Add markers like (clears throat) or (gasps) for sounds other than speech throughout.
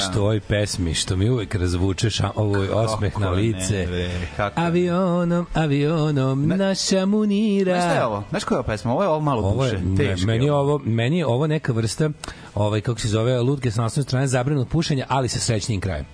nešto u ovoj pesmi što mi uvek razvuče ša, ovoj osmeh na Kako ne, lice. bre, kako ne. Avionom, avionom, naša munira. Znaš šta je ovo? Znaš koja je ovo pesma? Ovo je ovo malo Ovo je, duše. ne, Teško meni je je ovo, meni je ovo neka vrsta ovaj kako se zove lutke sa naslovne strane zabranut pušenja, ali sa srećnim krajem.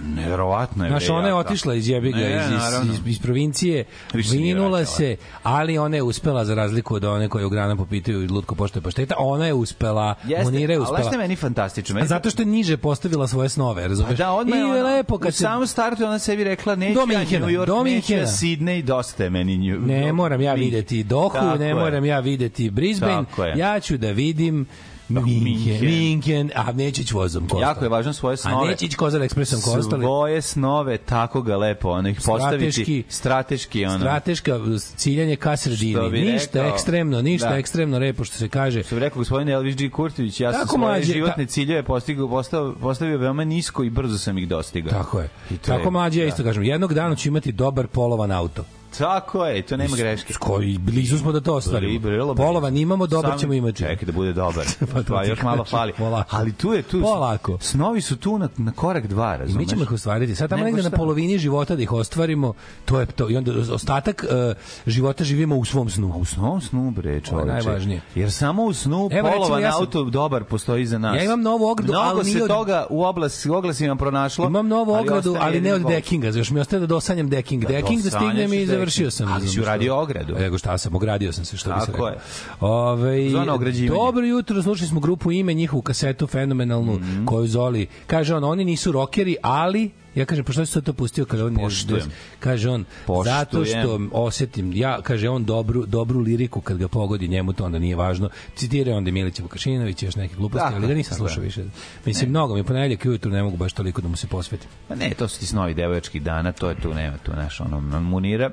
Pa neverovatno je. Znaš, ona je otišla iz jebiga, Ne, iz, iz, iz, iz provincije, Više vinula se, ali ona je uspela, za razliku od one koje u grana popitaju i lutko pošto pašteta, ona je uspela, Jeste, Monira je ali uspela. šta je meni fantastično? Meni zato što je niže postavila svoje snove, razumeš? da, odmah je I ono, lepo kad u se... samom startu ona sebi rekla neću Do ja New York, do neću ja. Sydney, dosta je meni New Ne moram ja videti Dohu, Tako ne je. moram ja videti Brisbane, ja ću da vidim Minhen, Minhen. Minhen, a neće ići vozom ko Jako je važno svoje A snove. neće ići Kozar ekspresom ko ostali. Svoje snove, tako ga lepo, ono ih postaviti Strateški- strateški, ono. Strateška ciljanje ka sredini. Ništa ekstremno, ništa Da. ekstremno repo što se kaže. Što bi rekao gospodin Elvis G. Kurtović, ja sam Tako, svoje mlađe, životne ta- ciljeve postigao, postavio, postavio veoma nisko i brzo sam ih dostigao. Tako je. I to je- Tako mlađe ja da. isto kažem. Jednog dana ću imati dobar polovan auto. Tako je, to nema greške. Koji blizu smo da to ostvarimo. Polova nimamo, dobar ćemo imati. Čekaj da bude dobar. (laughs) Pa to pa još malo fali. polako. Ali tu je tu. Polako. Snovi su tu na, na korak dva, I razumeš? mi ćemo ih ostvariti. Sad tamo negde na polovini života da ih ostvarimo, to je to. I onda ostatak uh, života živimo u svom snu. U snom snu, bre, čoveče. najvažnije. Jer samo u snu Evo, polovan ja sam- auto dobar postoji za nas. Ja imam novu ogradu, Mnogo ali se nije od- toga u oblas, oglasima pronašlo. Imam novu ogradu, ali ne od dekinga. Još mi ostaje da dosanjam deking. Deking da stignem i. završio sam. Ali si uradio ogradu. Ego šta sam, ogradio sam se, što bi se rekao. Ove, Zona ograđivanja. dobro jutro, slušali smo grupu ime, njihovu kasetu fenomenalnu, Mhm. koju Zoli, kaže on, oni nisu rokeri, ali Ja kažem, pa što si to pustio kada on je- Poštujem. kaže on, Poštujem. zato što osetim, ja, kaže on dobru, dobru liriku kad ga pogodi, njemu to onda nije važno. Citira onda Milića Vukašinović, još neke gluposti, Tako ali ga je, nisam je. slušao više. Mislim, mnogo mi i ujutru ne mogu baš toliko da mu se posvetim. Pa ne, to su ti snovi devojačkih dana, to je tu, nema tu naš ono, munira.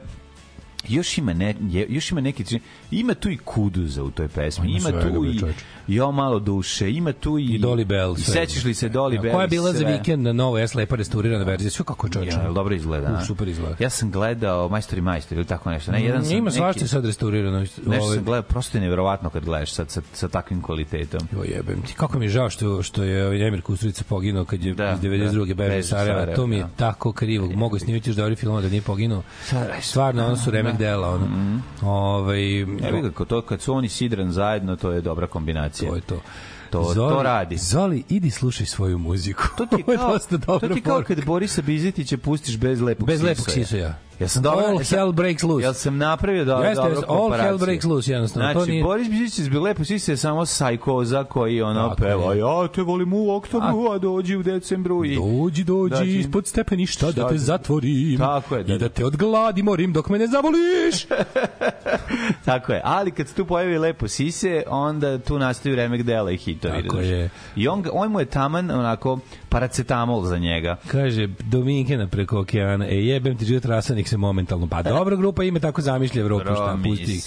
Još ima, ne, je- još ima neki ima tu i kuduza u toj pesmi, Ima ima tu i jo malo duše, ima tu i, I Dolly Bell. I sećaš li se Dolly Ja, Bell? Koja je bila za sve? vikend na novoj, jes lepa restaurirana verzija. Sve kako je čoveče. Ja, dobro izgleda. U, super izgleda. Ja sam gledao Majstor i Majstor ili tako nešto. Ne, jedan sam Ima svašta sad restaurirano. Nešto Ovaj, sam gledao, prosto je nevjerovatno kad gledaš sad sa, sa takvim kvalitetom. Jo jebem ti, kako mi je žao što, što je ovaj Emir Kusturica poginuo kad je Da, iz 92. da, iz Sarajeva. To mi je da. tako krivo. Mogu je snimiti još dobri film da nije poginuo. Stvarno, ono su remek dela. Ono. Mhm. Ovaj, Evo ga, kad to, kad su oni sidran zajedno, to je dobra kombinacija. to je to. To- to radi. Zoli, idi slušaj svoju muziku. To ti (laughs) je kao, to ti kao kad Borisa Bizetića pustiš bez lepog Bez sisoja. lepog sisoja. Ja sam dobro, All ja hell breaks loose. Jel sam napravio do, Jeste, dobro jeste, all hell komparaciju? breaks loose, jednostavno, to Znači, nije- Boris Bizić iz lepo sise je samo sajkoza koji ono Tako peva, je. ja te volim u oktobru, a dođi u decembru i... Dođi, dođi, Znači, ispod stepeništa da te da- zatvorim. Tako je, da, I da da. te od gladi morim dok me ne zavoliš. (laughs) Tako je, ali kad se tu pojavi lepo sise, onda tu nastaju remek dela i hitovi. Tako razumeš? je. I on, on mu je taman onako paracetamol za njega. Kaže Dominikena preko okeana, e jebem ti život rasanik se momentalno. Pa dobra grupa ima tako zamišlja Evropu, šta pusti.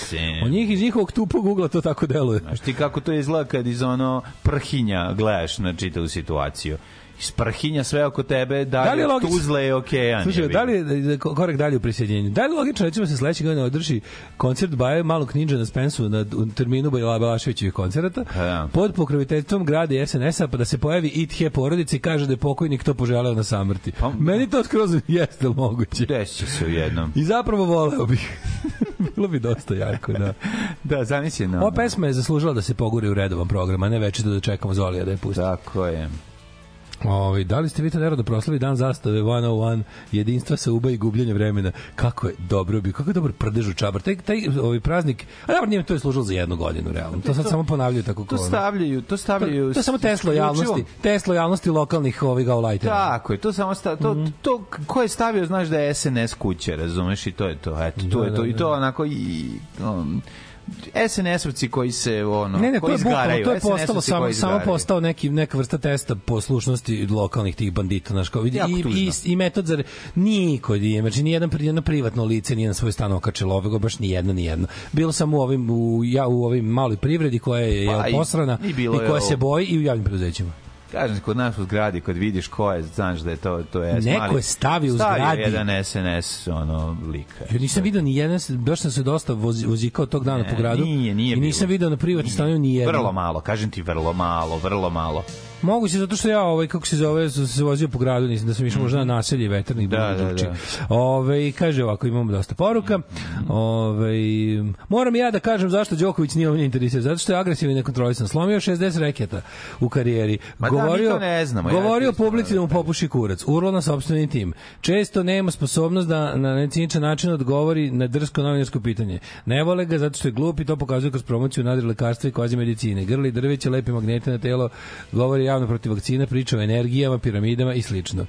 Od njih iz njihovog tupog ugla to tako deluje. Znaš ti kako to izgleda kad iz ono prhinja gledaš na čitavu situaciju. Iz prhinja sve oko tebe Da li dalje je logično- Tuzle i okean. Slušaj, da li je korak dalje u prisjedinjenju? Da li je logično recimo se sledeće godine održi koncert Baje malog ninja na Spensu na u terminu Bajla Balaševićevih koncerata da. pod pokroviteljstvom grada i SNS-a pa da se pojavi It He porodice i kaže da je pokojnik to poželeo na samrti. Pa- Meni to skroz jeste moguće. Desit se u jednom. I zapravo voleo bih. (laughs) Bilo bi dosta jako, da. Da, zamisli. Ova pesma je zaslužila da se poguri u redovan program, a ne već da čekamo Zolija da je pusti. Tako je. Ovaj da li ste vi to nerado proslavi dan zastave 101 jedinstva sa uba i gubljenja vremena? Kako je dobro bi, kako je dobar prdež u čabar. Taj, taj ovaj praznik, a dobro, nije to je služilo za jednu godinu, realno. To sad samo ponavljaju tako To kao. ono. stavljaju, to stavljaju... To, to samo test isključivo- lojalnosti, test lojalnosti lokalnih ovih gaulajtera. Tako je, to samo sta, to, Mhm. to ko je stavio, znaš da je SNS kuće, razumeš, i to je to, eto, to Da, je to, da, i to onako i, um, SNS-ovci koji se, ono, Ne, ne, to koji je bukvalno, izgaraju, to je postalo samo, samo postao neki neka vrsta testa poslušnosti lokalnih tih bandita, znaš, kao vidi i, i, i metod za niko nije, znači ni jedan jedno privatno lice nije na svoj stan okačilo ovego, baš ni jedno ni jedno. Bilo samo u ovim u ja u ovim maloj privredi koja je, Pa je i- posrana i i, je koja ovo- se boji i u javnim preduzećima. Kažem, kod nas u zgradi, kad vidiš ko je, znaš da je to, to je Neko je stavio u zgradi. jedan SNS, ono, lika. Ja nisam video ni jedan, baš sam se dosta vozi, vozikao tog dana Ne, po gradu nije, nije i nisam bilo. video na privatnim Nije. stanovima ni jedan. Vrlo malo, kažem ti, vrlo malo, vrlo malo. Moguće zato što ja ovaj kako se zove sam se vozio po gradu, nisam da sam išao možda na naselje veternik Da, da, da, da. Ove, kaže ovako, imamo dosta poruka. Ove, moram ja da kažem zašto Đoković nije ovdje interesira. Zato što je agresivan i nekontrolisan. Slomio 60 reketa u karijeri. Ma da, govorio, to ne znamo, ja govorio isto publici da mu da popuši kurac. Urlo na sopstveni tim. Često nema sposobnost da na neciničan način odgovori na drsko novinarsko pitanje. Ne vole ga zato što je glup i to pokazuje kroz promociju nadri lekarstva i kvazi medicine. Grli drveće, lepi magnete na telo, govori javno protiv vakcina, priča o energijama, piramidama i slično.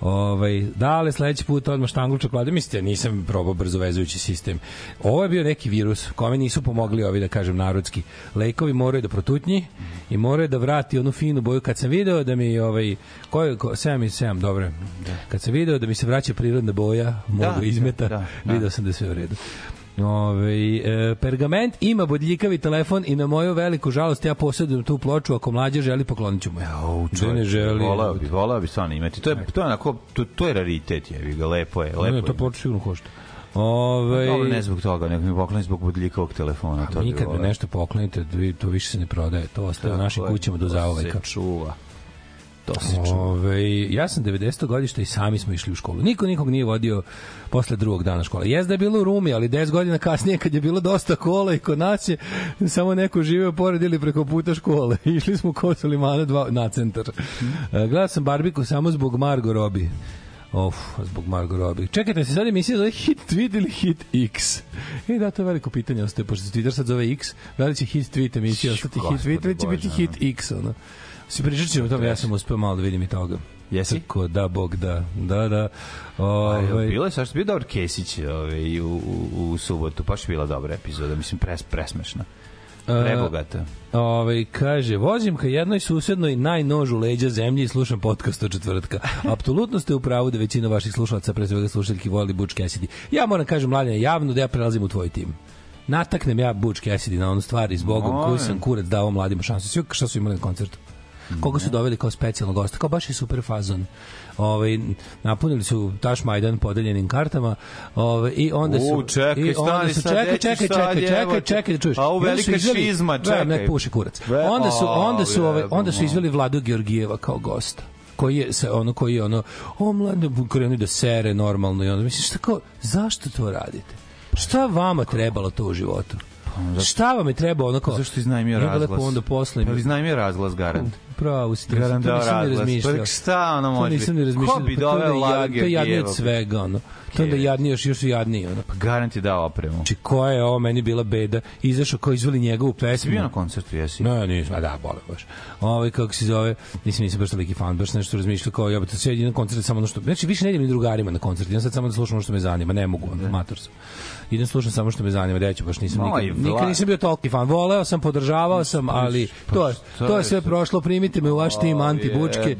Ovaj, dale sledeći put odmah štanglu čokolade. Mislite, ja nisam probao brzo vezujući sistem. Ovo je bio neki virus kome nisu pomogli ovi, da kažem, narodski. Lekovi moraju da protutnji i moraju da vrati onu finu boju. Kad sam video da mi, ovaj, ko je, ko, 7 i 7, dobro. Kad sam video da mi se vraća prirodna boja, mogu da, izmeta, da, da. video sam da je sve u redu. Ove, e, pergament ima bodljikavi telefon i na moju veliku žalost ja posjedujem tu ploču ako mlađe želi poklonit ću mu je. Gde ne želi? Volao bi, volao bi stvarno imati. To je, to je onako, to, to je raritet, je, ga, lepo je, lepo Ne, je. to ploča sigurno košta. Ove, Dobro, ne zbog toga, nego mi pokloni zbog budljikovog telefona. to bi nikad voleo. nešto poklonite, to više se ne prodaje, to ostaje u našim kućama do to zauveka. To se čuva. Ove, ja sam 90. godište i sami smo išli u školu. Niko nikog nije vodio posle drugog dana škole. Jezda je bilo u Rumi, ali 10 godina kasnije kad je bilo dosta kola i kod nas je samo neko živeo pored ili preko puta škole. (laughs) Išli smo kod Solimana dva, na centar. E, Gledao sam Barbiku samo zbog Margo Robi. Of, zbog Margo Robi. Čekajte, se sad emisija zove Hit Tweet ili Hit X? E, da, to je veliko pitanje, ostaje, pošto se Twitter sad zove X, da li će Hit Tweet emisija ostati Hit Tweet ili će biti Bože, Hit X, ono. Si pričat ćemo o tome, ja sam uspeo malo da vidim i toga. Jesi? Tako, da, Bog, da, da, da. Aj, Ovaj, bilo je sa što bio dobar Kesić ovaj, u, u, u subotu, baš je bila dobra epizoda, mislim pres, presmešna. Prebogata. ovaj, kaže, vozim ka jednoj susednoj najnožu leđa zemlji i slušam podcast od četvrtka. Apsolutno ste u pravu da većina vaših slušalaca, pre svega slušaljki, voli Butch Cassidy. Ja moram kažem, mladine, javno da ja prelazim u tvoj tim. Nataknem ja Butch Cassidy na onu stvar i zbogom koju sam kurac dao mladima šansu. Svi šta su imali na koncertu? Koga su doveli kao specijalnog gosta? Kao baš je super fazon. Ovaj napunili su Taš Majdan podeljenim kartama. Ovaj i onda su U, čekaj, i onda stani su, čekaj, čekaj, čekaj, čekaj, čekaj, čuješ. A u I onda velika šizma, čekaj. Ne, puši kurac. Onda su onda su ovaj onda su izveli Vladu Georgijeva kao gosta koji je se ono koji je ono o mlade krenu da sere normalno i onda misliš šta kao zašto to radite šta vama trebalo to u životu šta vam je trebalo ono kao Pa Zašto iznajmio razglas? lepo onda posle Pa iznajmio razglas, garant. Pravo si, to, to nisam ni razmišljao. Pa šta ono To može nisam biti? ni razmišljao. Ko bi Pa to doveo je Vladu jad- To je jadnije od svega, ono. To onda jadnije, još, još su jadniji, ono. Pa garant je dao opremu. Znači, koja je ovo meni bila beda? Izašao kao izveli njegovu pesmu. bio na koncertu, jesi? No, nisam, a da, bole baš. Ovaj kako se zove, nisam nisam baš toliki fan, baš nešto razmišljao kao ja bih sve idem na koncert samo ono što, znači više ne idem ni drugarima na koncert, idem sad samo da slušam ono što me zanima, ne mogu, ono, mator sam. Idem slušam samo što me zanima, reći baš nisam nikad, nikad nisam bio toliki fan. Voleo sam, podržavao sam, ali to je, to je sve to? prošlo. Primite me u vaš tim anti-bučke.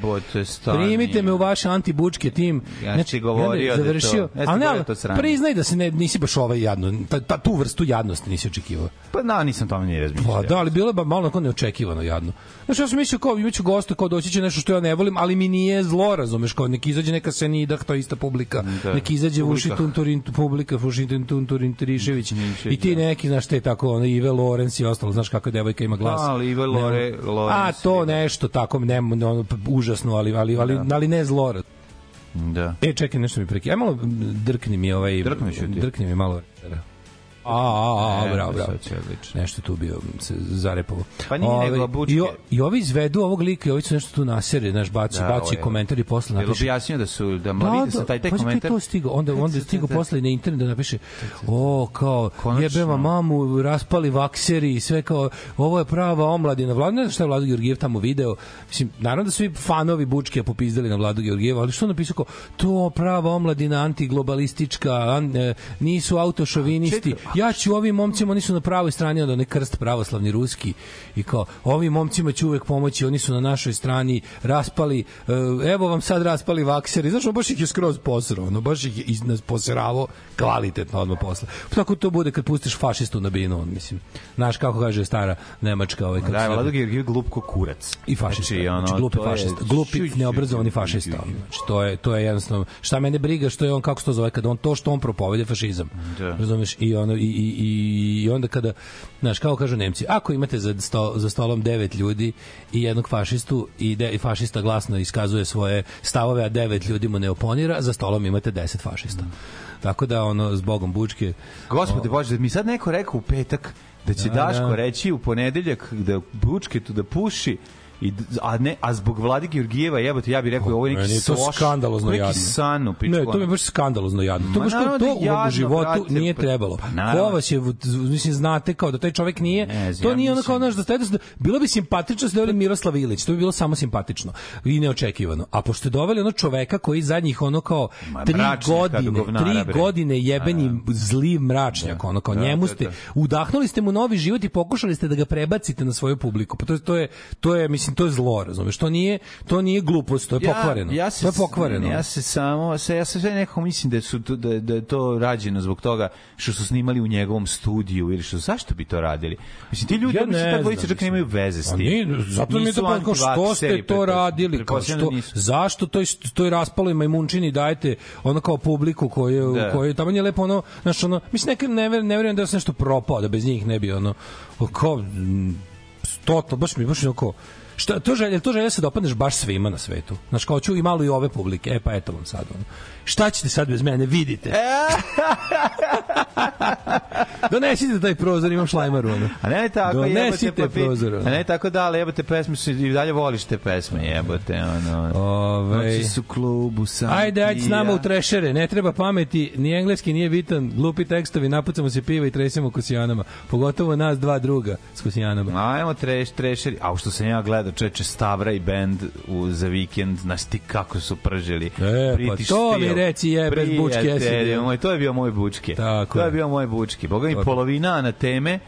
Primite me u vaš anti-bučke tim. Ja ti govorio da to- završio, ja ali da to sranje. priznaj da se ne, nisi baš ovaj jadno, ta, ta, tu vrstu jadnosti nisi očekivao. Pa na, nisam tome ni razmišljao. Pa da, ali bilo je ba malo neočekivano jadno. Znaš, ja sam mislio kao imaću gosta, kao doći će nešto što ja ne volim, ali mi nije zlo, razumeš, kao neki izađe neka Senidah, to je ista publika, Da. neki izađe Publika. Vuši Tunturin, publika Vuši Tunturin Trišević, i ti da. neki, znaš, te tako, ono, Ive Lorenz i ostalo, znaš kakva devojka ima glas. Da, ali Ive Lore- A, to ima. nešto tako, ne, ono, užasno, ali, ali, ali, Da. ali ne zlo. Da. E, čekaj, nešto mi preki. Aj malo drkni mi ovaj... Drkni ću ti. Drkni mi malo. A, a, a, E, bravo, bravo. Nešto tu bio se zarepovo. Pa nije Ovaj, nego bučke. I, o, I ovi izvedu ovog lika i ovi su nešto tu nasere, znaš, baci, Da, da, baci je- komentari posle Jel napiše. objasnio da su, da, da, vidi se taj, taj pazi, komentar? to stigo, onda, onda je stigo posle i na internet da napiše o, kao, jebema mamu, raspali vakseri i sve kao, ovo je prava omladina. Vlada, ne znam šta je Vlado Georgijev tamo video. Mislim, naravno da su svi fanovi Bučke popizdali na Vladu Georgijeva, ali što napisao kao, to prava omladina antiglobalistička, an, e, nisu autošovinisti. Ja ću ovim momcima, oni su na pravoj strani od onaj krst pravoslavni ruski i kao, ovim momcima ću uvek pomoći, oni su na našoj strani raspali, e, evo vam sad raspali vakseri, znaš, on baš ih je skroz posrao, ono, baš ih je iz- poseravo kvalitetno odmah posle. Tako to bude kad pustiš fašistu na binu, on, mislim. Znaš kako kaže stara Nemačka, ovaj, kako Da? Vlado Georgijev glup ko kurac. i fašista. Znači, ono, znači, glupi to je- fašista. Glupi, neobrazovani fašista. Znači, to je, to je jednostavno... Šta mene briga što je on, kako se to zove, kada on to što on propovede fašizam. Da. Razumeš? I, ono, i, i, i, onda kada, znaš, kao kažu Nemci, ako imate za, sto, za stolom devet ljudi i jednog fašistu i, de, i fašista glasno iskazuje svoje stavove, a devet ljudi mu ne oponira, za stolom imate deset fašista. Tako da, ono, s Bogom Bučke, Gospode Bože, da mi sad neko rekao u petak da će Da, Daško da. reći u ponedeljak da bučke tu da puši I, a ne a zbog Vladi Georgijeva jebote ja bih rekao ovo je neki Meni je to soš, skandalozno neki jadno. san u pičku. Ne, to mi je baš skandalozno jadno. To baš kao naravno da to je u jadno, životu brate, nije pa- trebalo. pa naravno. Ko vas je, mislim, znate kao da taj čovek nije, Ne to ja nije ono kao, znaš, da stajete, bilo bi simpatično da ste doveli Miroslav Ilić, to bi bilo samo simpatično i neočekivano. A pošto ste doveli ono čoveka koji zadnjih ono kao Ma, tri godine, govnara, tri godine jebeni zli mračnjak, ono kao Da, njemu da, ste, da. udahnuli ste mu novi život i pokušali ste da ga prebacite na svoju publiku. Pa to, je- to je, to je, mislim, mislim to je zlo, razumeš? To nije to nije glupost, to je pokvareno. Ja, ja se, to je pokvareno. Ja se samo, se, ja se sve nekako mislim da, su, to- da, da je to rađeno zbog toga što su snimali u njegovom studiju ili što, zašto bi to radili? Mislim, ti ljudi, Ja ja mislim, ta dvojica čak nemaju veze s A tim. nije, zato mi je to pa kao što ste to radili, kao što, da zašto toj, toj raspaloj majmunčini dajete ono kao publiku koju, Da. koju tamo je lepo ono, znaš ono, mislim nekad ne, ver, ne verujem da sam nešto propao, da bez njih ne bi ono, kao, totalno, baš mi, baš oko, Šta, to želje, to želje da se dopadneš baš svima na svetu. Znaš, kao ću i malo i ove publike. E, pa eto vam sad. Ono. Šta ćete sad bez mene? Vidite. (laughs) Donesite taj prozor, imam šlajmaru. Ono. A ne tako, Donesite jebote, pa, prozor. A ono. ne tako da, ali jebote pesme su i dalje voliš te pesme, jebote, ono. Ove, Noći su klubu sam. Ajde, ajde s nama u trešere. Ne treba pameti, ni engleski nije bitan. Glupi tekstovi, napucamo se piva i tresemo kosijanama. Pogotovo nas dva druga s kosijanama. Ajmo treš, trešeri. A što sam ja gledao, čeče Stavra i bend u, za vikend, znaš ti kako su pržili. E, pa to mi Steel. reci, jebeš, bučke, jesi moj, to je bio moj bučke. Tako to je je. bio moj bučke. Boga mi polovina na teme,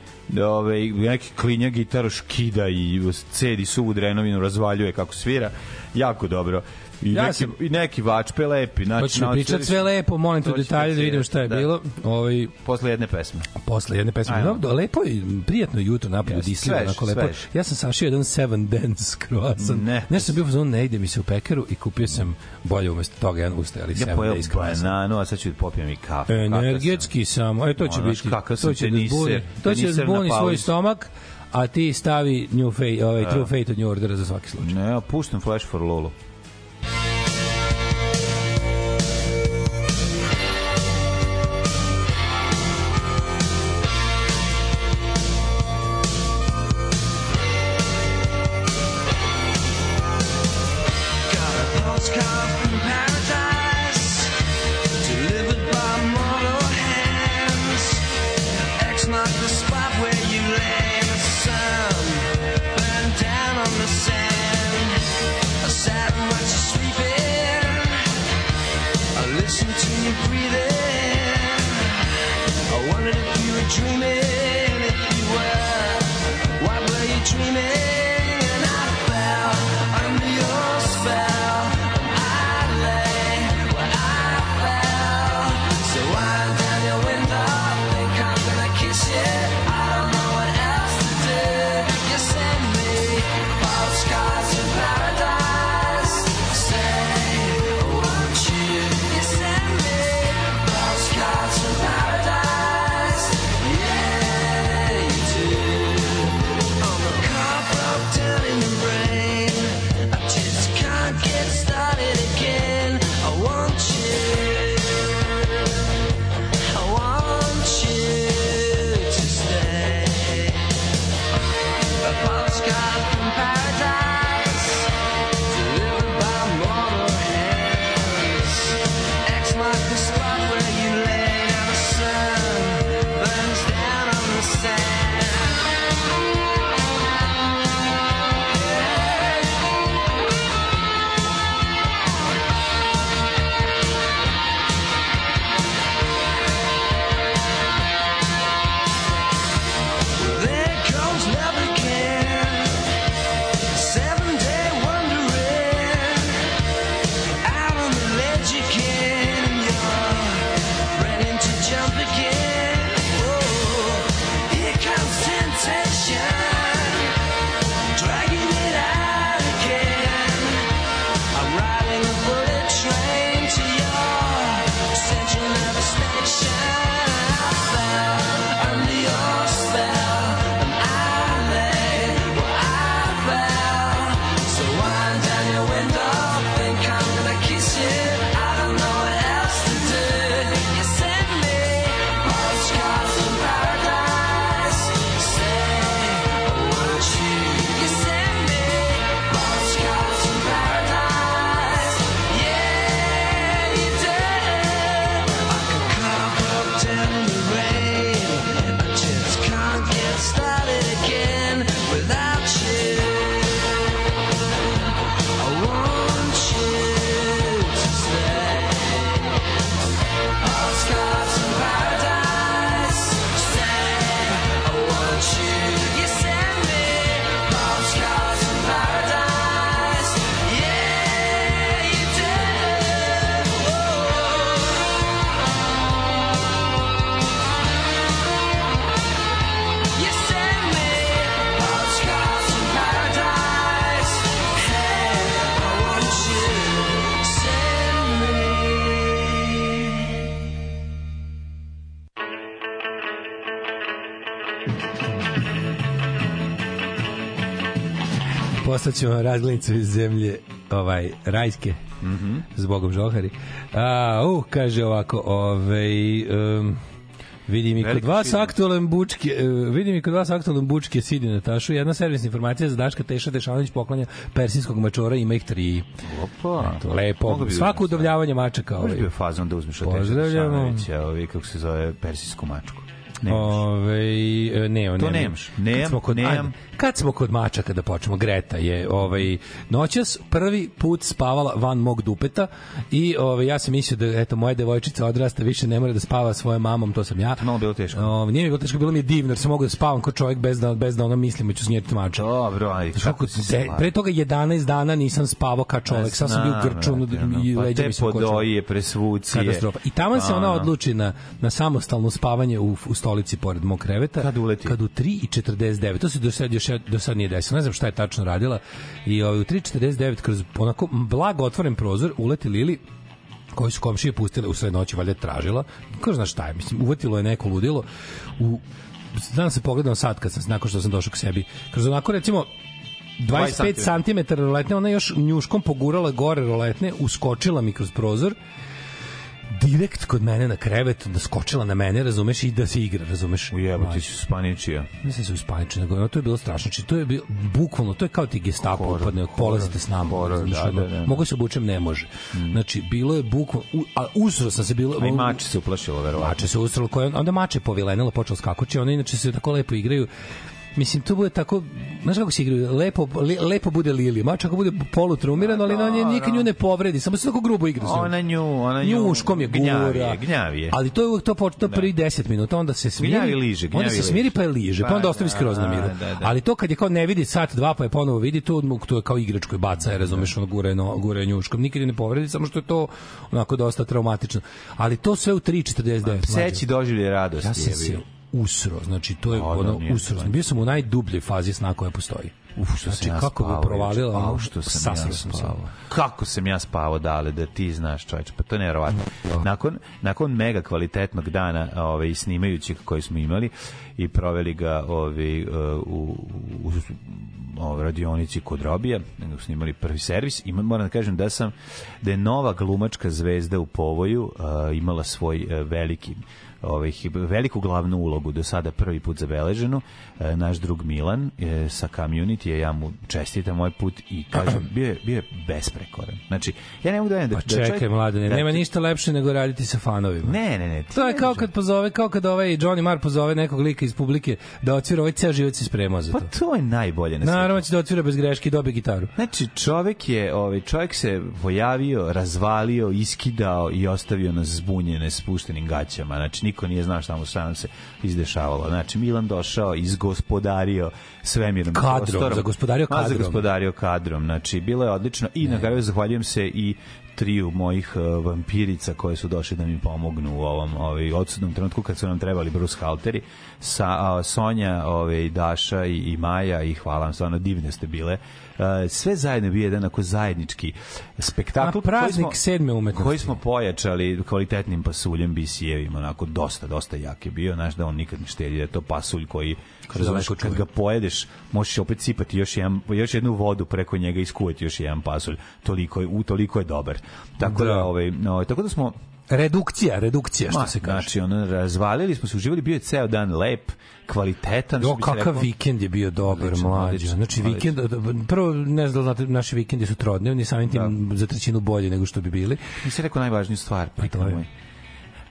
ove, neki klinja gitaru škida i cedi suvu drenovinu, razvaljuje kako svira. Jako dobro. I, Ja neki, sam- i neki vačpe lepi. Znači, Hoćeš mi naučili pričat smo- sve lepo, molim te detalje da vidimo šta je da. bilo. Ovaj, Posle jedne pesme. posle jedne pesme. Ajmo. No, lepo je, prijatno jutro napolju, disljivo, svež, onako lepo. svež. Ja sam sašio jedan seven dance (laughs) croissant. Ne. Nešto sam bio ne ide mi se u pekaru i kupio sam bolje umesto toga jedan ustaj, ali Ja seven days croissant. bananu, a sad ću da popijem i kafu. Kakav sam. Energetski samo, e to će biti, kakav sam to će da teniser, zbuni, to će da zbuni svoj stomak, a ti stavi new fate, ovaj true fate od New Ordera za svaki slučaj. Ne, ja puštam Flash for Lulu. Postaćemo razglednicu iz zemlje ovaj, rajske. Mm. -hmm. Zbogom žohari. A, uh, kaže ovako, ovaj... Um, Vidim i kod Velika vas aktualan bučke, uh, vidim i kod vas aktualan bučke Sidi Natašu. Jedna servisna informacija za Daška Teša Dešanović poklanja persijskog mačora, ima ih tri. Opa. Eto, lepo. Svako uzmeš, udavljavanje mačaka. Možeš Ovaj. bio fazon da uzmeš od Pozdravljamo. Pozdravljamo. Ovi, kako se zove, persijsku mačku. Nemaš. Ove, ne, To ne, nemaš. Kad Nemam, nemam. Kad smo kod mačaka da počnemo, Greta je ovaj, noćas prvi put spavala van mog dupeta i ovaj, ja sam mislio da eto, moja devojčica odrasta više ne mora da spava svojom mamom, to sam ja. Malo bilo teško. O, nije mi bilo teško, bilo mi je divno, jer sam mogao da spavam kao čovjek bez da, bez da ono mislim ću snijeti mača. Dobro, aj, Kako si de, pre toga 11 dana nisam spavao kao čovjek, sad sam bio u grču i pa leđa mi se ukočilo. podoje, presvucije. Katastrofa. I tamo se ona odluči na, na samostalno spavanje u, u stolici pored mog kreveta. Kad uleti? Kad u 3.49. To se do sad, još, do sad nije desilo. Ne znam šta je tačno radila. I ovaj, u 3.49 kroz onako blago otvoren prozor uleti Lili koji su komšije pustile u sve noći, valjda tražila. Ko zna šta je, mislim, uvatilo je neko ludilo. U, znam se pogledao sad kad sam, nakon što sam došao k sebi. Kroz onako, recimo, 25 cm roletne, ona još njuškom pogurala gore roletne, uskočila mi kroz prozor, direkt kod mene na krevet, da skočila na mene, razumeš, i da se igra, razumeš. Ujebo, ti Mlađe. si spaničio. Mislim da su ispanični, nego to je bilo strašno. Znači, to je bilo, bukvalno, to je kao ti gestapo Horor, upadne, polazite s nama. horor, razumeš, da, da, da. Mogu se obučem, ne može. Znači, bilo je bukvalno, u, a usro sam se bilo... A i mače se uplašilo, verovatno. Mače se ustralo, koje, onda mače povilenila, počela skakući, one inače se tako lepo igraju. Mislim, to bude tako, znaš kako se igraju, lepo, le, lepo bude Lili, mač ako bude polutrumiran, ali na nje nikad nju ne povredi, samo se tako grubo igra. Ona nju, ona nju. Njuškom je gura. Gnjavi je, gnjavi je. Ali to je uvek to počne prvi 10 minuta, onda se smiri. Gnjavi liže, onda gnjavi se smiri pa je liže, pa Pa onda ostavi da, skroz na miru. da, da. Ali to kad je kao ne vidi sat dva pa je ponovo vidi, to to je kao igračko je baca, je, razumeš, ono gure no, gure njuškom. Nikad je ne povredi, samo što je to onako dosta traumatično. Ali to sve u 3:49. Pseći doživlje radosti. Ja sam je se. Usro, znači to je A, da, ono nije usro. to. Bio sam u najdubljoj fazi sna koja postoji. Uf, što Znači, sam ja kako spavao, provalila, ono, što sam ja sam spavao. Kako sam ja spavao, dale, da ti znaš, čoveče, pa to je nevjerovatno. Nakon, nakon mega kvalitetnog dana ovaj, snimajućeg koji smo imali i proveli ga ovaj, uh, u, u, u radionici kod Robija, nego snimali prvi servis i moram da kažem da sam da je nova glumačka zvezda u povoju uh, imala svoj uh, veliki ovaj, veliku glavnu ulogu do sada prvi put zabeleženu e, naš drug Milan e, sa community ja mu čestitam moj put i kažem (clears throat) bio je, bio je besprekoran znači ja ne mogu da, da Pa da čekaj, čovjek- mladene, da- nema ništa lepše nego raditi sa fanovima. ne ne ne ti To je ne kao možeš- kad pozove, kao kad ovaj Johnny Marr pozove nekog lika iz publike da otvira ovaj ceo život se spremao za pa to. to je najbolje na Naravno će da otvira bez greške i dobije gitaru. Znači, čovek je, ovaj, čovek se pojavio, razvalio, iskidao i ostavio nas zbunjene, spuštenim gaćama. Znači, niko nije znao šta mu sam se izdešavalo. Znači, Milan došao, izgospodario svemirnom Kadrom, prostorom. zagospodario Ma, kadrom. Zagospodario kadrom. Znači, bilo je odlično. I na kraju zahvaljujem se i triju mojih uh, vampirica koje su došli da mi pomognu u ovom ovaj odsudnom trenutku kad su nam trebali Bruce Halteri sa a, Sonja, ovaj Daša i, i Maja i hvala vam stvarno divne ste bile. Sve zajedno je bio jedan ako zajednički spektakl A praznik koji smo, sedme umetnosti. koji smo pojačali kvalitetnim pasuljem BC-evima, onako dosta, dosta jak je bio, znaš da on nikad ne štedi, da je to pasulj koji razumeš, kad ga pojedeš, možeš opet sipati još, jedan, još jednu vodu preko njega i iskuvati još jedan pasulj. Toliko je, u, toliko je dobar. Tako da, Da. ovaj, no, tako da smo Redukcija, redukcija, što Ma, se kaže. Znači, ono, razvalili smo se, uživali, bio je ceo dan lep, kvalitetan. Jo, se kakav reklo. vikend je bio dobar, Odličan, mlađe. Znači, vikend, prvo, ne znam da znate, naši vikendi su trodnevni, samim tim za trećinu bolji nego što bi bili. Nisi rekao najvažniju stvar, to prijatelj je. moj.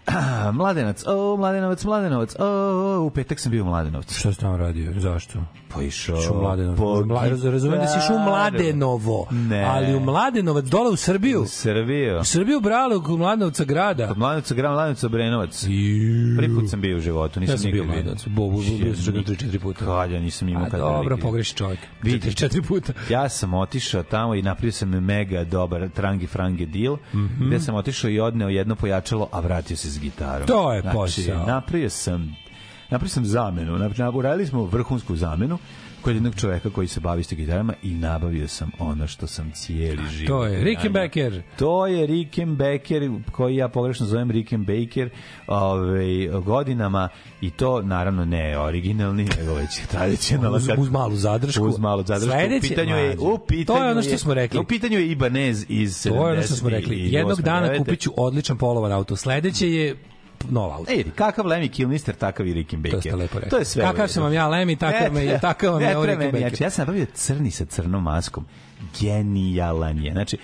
(clears throat) mladenac, o, mladenovac, mladenovac, o, o, u petak sam bio u Mladenovcu. Šta si tamo radio? Zašto? Pa išao u Mladenovo. po Mla, raz- razumem da si išao u. Mladenovo, Ne. ali u Mladenovac, dole u Srbiju. U Srbiju. U Srbiju brale u Mladenovca grada. Od Mladenovca, gram Mladenovca, Brenovac. I- Prvi put sam bio u životu, nisam Ja sam bio u nikad Mladenovcu, bo, bo, bo, bio sam čak 3-4 puta. Kad ja nisam imao A kad dobro, pogreši čovjek. Vidi. 4 puta. Ja sam otišao tamo i napravio sam mega dobar trangi frange deal, Mhm. gde sam otišao i odneo jedno pojačalo, a vratio se s gitarom. To je znači, posao. Napravio sam napravio sam zamenu, Nap- uradili smo vrhunsku zamenu kod jednog čoveka koji se bavi sa gitarama i nabavio sam ono što sam cijeli život. To je Rickenbacker. To je Rickenbacker, koji ja pogrešno zovem Rickenbacker, ovaj, godinama i to naravno ne originalni, nego već tradicionalno. Uz- uz malu zadršku. Uz malu zadršku. Sledeće- u pitanju je, u pitanju To je ono što smo rekli. U pitanju je Ibanez iz 70. To je ono što smo rekli. Jednog 8. dana 9.. kupit ću odličan polovan auto. Sledeće je nov auto. Ej, kakav Lemmy Kilmister, takav i Rickenbacker. To ste lepo rekli. To je sve. Kakav sam vam ja Lemmy, takav me takav vam je meni, Rickenbacker. znači, Ja sam nabavio crni sa crnom maskom. Genijalan je. Znači,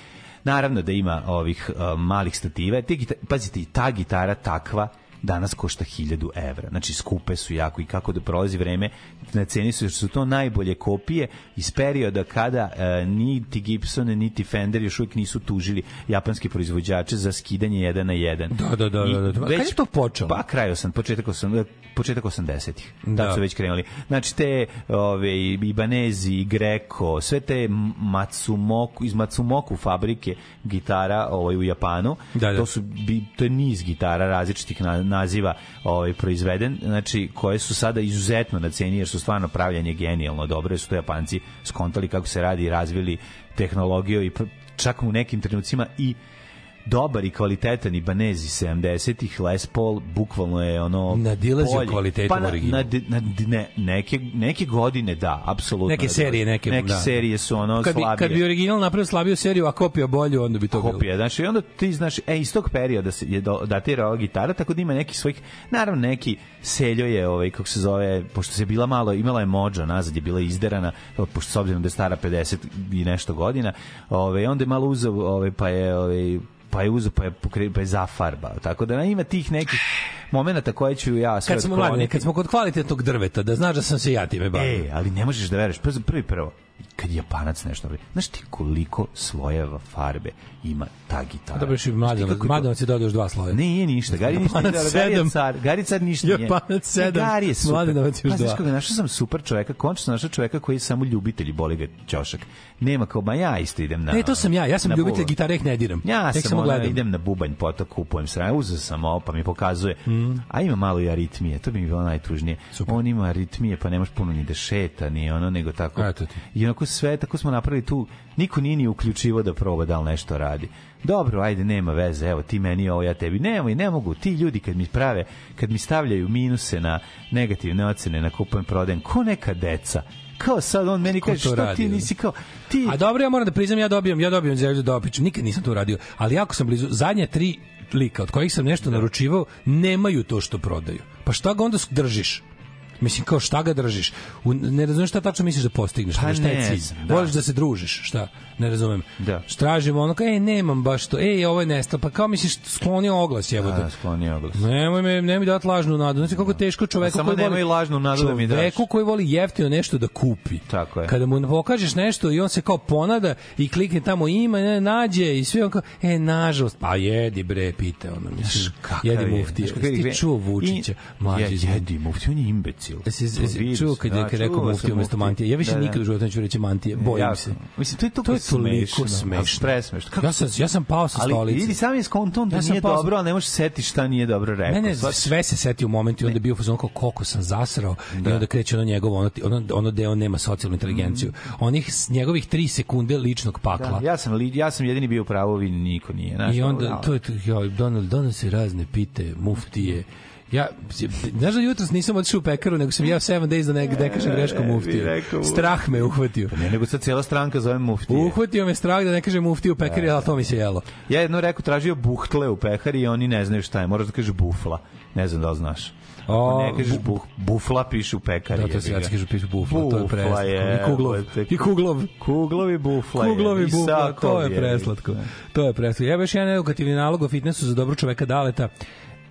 naravno da ima ovih uh, malih stativa. Pazite, i ta gitara takva danas košta 1000 evra. Znači, skupe su jako i kako da prolazi vreme, na ceni su, su to najbolje kopije iz perioda kada uh, niti Gibson, niti Fender još uvijek nisu tužili japanski proizvođače za skidanje jedan na jedan. Da, da, da, I da, da. Kad je to počelo? Pa kraj osam, početak osam, početak 80-ih. Da. Da. su već krenuli. Znači te ove Ibanezi, i Greco, sve te Matsumoku iz Matsumoku fabrike gitara ovaj u Japanu. Da, da. To su bi to je niz gitara različitih na, naziva ovaj proizveden, znači koje su sada izuzetno na ceni jer su stvarno pravljanje genijalno dobro, jer su to Japanci skontali kako se radi razvili tehnologiju i čak u nekim trenucima i dobar i kvalitetan Ibanez iz 70-ih, Les Paul, bukvalno je ono... Nadilazio bolji. kvalitetom pa na, originalu. na, na, ne, neke, neke godine da, apsolutno. Neke serije, neke, neke da. serije su ono kad bi, slabije. kad bi original napravio slabiju seriju, a kopija bolju, onda bi to bilo. kopija. Znači, onda ti znaš, e, iz tog perioda se je do- datira ova gitara, tako da ima neki svojih, naravno neki seljo je, ovaj, kako se zove, pošto se bila malo, imala je mođa, nazad je bila izderana, pošto s obzirom da je stara 50 i nešto godina, ovaj, onda je malo uzeo, ovaj, pa je, ovaj, pa je uzeo, pa je, pokre, pa je zafarbao. Tako da ima tih nekih momenata koje ću ja sve Kad smo mladi, kad smo kod kvalitetnog drveta, da znaš da sam se ja time bavio. E, ali ne možeš da veruješ. Prvo, prvi prvo, kad Japanac nešto radi, znaš ti koliko slojeva farbe ima ta gitara? Dobro, još i Znaš ti kako je to- mladanovac je dodao još dva sloja. Ne, nije ništa. Gari ništa. Gari je sedam. car. Gari car ništa nije. Japanac sedam. Ne, Gari je super. Mladenovac još Pa, znaš dva. koga, našao sam super čoveka, končno sam našao čoveka koji je samo ljubitelj boli ga ćošak. Nema kao, ma ja isto idem na... Ne, to sam ja, ja sam ljubitelj gitare, ih ne diram. Ja Tek sam samo gledam. idem na bubanj, potom kupujem sranje, uzeo sam ovo, pa mi pokazuje. Mm. A ima malo i aritmije, to bi mi bilo najtužnije. Super. On ima aritmije, pa ne može puno ni da šeta, ni ono, nego tako. Eto ti. I onako sve, tako smo napravili tu, niko nije ni uključivo da proba da li nešto radi. Dobro, ajde, nema veze, evo, ti meni ovo, ja tebi. Nemoj, ne mogu, ti ljudi kad mi prave, kad mi stavljaju minuse na negativne ocene na kupujem prodajem, ko neka deca. Kao sad on meni kaže, to što radi, ti nisi kao, ti... A dobro, ja moram da priznam, ja dobijam, ja dobijam zemlju da opiču. Nikad nisam to uradio, ali jako sam blizu. Zadnje tri lika od kojih sam nešto naručivao nemaju to što prodaju. Pa šta ga onda držiš? Mislim, kao šta ga držiš? U, ne razumem šta tačno misliš da postigneš. Pa šta je cilj? da. Voliš da se družiš, šta? Ne razumem. Da. Tražimo ono, kao, ej, nemam baš to, ej, ovo je nestalo, pa kao misliš, skloni oglas, evo Da, skloni oglas. Nemoj me, nemoj dati lažnu nadu. Znači kako teško čoveku samo koji voli nemoj lažnu nadu da mi daš. Čoveku koji voli jeftino nešto da kupi. Tako je. Kada mu pokažeš nešto i on se kao ponada i klikne tamo ima, ne, nađe i sve on kao, e, nažalost, pa jedi bre, pite ono, Kakav jedi je Ti čuo Vučića, mlađi jedi, mufti, on je imbecil. Jesi To jesi vidio čuo sam, kad je da, kad je rekao sam umesto mantije. Ja više Da, da. nikad u životu neću reći mantije, bojim se. Mislim, to je toliko To je toliko smešno. smešno. Presmešno. Kako Ja sam ja sam pao sa Ali stolice. vidi sam je skonton da Ja nije pao dobro, ali ne možeš setiti šta nije dobro rekao. Ne, ne, Shvataš? sve se seti u momentu i onda je bio fazon kao koliko sam zasrao i onda kreće ono njegovo, ono, ono, on nema socijalnu inteligenciju. Onih s- njegovih tri sekunde ličnog pakla. Da, ja sam ja sam jedini bio u pravu, vi niko nije. Znaš, I onda, to je to, ja, Donald, donose razne pite, muftije, Ja, znaš da jutros nisam otišao u pekaru, nego sam jeo 7 days da ne, ne kažem greško bi muftije. rekao muftije. Strah me uhvatio. Ne, nego sad cijela stranka zove muftije. Uhvatio me strah da ne kažem muftiju u pekari, ali to mi se jelo. Ja jedno rekao, tražio buhtle u pekari i oni ne znaju šta je. Moraš da kažeš bufla. Ne znam da li znaš. O, ne kažeš buh, bufla, piše u pekari. Da, to se ja kažu pišu bufla, to je Bufla preslatko. je, I kuglov, i kuglov. Kuglovi bufla je. Kuglovi i bufla, to je preslatko. ga. To je preslatko. Evo još jedan edukativni nalog o fitnessu za dobro čoveka Daleta.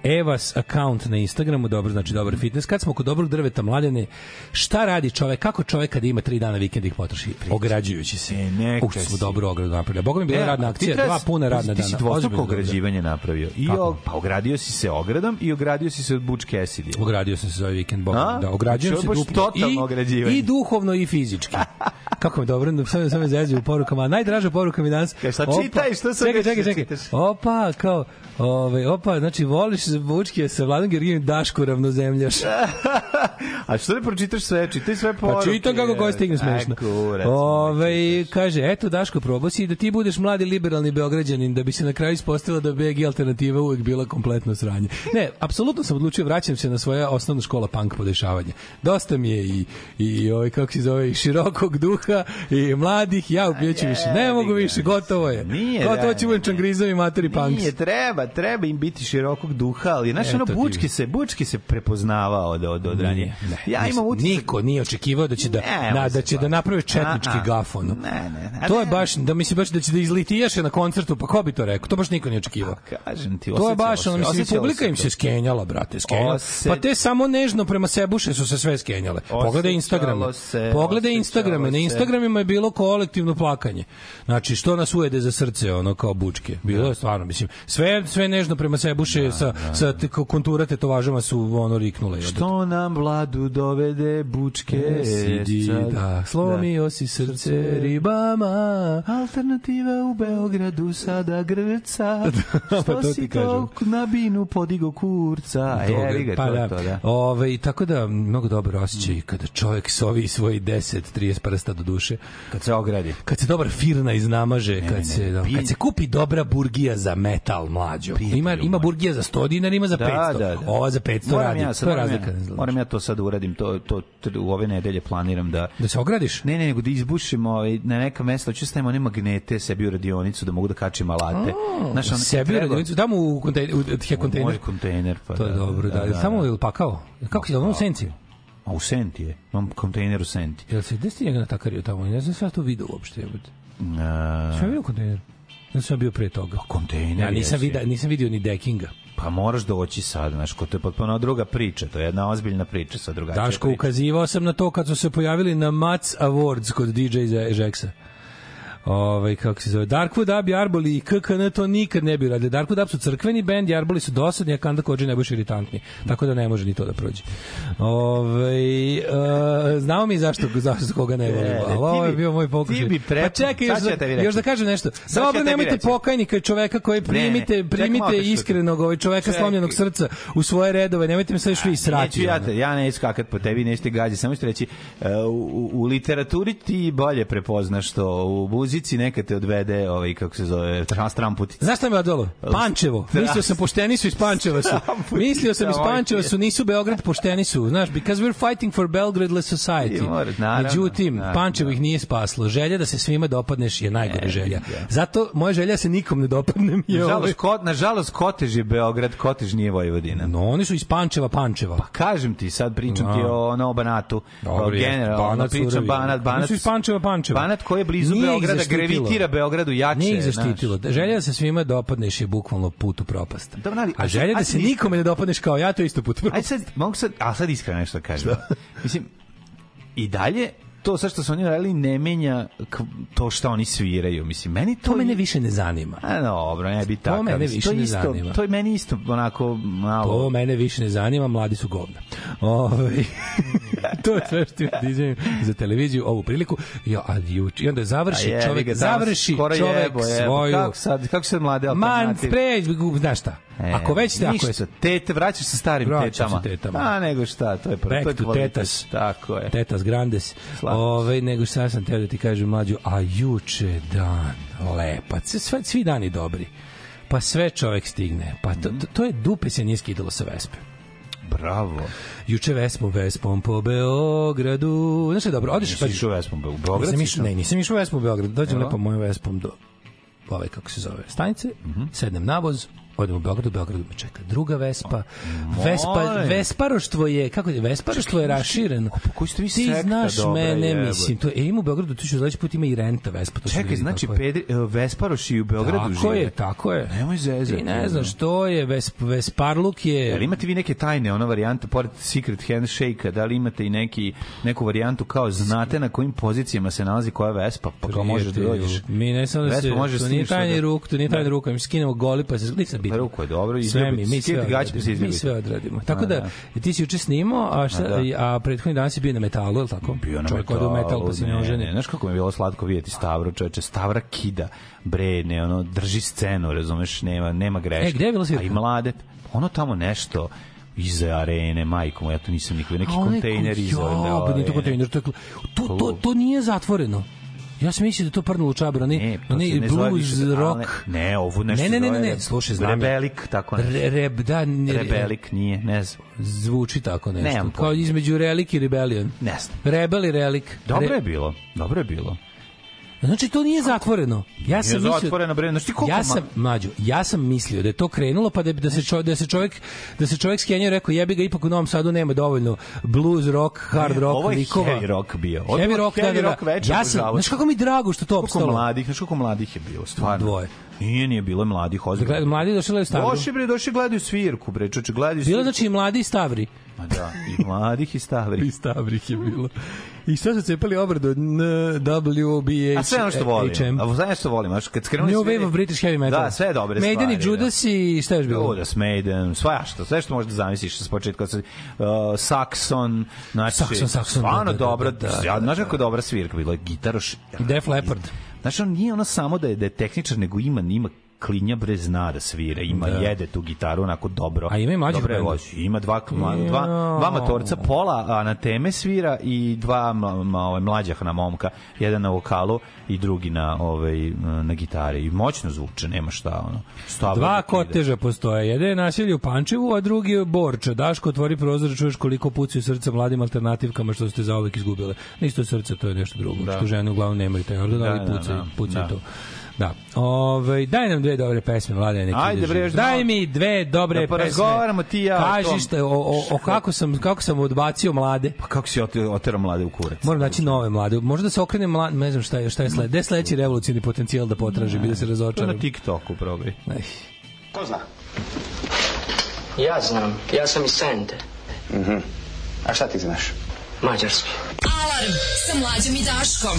Evas account na Instagramu, dobro, znači dobar fitness. Kad smo kod dobrog drveta mladene, šta radi čovek, kako čovek kada ima tri dana vikend ih potroši? Ograđujući se. E, neka U, što smo si. dobro ogradu napravili. Boga mi bila E, radna ti akcija, treba- dva puna radna Ti dana. si dvostruko ograđivanje napravio. I o, pa ogradio si se ogradom i ogradio si se od Butch Cassidy. Ogradio sam se za ovaj vikend, Boga, da, ograđujem Znači, se duplo. I, I duhovno i fizički. (laughs) Kako mi dobro, sve me zezaju u porukama. Najdraža poruka mi danas. Kaj, sad opa, čitaj, što sam Čekaj, čekaj, da čekaj. čitaš? Opa, kao, ovaj, opa, znači voliš Vučke sa Vladom Georgijem Daško ravnozemljaš. (laughs) A što ne pročitaš sve? Čitaj sve Pa poruke. čitam kako koji stigne smešno. Ove, kaže, eto Daško, probao si da ti budeš mladi liberalni beograđanin, da bi se na kraju ispostavilo da BG alternativa uvek bila kompletno sranje. Ne, apsolutno sam odlučio, vraćam se na svoja osnovna škola punk podešavanja. Dosta mi je i, i ovaj, kako se zove, i širokog duha, i mladih, ja upijeću više. Ne mogu više, gotovo je. Nije, gotovo da, ću budem čangrizovi materi punks. Nije, treba, treba im biti širokog duha, ali znaš, ono. Bučki se, Bučki se prepoznavao od, od, od ranije. Ne, ja imam utisak... Niko nije očekivao da će da, Ne, na, da će da baš- naprave četnički gafon. Ne, ne, ne. To je Ne, baš, da misli baš da će da izlitijaše na koncertu, pa ko bi to rekao? To baš niko nije očekivao. Kažem ti, To je baš, ono, mislim, publika im se skenjala, brate, skenjala. Pa te samo nežno prema sebuše su se sve skenjale. Pogledaj Instagrame. se, Pogledaj osjećalo Instagrame. Na. Instagramima je bilo kolektivno plakanje. Znači, što nas ujede za srce, ono, kao bučke. Bilo je stvarno, mislim, sve, sve nežno prema sebuše sa, sa kontura tetovažama su, ono, riknule. Što nam vladu dovede bučke Sidi, sad- da, slomio si srce ribama. Alternativa u Beogradu sada grca. (laughs) Pa Što to si to na binu podigo kurca? Jevi ga, pa to, da. to, da. Ove, tako da, mnogo dobro osjećaj kada čovjek sovi svoj 10, 30 prsta do duše. Kad se ogradi. Kad se dobra firna iznamaže, kad, ne, se, da, kad se kupi dobra burgija za metal mlađo. Ima, ima burgija za 100 dinara, ima za 500. Da, da, da. Ova za 500 Moram radi. ja, sad, to je razlika. Ja, moram ja to sad uradim, to, to, to u ove nedelje planiram da... Da se ogradiš? Ne, ne, nego da izbušim ovaj, na neka mesta, ću stavim one magnete sebi u radionicu da mogu da kačim alate. Znaš, ono, kad Sebi u treba- radionicu, damo u kontejner, u he kontejner. Može kontejner. Pa, To je dobro, da. da, Tamo je li pakao? Kako si da, ono u senci? A u Senti je. Imam kontejner u Senti. Jel se, gde si njega natakario tamo? Ne znam sve to vidio uopšte. A, Sve bio u kontejneru. Ja sam bio pre toga. kontejner Ja nisam, vidio, nisam vidio ni dekinga. Pa moraš doći sad, znaš, ko to je potpuno druga priča, to je jedna ozbiljna priča sa drugačija Daško, priča. ukazivao sam na to kad su se pojavili na Mats Awards kod DJ Žeksa. Ovaj kako se zove Darkwood Up, Jarboli i KKN to nikad ne bi radili. Darkwood Up su crkveni bend, Jarboli su dosadni, a Kanda Kođe ne baš iritantni. Tako da ne može ni to da prođe. Ovaj uh, znamo mi zašto zašto koga ne volimo. E, ti ovo je bi- bio moj pokušaj. ti bi pre- Pa čekaj još, da, još da kažem nešto. Dobro, nemojte pokajnika čoveka koji ne, primite čekaj primite malo da iskrenog ovaj čoveka slomljenog srca u svoje redove. Nemojte me sad još vi srati. Ja, te, ja neću skakat po tebi, neću te gađi, samo ti reći, uh, u, u literaturi ti bolje prepoznaš to, u muzici neka te odvede, ovaj, kako se zove, trans tramputica. Znaš šta me odvelo? Pančevo. Mislio sam pošteni su iz Pančeva su. Mislio sam iz Pančeva su, nisu Beograd pošteni su. Znaš, because we're fighting for Belgradeless society. Međutim. Pančevo ih nije spaslo. Želja da se svima dopadneš je najgore Ne, želja. da. Zato moja želja da se nikom ne dopadnem je ovaj. Nažalost, ko, nažalost, Kotež je Beograd, Kotež nije Vojvodina. No, oni su iz Pančeva, Pančeva. Kažem ti, sad pričam Da. ti o ono, o Banatu, Dobro generalno, Banat pričam surovi. Banat, Oni Banat, su iz Pančeva, Pančeva. Banat koji je blizu Beograda, zaštitilo. gravitira Beogradu jače. Nije ih zaštitilo. Želja da se svima dopadneš je bukvalno put u propast. Dobro, ali- A želja da ajde se nikome ne dopadneš kao ja, to je isto put u Aj propast. sad, mogu sad, a sad iskreno nešto kažem. Mislim, i dalje, to sve što su oni radili ne menja to što oni sviraju. Mislim, meni to... To mene više ne zanima. A dobro, ne bi tako. mene Mislim, više to ne isto, zanima. To je meni isto onako malo... To mene više ne zanima, mladi su govna. Ovaj (laughs) to je sve što izvinim za televiziju ovu priliku. Jo, a juče i onda završi A čovjek, završi čovjek jebo, jebo. svoju Kako sad, kako sad mlade Man, alternative? pre, znaš šta? E, ako već te, ako je ništa, tete, vraćaš se starim Vraćam se tetama. tetama. A, nego šta, to je prvo. Back to je to kvalitet. tetas. Tako je. Tetas Grandes. Ove, nego šta sam teo da ti kažem mlađu, a juče dan lepac, sve, svi dani dobri. Pa sve čovek stigne. Pa to, to, to je dupe se nije skidalo sa Vespe. Bravo. Juče Vespom, Vespom po Beogradu. Znaš je dobro, odeš Nisi išao Vespom u Beograd? Nisam išao, ne, nisam išao Vespom u Beograd. Dođem Evo. lepo mojom Vespom do ove, kako se zove, stanice, Mhm. sednem na voz, odem u Beograd, u Beogradu me čeka druga Vespa. Vespa, Vesparoštvo je, kako je, Vesparoštvo je rašireno. pa koji ste vi Ti znaš mene, jebote. mislim, to je, ima u Beogradu, tu ću sledeći put ima i renta Vespa. To ću Čekaj, znači. Pedri, e, Vesparoš i u Beogradu Tako žive? je, tako je. Nemoj zezati. Ti ne znaš, to je, Vesp, Vesparluk je... Jel imate vi neke tajne, ona varijanta, pored Secret Handshake-a, da li imate i neki, neku varijantu kao znate na kojim pozicijama se nalazi koja Vespa, pa kao možeš da dođeš. Mi ne samo da se, može to s nije tajni da- ruk, to nije tajni ruka, mi skinemo goli pa se nisam bitno. ruku je dobro, Sve mi, mi sve pa se odradimo. Mi sve odradimo. Tako da, da. ti si juče snimao, a, šta, A, da. a prethodni dan si bio na metalu, je li tako? bio na Čovjek metalu, metal pa se ne ne, znaš kako mi je bilo slatko vidjeti Stavru, čoveče, Stavra kida, bre, ne, ono, drži scenu, razumeš, nema, nema greške. E, gde je bila svirka? A i mlade, ono tamo nešto, iza arene, majko moja, ja to nisam nikad, neki kontejner ko- iza Ja, arene. pa nije to kontejner, to, je, to, to, to nije zatvoreno. Ja sam mislio da to čabar, onaj, Ne, ne zove blues ali rock. Ne, ne, ovo nešto Ne, ne, ne, ne, ne, reb- slušaj, znam. Rebelik, tako nešto. Re, reb, da, ne, Rebelik nije, ne znam. Zvuči tako nešto. Nemam Kao između Relic i Rebellion. Ne znam. Rebel i Relic. Dobro Re- je bilo, dobro je bilo. Znači to nije zatvoreno. Ja sam Nije mislio zatvoreno, bre, znaš ti koliko Ja sam mlađo, ja sam mislio da je to krenulo pa da da se čovjek da se čovjek da se čovjek skenjao i rekao jebi ga ipak u Novom Sadu nema dovoljno blues rock, hard rock Ovo je likova. heavy rock bio. Ovo Heavy rock, da, heavy da, da. rock večer Ja sam, znaš kako mi drago što to Koliko opstalo. mladih, znaš koliko mladih je bilo, stvarno. Dvoje. Nije, nije bilo je mladih ozbiljno. Gled- Mladi došli u stavru. Došli bre, došli gledaju svirku, bre, čoče, gledaju Bilo svirku. znači i mladi i stavri. Ma da, i mladih i stavri. (laughs) I stavrih je bilo. I sad su cepali obradu N, W, B, H, A sve ono što volim. HM. A sve što volim, kad skrenuli New sve- Wave of British Heavy Metal. Da, sve dobre Maiden stvari. i Judas i šta još bilo? Judas, Maiden, svašta, sve što možeš da zamisliš s početka. Uh, Saxon, znači, Saxon, Saxon, stvarno da, da, dobro, da, da, znaš kako dobra svirka, bilo je gitaroš. Def Leppard. Znaš, on nije ono samo da je, da je tehničar, nego ima, ima klinja bre zna da svira, ima jede tu gitaru onako dobro. A ima i bendova? vozi. Ima dva, dva, Jao. dva matorca, pola na teme svira i dva ovaj, mlađah na momka, jedan na vokalu i drugi na ovaj na gitari. I moćno zvuče, nema šta ono. Dva ide. koteža postoje. Jedan je nasilje u Pančevu, a drugi je Borča. Daško, otvori prozor, čuješ koliko pucaju srca mladim alternativkama što ste zauvek izgubile. Nisto srce, to je nešto drugo. Da. Što žene uglavnom nemaju taj organ, ali Da, da, pucaju, da. pucaju Da. to. Da. Ove, daj nam dve dobre pesme, Mladen, neki Ajde, bre, Daj mi dve dobre Da pesme. porazgovaramo ti i ja. Kaži šta, o, o, o kako, sam, kako sam odbacio mlade. Pa kako si ote- oterao mlade u kurac? Moram naći nove mlade. Možda da se okrene mlad, ne znam šta je, šta je sled. Gde je sledeći revolucijni potencijal da potraži, bi da se To razočaram. na TikToku probaj. Ej. Ko zna? Ja znam, ja sam iz Sente, A šta ti znaš? Mađarski. Alarm sa mlađom i Daškom.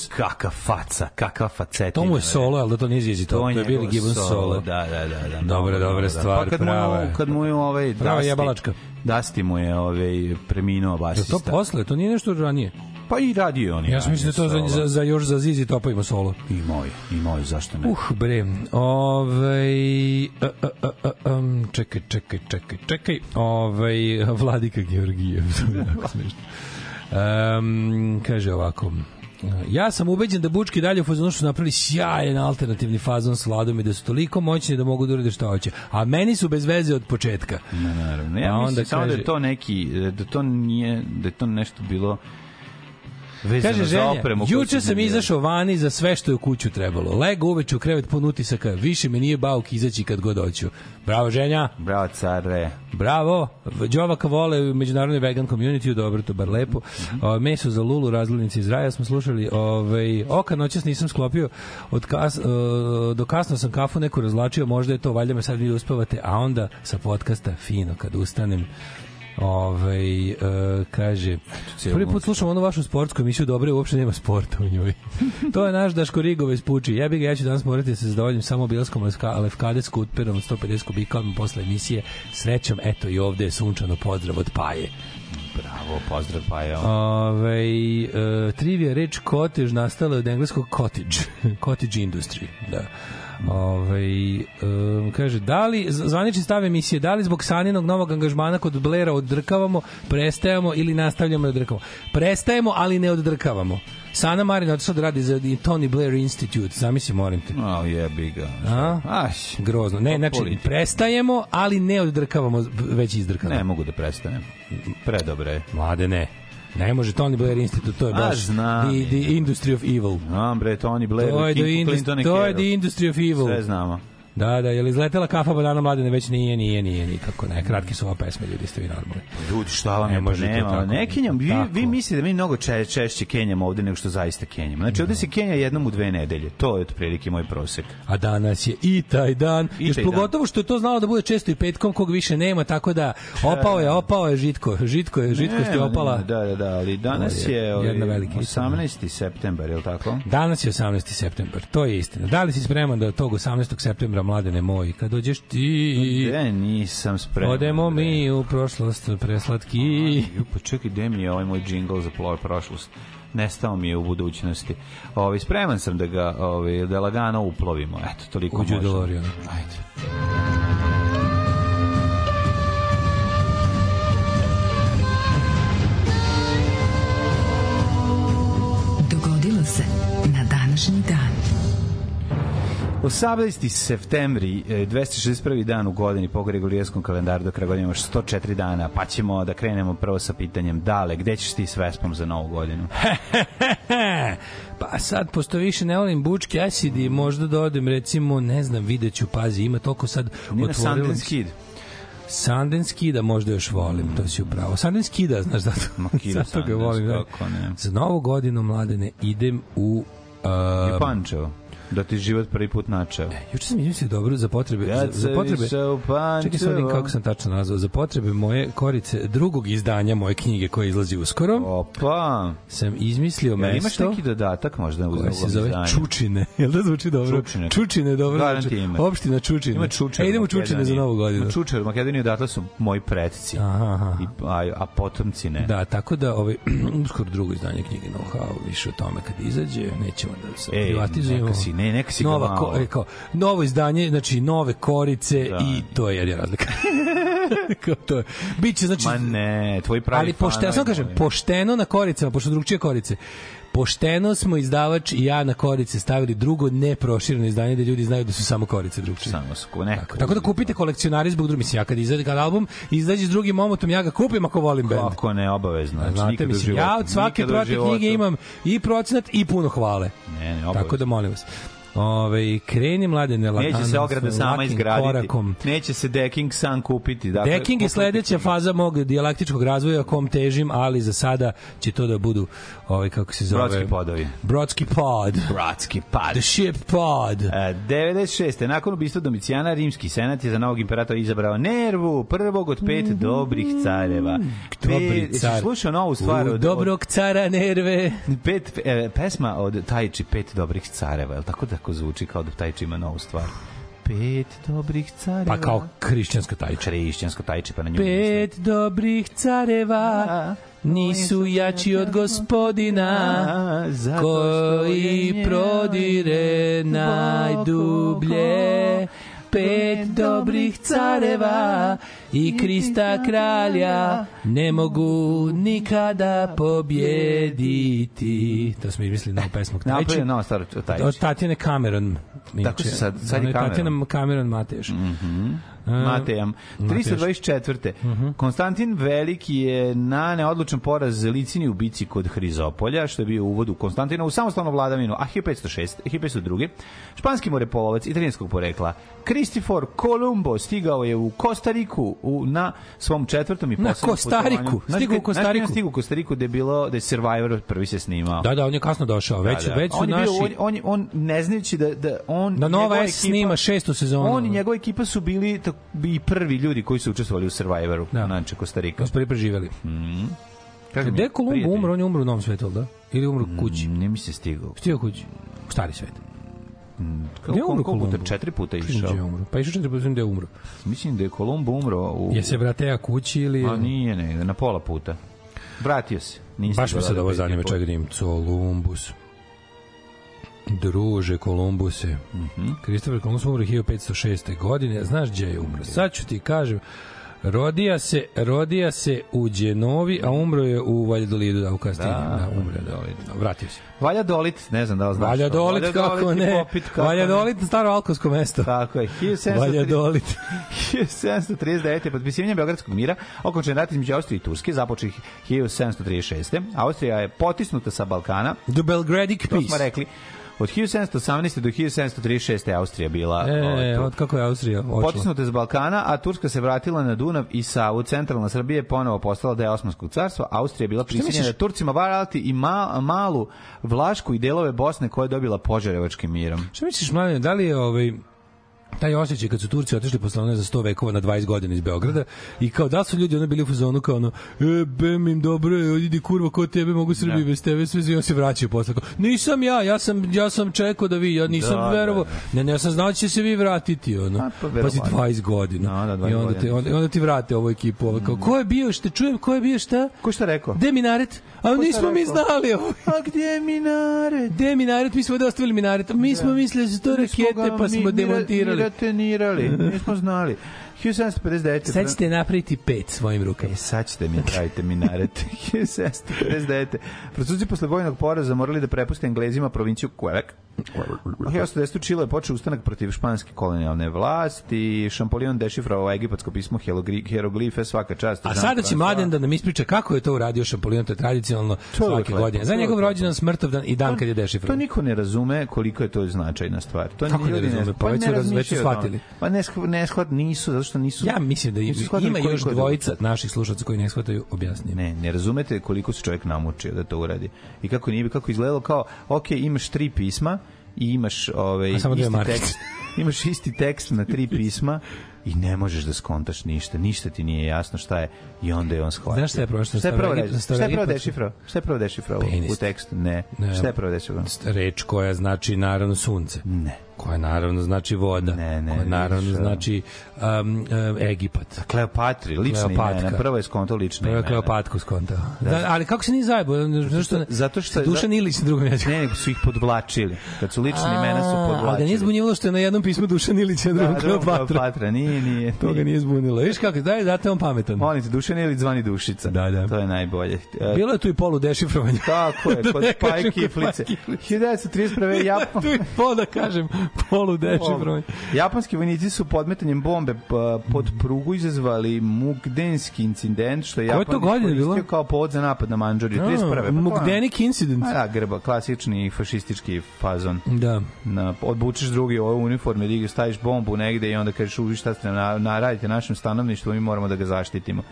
Bibbons. Kaka faca, kakva facetina. To mu je solo, ali da to nije Zizi Top, to je Billy Gibbons solo. Da, da, da. da Dobra, Dobro, dobra da. stvar, Pa kad prava mu, kad mu je ovaj Prava jebalačka. Dusty mu je ovaj, preminuo Je to basista. posle? To nije nešto ranije? Pa i radio on. i Ja sam mislio da to za, za, solo. za još za Zizi Topa ima solo. Imao je, imao je, zašto ne? Uh, bre. Ovaj um, čekaj, čekaj, čekaj, čekaj. Ovaj Vladika Georgijev. (laughs) to je jako (laughs) smešno. Um, kaže ovako. Ja sam ubeđen da Bučki dalje u fazonu što napravili sjajan alternativni fazon s Vladom i da su toliko moćni da mogu da urade šta hoće. A meni su bez veze od početka. Ne, naravno. Ja A onda mislim samo da kaže- je to neki, da to nije, da je to nešto bilo vezano Kaže ženja, opremu. juče sam izašao vani za sve što je u kuću trebalo. Lego uveče u krevet pun utisaka, više me nije bauk izaći kad god hoću. Bravo ženja, Bravo, care. bravo. Đovaka vole u međunarodnoj vegan community, dobro, to bar lepo. O, meso za Lulu, razglednici iz raja smo slušali. Ovaj, oka noćas nisam sklopio, od kas, e, do kasno sam kafu neku razlačio, možda je to, valjda me sad vi uspavate, a onda sa podcasta fino kad ustanem Ovaj e, kaže prvi put slušam onu vašu sportsku emisiju dobro uopšte nema sporta u njoj. (laughs) To je naš Daško Rigove spuči jebi ga ja ću danas morati da se zadovoljim samo bilaskom lefka- lefkade skuterom od 150 kubika odmah posle emisije. Srećom eto i ovde je sunčano. Pozdrav od Paje. Bravo, pozdrav, pa je. Ove, e, trivia reč cottage nastala od engleskog cottage, (laughs) cottage industry, da. Ove, e, kaže, da li, zvanični stav emisije, da li zbog Saninog novog angažmana kod Blera oddrkavamo, prestajemo ili nastavljamo da oddrkavamo? Prestajemo, ali ne oddrkavamo. Sana Marin otišla da radi za Tony Blair Institute, zamisli, molim te. A, jebi ga. A? Aš, Grozno. Ne, znači, politika. prestajemo, ali ne oddrkavamo, već izdrkavamo. ne mogu da prestanem. Predobre. Mlade, ne. Ne može Tony Blair Institute, to je A, baš znam. the, the industry of evil. Znam, bre, Tony Blair, To je, the King indus- Clinton to je the industry of evil. Sve znamo. Da, da, je li izletela kafa banana mladene? Već nije, nije, nije, nikako ne. Kratke su ova pesme, ljudi, ste vi normalni. Ljudi, šta vam Ne je, pa može to nema. tako. Ne kenjam, vi, Tako. vi mislite da mi mnogo če, češće kenjamo ovde nego što zaista kenjamo. Znači, ovde se kenja jednom u dve nedelje. To je otprilike moj prosek. A danas je i taj dan. I Još taj pogotovo što je to znalo da bude često i petkom, kog više nema, tako da opao je, opao je žitko. Žitko je, žitkost je Nema, opala. nema, Da, da, da, ali danas je je, ovaj, jedna velika istina. 18. septembar, je li tako? Danas je 18. septembar, to je istina. Da li si spreman da tog 18. septembra, mladene moj, kad dođeš ti... Ne, nisam spreman. Odemo mi u prošlost preslatki. Ju, pa čekaj, gde mi je ovaj moj džingl za ploj prošlost? Nestao mi je u budućnosti. Ovaj spreman sam da ga ovaj da lagano uplovimo. Eto, toliko Uđi u možemo. DeLorean. Ajde. 18. septembri, e, 261. dan u godini po regulijarskom kalendaru do kraja godine imaš 104 dana, pa ćemo da krenemo prvo sa pitanjem Dale, gde ćeš ti s Vespom za novu godinu? (laughs) pa sad, pošto više ne volim bučki acid i možda da odem, recimo, ne znam, vidjet ću, pazi, ima toliko sad Nije na Sundance Kid. Sundance Kida možda još volim, to si upravo. Sundance Kida, znaš, zato, Ma, Kida zato ga volim. Da. kako ne. Za novu godinu, mladene, idem u... I Uh, Pančevo. Da ti život prvi put načeo. Juče sam izmislio dobro za potrebe za, Kad za se potrebe. Čekaj sam vidim kako sam tačno nazvao za potrebe moje korice drugog izdanja moje knjige koje izlazi uskoro. Opa! Sam izmislio Ja, mesto. imaš neki dodatak možda u koje se zove izdanju? Čučine. (laughs) Jel da zvuči dobro? Čučine. Čučine, dobro. Garanti ima. Opština Čučine. Ima Čučer. E, idemo Čučine za novu godinu. Ima Čučer u Makedoniji, odatle su moji predci. Aha, aha. I, a, a potomci ne. Da, tako da ovaj (clears throat) uskoro drugo izdanje knjige Know How, više o tome kad izađe, nećemo da se E, privatizujemo. neka si- ne, neka si Nova ko, e, kao, novo izdanje, znači nove korice Da. i to je jedina razlika. (laughs) kao to je. Biće znači Ma ne, tvoj pravi ali pošteno, fanovi samo kažem, pošteno na koricama, pošto drugčije korice. Pošteno smo izdavač i ja na korice stavili drugo neprošireno izdanje da ljudi znaju da su samo korice drugčije. Samo su ne. Tako, tako da kupite kolekcionari zbog drugih. Mislim, ja kad izađe kad album izađe s drugim omotom, ja ga kupim ako volim bend. Kako ne, obavezno. Znači, Znate, mislim, ja životu, od svake životu. knjige imam i procenat i puno hvale. Ne, ne, obavezno. Tako da molim vas. Ove, kreni mladene la- Neće se ograda sama izgraditi. Korakom. Neće se decking sam kupiti. Dakle, Decking je sledeća faza mog dijalektičkog razvoja kom težim, ali za sada će to da budu ovaj kako se zove Brodski podovi. Brodski pod. Bratski pad. The ship pod. E, 96. Nakon ubistva Domicijana, rimski senat je za novog imperatora izabrao Nervu, prvog od pet dobrih careva. Dobri Jesi car. slušao novu stvar? U od, dobrog cara nerve. Od, pet, e, pesma od Tajči, pet dobrih careva. Je tako tako zvuči kao da Tajči ima novu stvar? Pet dobrih careva. Pa kao hrišćanska tajča. Hrišćansko Tajči, pa na nju Pet dobrih careva nisu jači od gospodina što koji prodire najdublje pet dobrih careva i Krista kralja ne mogu nikada pobjediti. To smo izmislili novu pesmu. Napravio novu stvar od Tajči. Od Tatjane Cameron. Tako se sad- sad je Cameron. Tatjana Cameron Mateš. Mhm. E, Matejam. Matejam. 324. Konstantin Veliki je na neodlučan poraz Licini u bici kod Hrizopolja, što je bio uvod u Konstantina u samostalnu vladavinu, a 1506, 1502. Španski morepolovac italijanskog porekla Kristifor Columbo stigao je u Kostariku u, na svom četvrtom i Na poslednjem Kostariku. putovanju. Znaš Stigao u znaš Kostariku. Stigao u Kostariku da je bilo da je Survivor prvi se snimao. Da, da, on je kasno došao. Već, Da, da. već su on naši... bio, on, on, on ne znajući da, da on... Da Nova S ekipa- snima šestu sezonu. On i njegova ekipa su bili tak, i prvi ljudi koji su učestvovali u Survivoru, da. znači Kostarika. Da prvi preživeli. Mm. Kažem, Gde prijatelj. umro? On je umro u Novom svetu, da? Ili umro u kući? Mm, Ne mi se stigao. Stigao kući. U stari svet. Kako, Gde je umro? Kolumbo? Četiri puta Mislim išao. je umro. Pa išao četiri puta, da je umro. Mislim da je Kolumbo umro u... Je se vratea kući ili... A nije, ne, na pola puta. Vratio se. Nije Baš stigao sad da ovo zanima, čekaj da im Columbus. Druže Kolumbuse. Mhm. Kristofer Kolumbus umro 1506. godine. Znaš gdje je umro? Sad ću ti kažem. Rodija se, rodija se u Đenovi, a umro je u Valjadolidu, da u Kastilji. Da, Da, umro je, da. Vratio se. Valja Dolit, ne znam da li znaš. Valja to. Dolit, Valja kako ne. popit, kako Valja ne. Staro alkovsko mesto. Tako je. 1730 Valja Dolit. 1739. potpisivanjem Beogradskog mira okončen rat između Austrije i Turske započeo 1736. Austrija je potisnuta sa Balkana. The Belgradic To smo Peace. rekli. Od 1718. do 1736. je Austrija bila ovaj, E, tu. od kako je Austrija. Potisnuta iz Balkana, a Turska se vratila na Dunav i Savu. Centralna Srbija je ponovo postala deo Osmanskog carstva. Austrija je bila prisiljena da Turcima varati i ma, malu Vlašku i delove Bosne koje je dobila Požarevačkim mirom. Šta misliš, mladine, da li je ovaj taj osjećaj kad su Turci otišli posle one za 100 vekova na 20 godina iz Beograda i kao da su ljudi ono bili u fazonu kao ono e, bem im dobro je, idi kurva ko tebe mogu Srbiji Da. bez tebe sve i on se vraćaju posle kao, nisam ja, ja sam, ja sam čekao da vi, ja nisam Da, da, verovao da. ne, ne, ja sam znao da će se vi vratiti ono, A, pa pazi verovatno. 20 godina Da, da, 20 i onda, te, onda, onda ti vrate ovu ekipu ovo, kao, ko je bio, šta čujem, ko je bio šta Ko šta rekao? Gde Minaret? A nismo mi znali. A gdje je Minaret? Gde je Minaret? Mi smo ovde ostavili Minaret. Mi smo mislili da su to rakete, pa smo demontirali. Miratenirali, nismo znali. 1759. Sad ćete napraviti pet svojim rukama. E, sad ćete mi pravite minaret. 1759. Francuzi posle vojnog poraza morali da prepuste Englezima provinciju Quebec. 1810. Čile je počeo ustanak protiv španske kolonijalne vlasti. Šampolion dešifrovao egipatsko pismo hieroglife svaka čast. A sada će mladen da nam ispriča kako je to uradio Šampolion, to je tradicionalno To svake godine. to Za je njegov rođendan, smrtovdan i dan kad je To dešifrovan. niko ne razume koliko je to značajna stvar. To Kako ne razume? Pa već su raz- već su shvatili. Pa ne, ne shvat, nisu, zato što nisu... Ja mislim da nisu ima još dvojica naših slušaca koji ne shvataju objasnije. Ne, ne razumete koliko se čovjek namučio da to uradi. I kako nije, kako izgledalo kao, ok, imaš tri pisma i imaš ovaj, isti tekst, (laughs) imaš isti tekst na tri pisma i ne možeš da skontaš ništa, ništa ti nije jasno šta je i onda je on shvatio. Znaš šta je prošlo? Šta je prvo, šta je prvo dešifrao? Šta je prvo dešifrao u tekstu? Ne. Ne. Šta je prvo dešifrao? Reč koja znači naravno sunce. Ne. Koja naravno znači voda. Ne, ne, Koja naravno vidiš, znači um, um, Egipat. Kleopatri, lične Kleopatka. imena. Prvo je skonto lične Prvo je. Kleopatku skontao. Da, ali kako se nije zajebo? Zato što je- Dušan Ilić na drugom jeziku. Ne, nego su ih podvlačili. Kad su lične imena su A, podvlačili. Ali ga nije zbunjivalo što je na jednom pismu Dušan Ilić, na drugom Da, Kleopatra. Kleopatra, nije Nije. (laughs) To ga nije zbunilo. Viš kako, daj, date on pametan. Molim te, Dušan ili zvani Dušica. Da, da. To je najbolje. E, Bilo je tu i polu dešifrovanja. Tako je, (laughs) Da kod Kiflice. Spaj Kiflice. 1931. Japan... tu i pol da kažem, (laughs) polu dešifrovanja. Japanski vojnici su podmetanjem bombe pod prugu izazvali Mukdenski incident, što je Japan to godine bilo? kao povod za napad na Manđuriju. 31. Pa Mugdenik incident. A da, grba, klasični fašistički fazon. Da. Na, odbučeš drugi u ovoj uniforme, da staviš bombu negde i onda kažeš uvi šta ste na, na, radite našem stanovništvu, mi moramo da ga zaštitimo.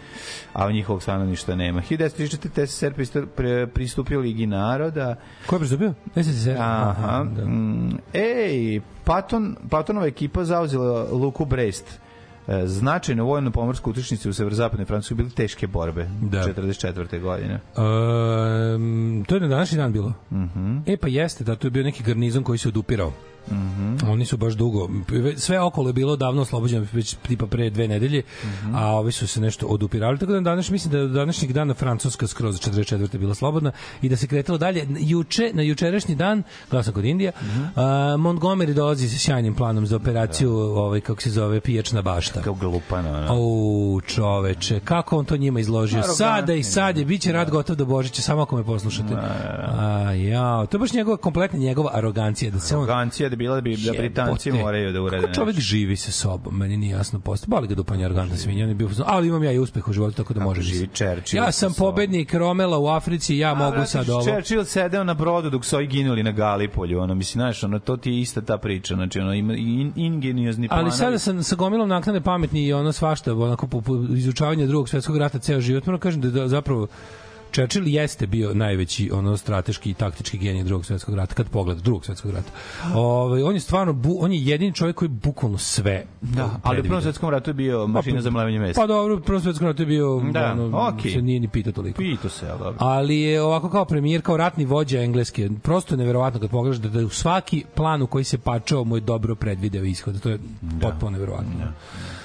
A njihovog stanovništva nema. 1934. TSSR pristu- pre- pristupio Ligi naroda. Ko je pristupio? SSSR. Aha. da. Mm, ej, Patton, Pattonova ekipa zauzela Luku Brest. E, Značajno vojno pomorsko utičnice u severozapadnoj Francuskoj bili teške borbe Da. 44. godine. Um, to je na današnji dan bilo. Mhm. E pa jeste, da to je bio neki garnizon koji se odupirao. Mhm. Oni su baš dugo, sve okolo je bilo davno oslobođeno, već tipa pre dve nedelje, Mhm. a ovi su se nešto odupirali, tako da danas mislim da je do današnjeg dana Francuska skroz 44. bila slobodna i da se kretalo dalje. Juče, na jučerašnji dan, glasam kod Indija, Mhm. a, Montgomery dolazi sa sjajnim planom za operaciju, ovaj, kako se zove, pijačna bašta. Kao glupan, ono. O, čoveče, kako on to njima izložio. Arogantni, Sada i sad je, bit će rad gotov do Božića, samo ako me poslušate. A, ja, to je baš njegova, kompletna njegova arogancija. Da se on, Arogancija da bila da bi da Britanci moraju da urade Kako čovek živi sa sobom, meni nije jasno posto. Boli ga dupanje arogantna svinja, on je bio, ali imam ja i uspeh u životu, tako da može. živi Churchill Ja sa sam pobednik Romela u Africi, ja mogu sad ovo. Churchill sedeo na brodu dok su ovi ginuli na Galipolju, ono, mislim, znaš, ono, to ti je ista ta priča, znači, ono, ima in, ingeniozni planovi. Ali sada sam sa gomilom naknade pametni i ono svašta, onako po, po izučavanju drugog svetskog rata ceo život, moram kažem da, da zapravo Churchill jeste bio najveći ono strateški i taktički genij drugog svetskog rata kad pogleda drugog svetskog rata. Ovaj on je stvarno bu, on je jedini čovjek koji bukvalno sve. Da, ali u. Prvom svetskom ratu je bio mašina za mlevanje mesa. Pa dobro, u prvom svetskom ratu je bio Da, ono, okej. se nije ni pitao toliko. Pito se, ali dobro. Ali je ovako kao premijer, kao ratni vođa engleske, prosto je neverovatno kad pogledaš da, da u svaki plan u koji se pačao mu je dobro predvideo ishod. To je potpuno neverovatno.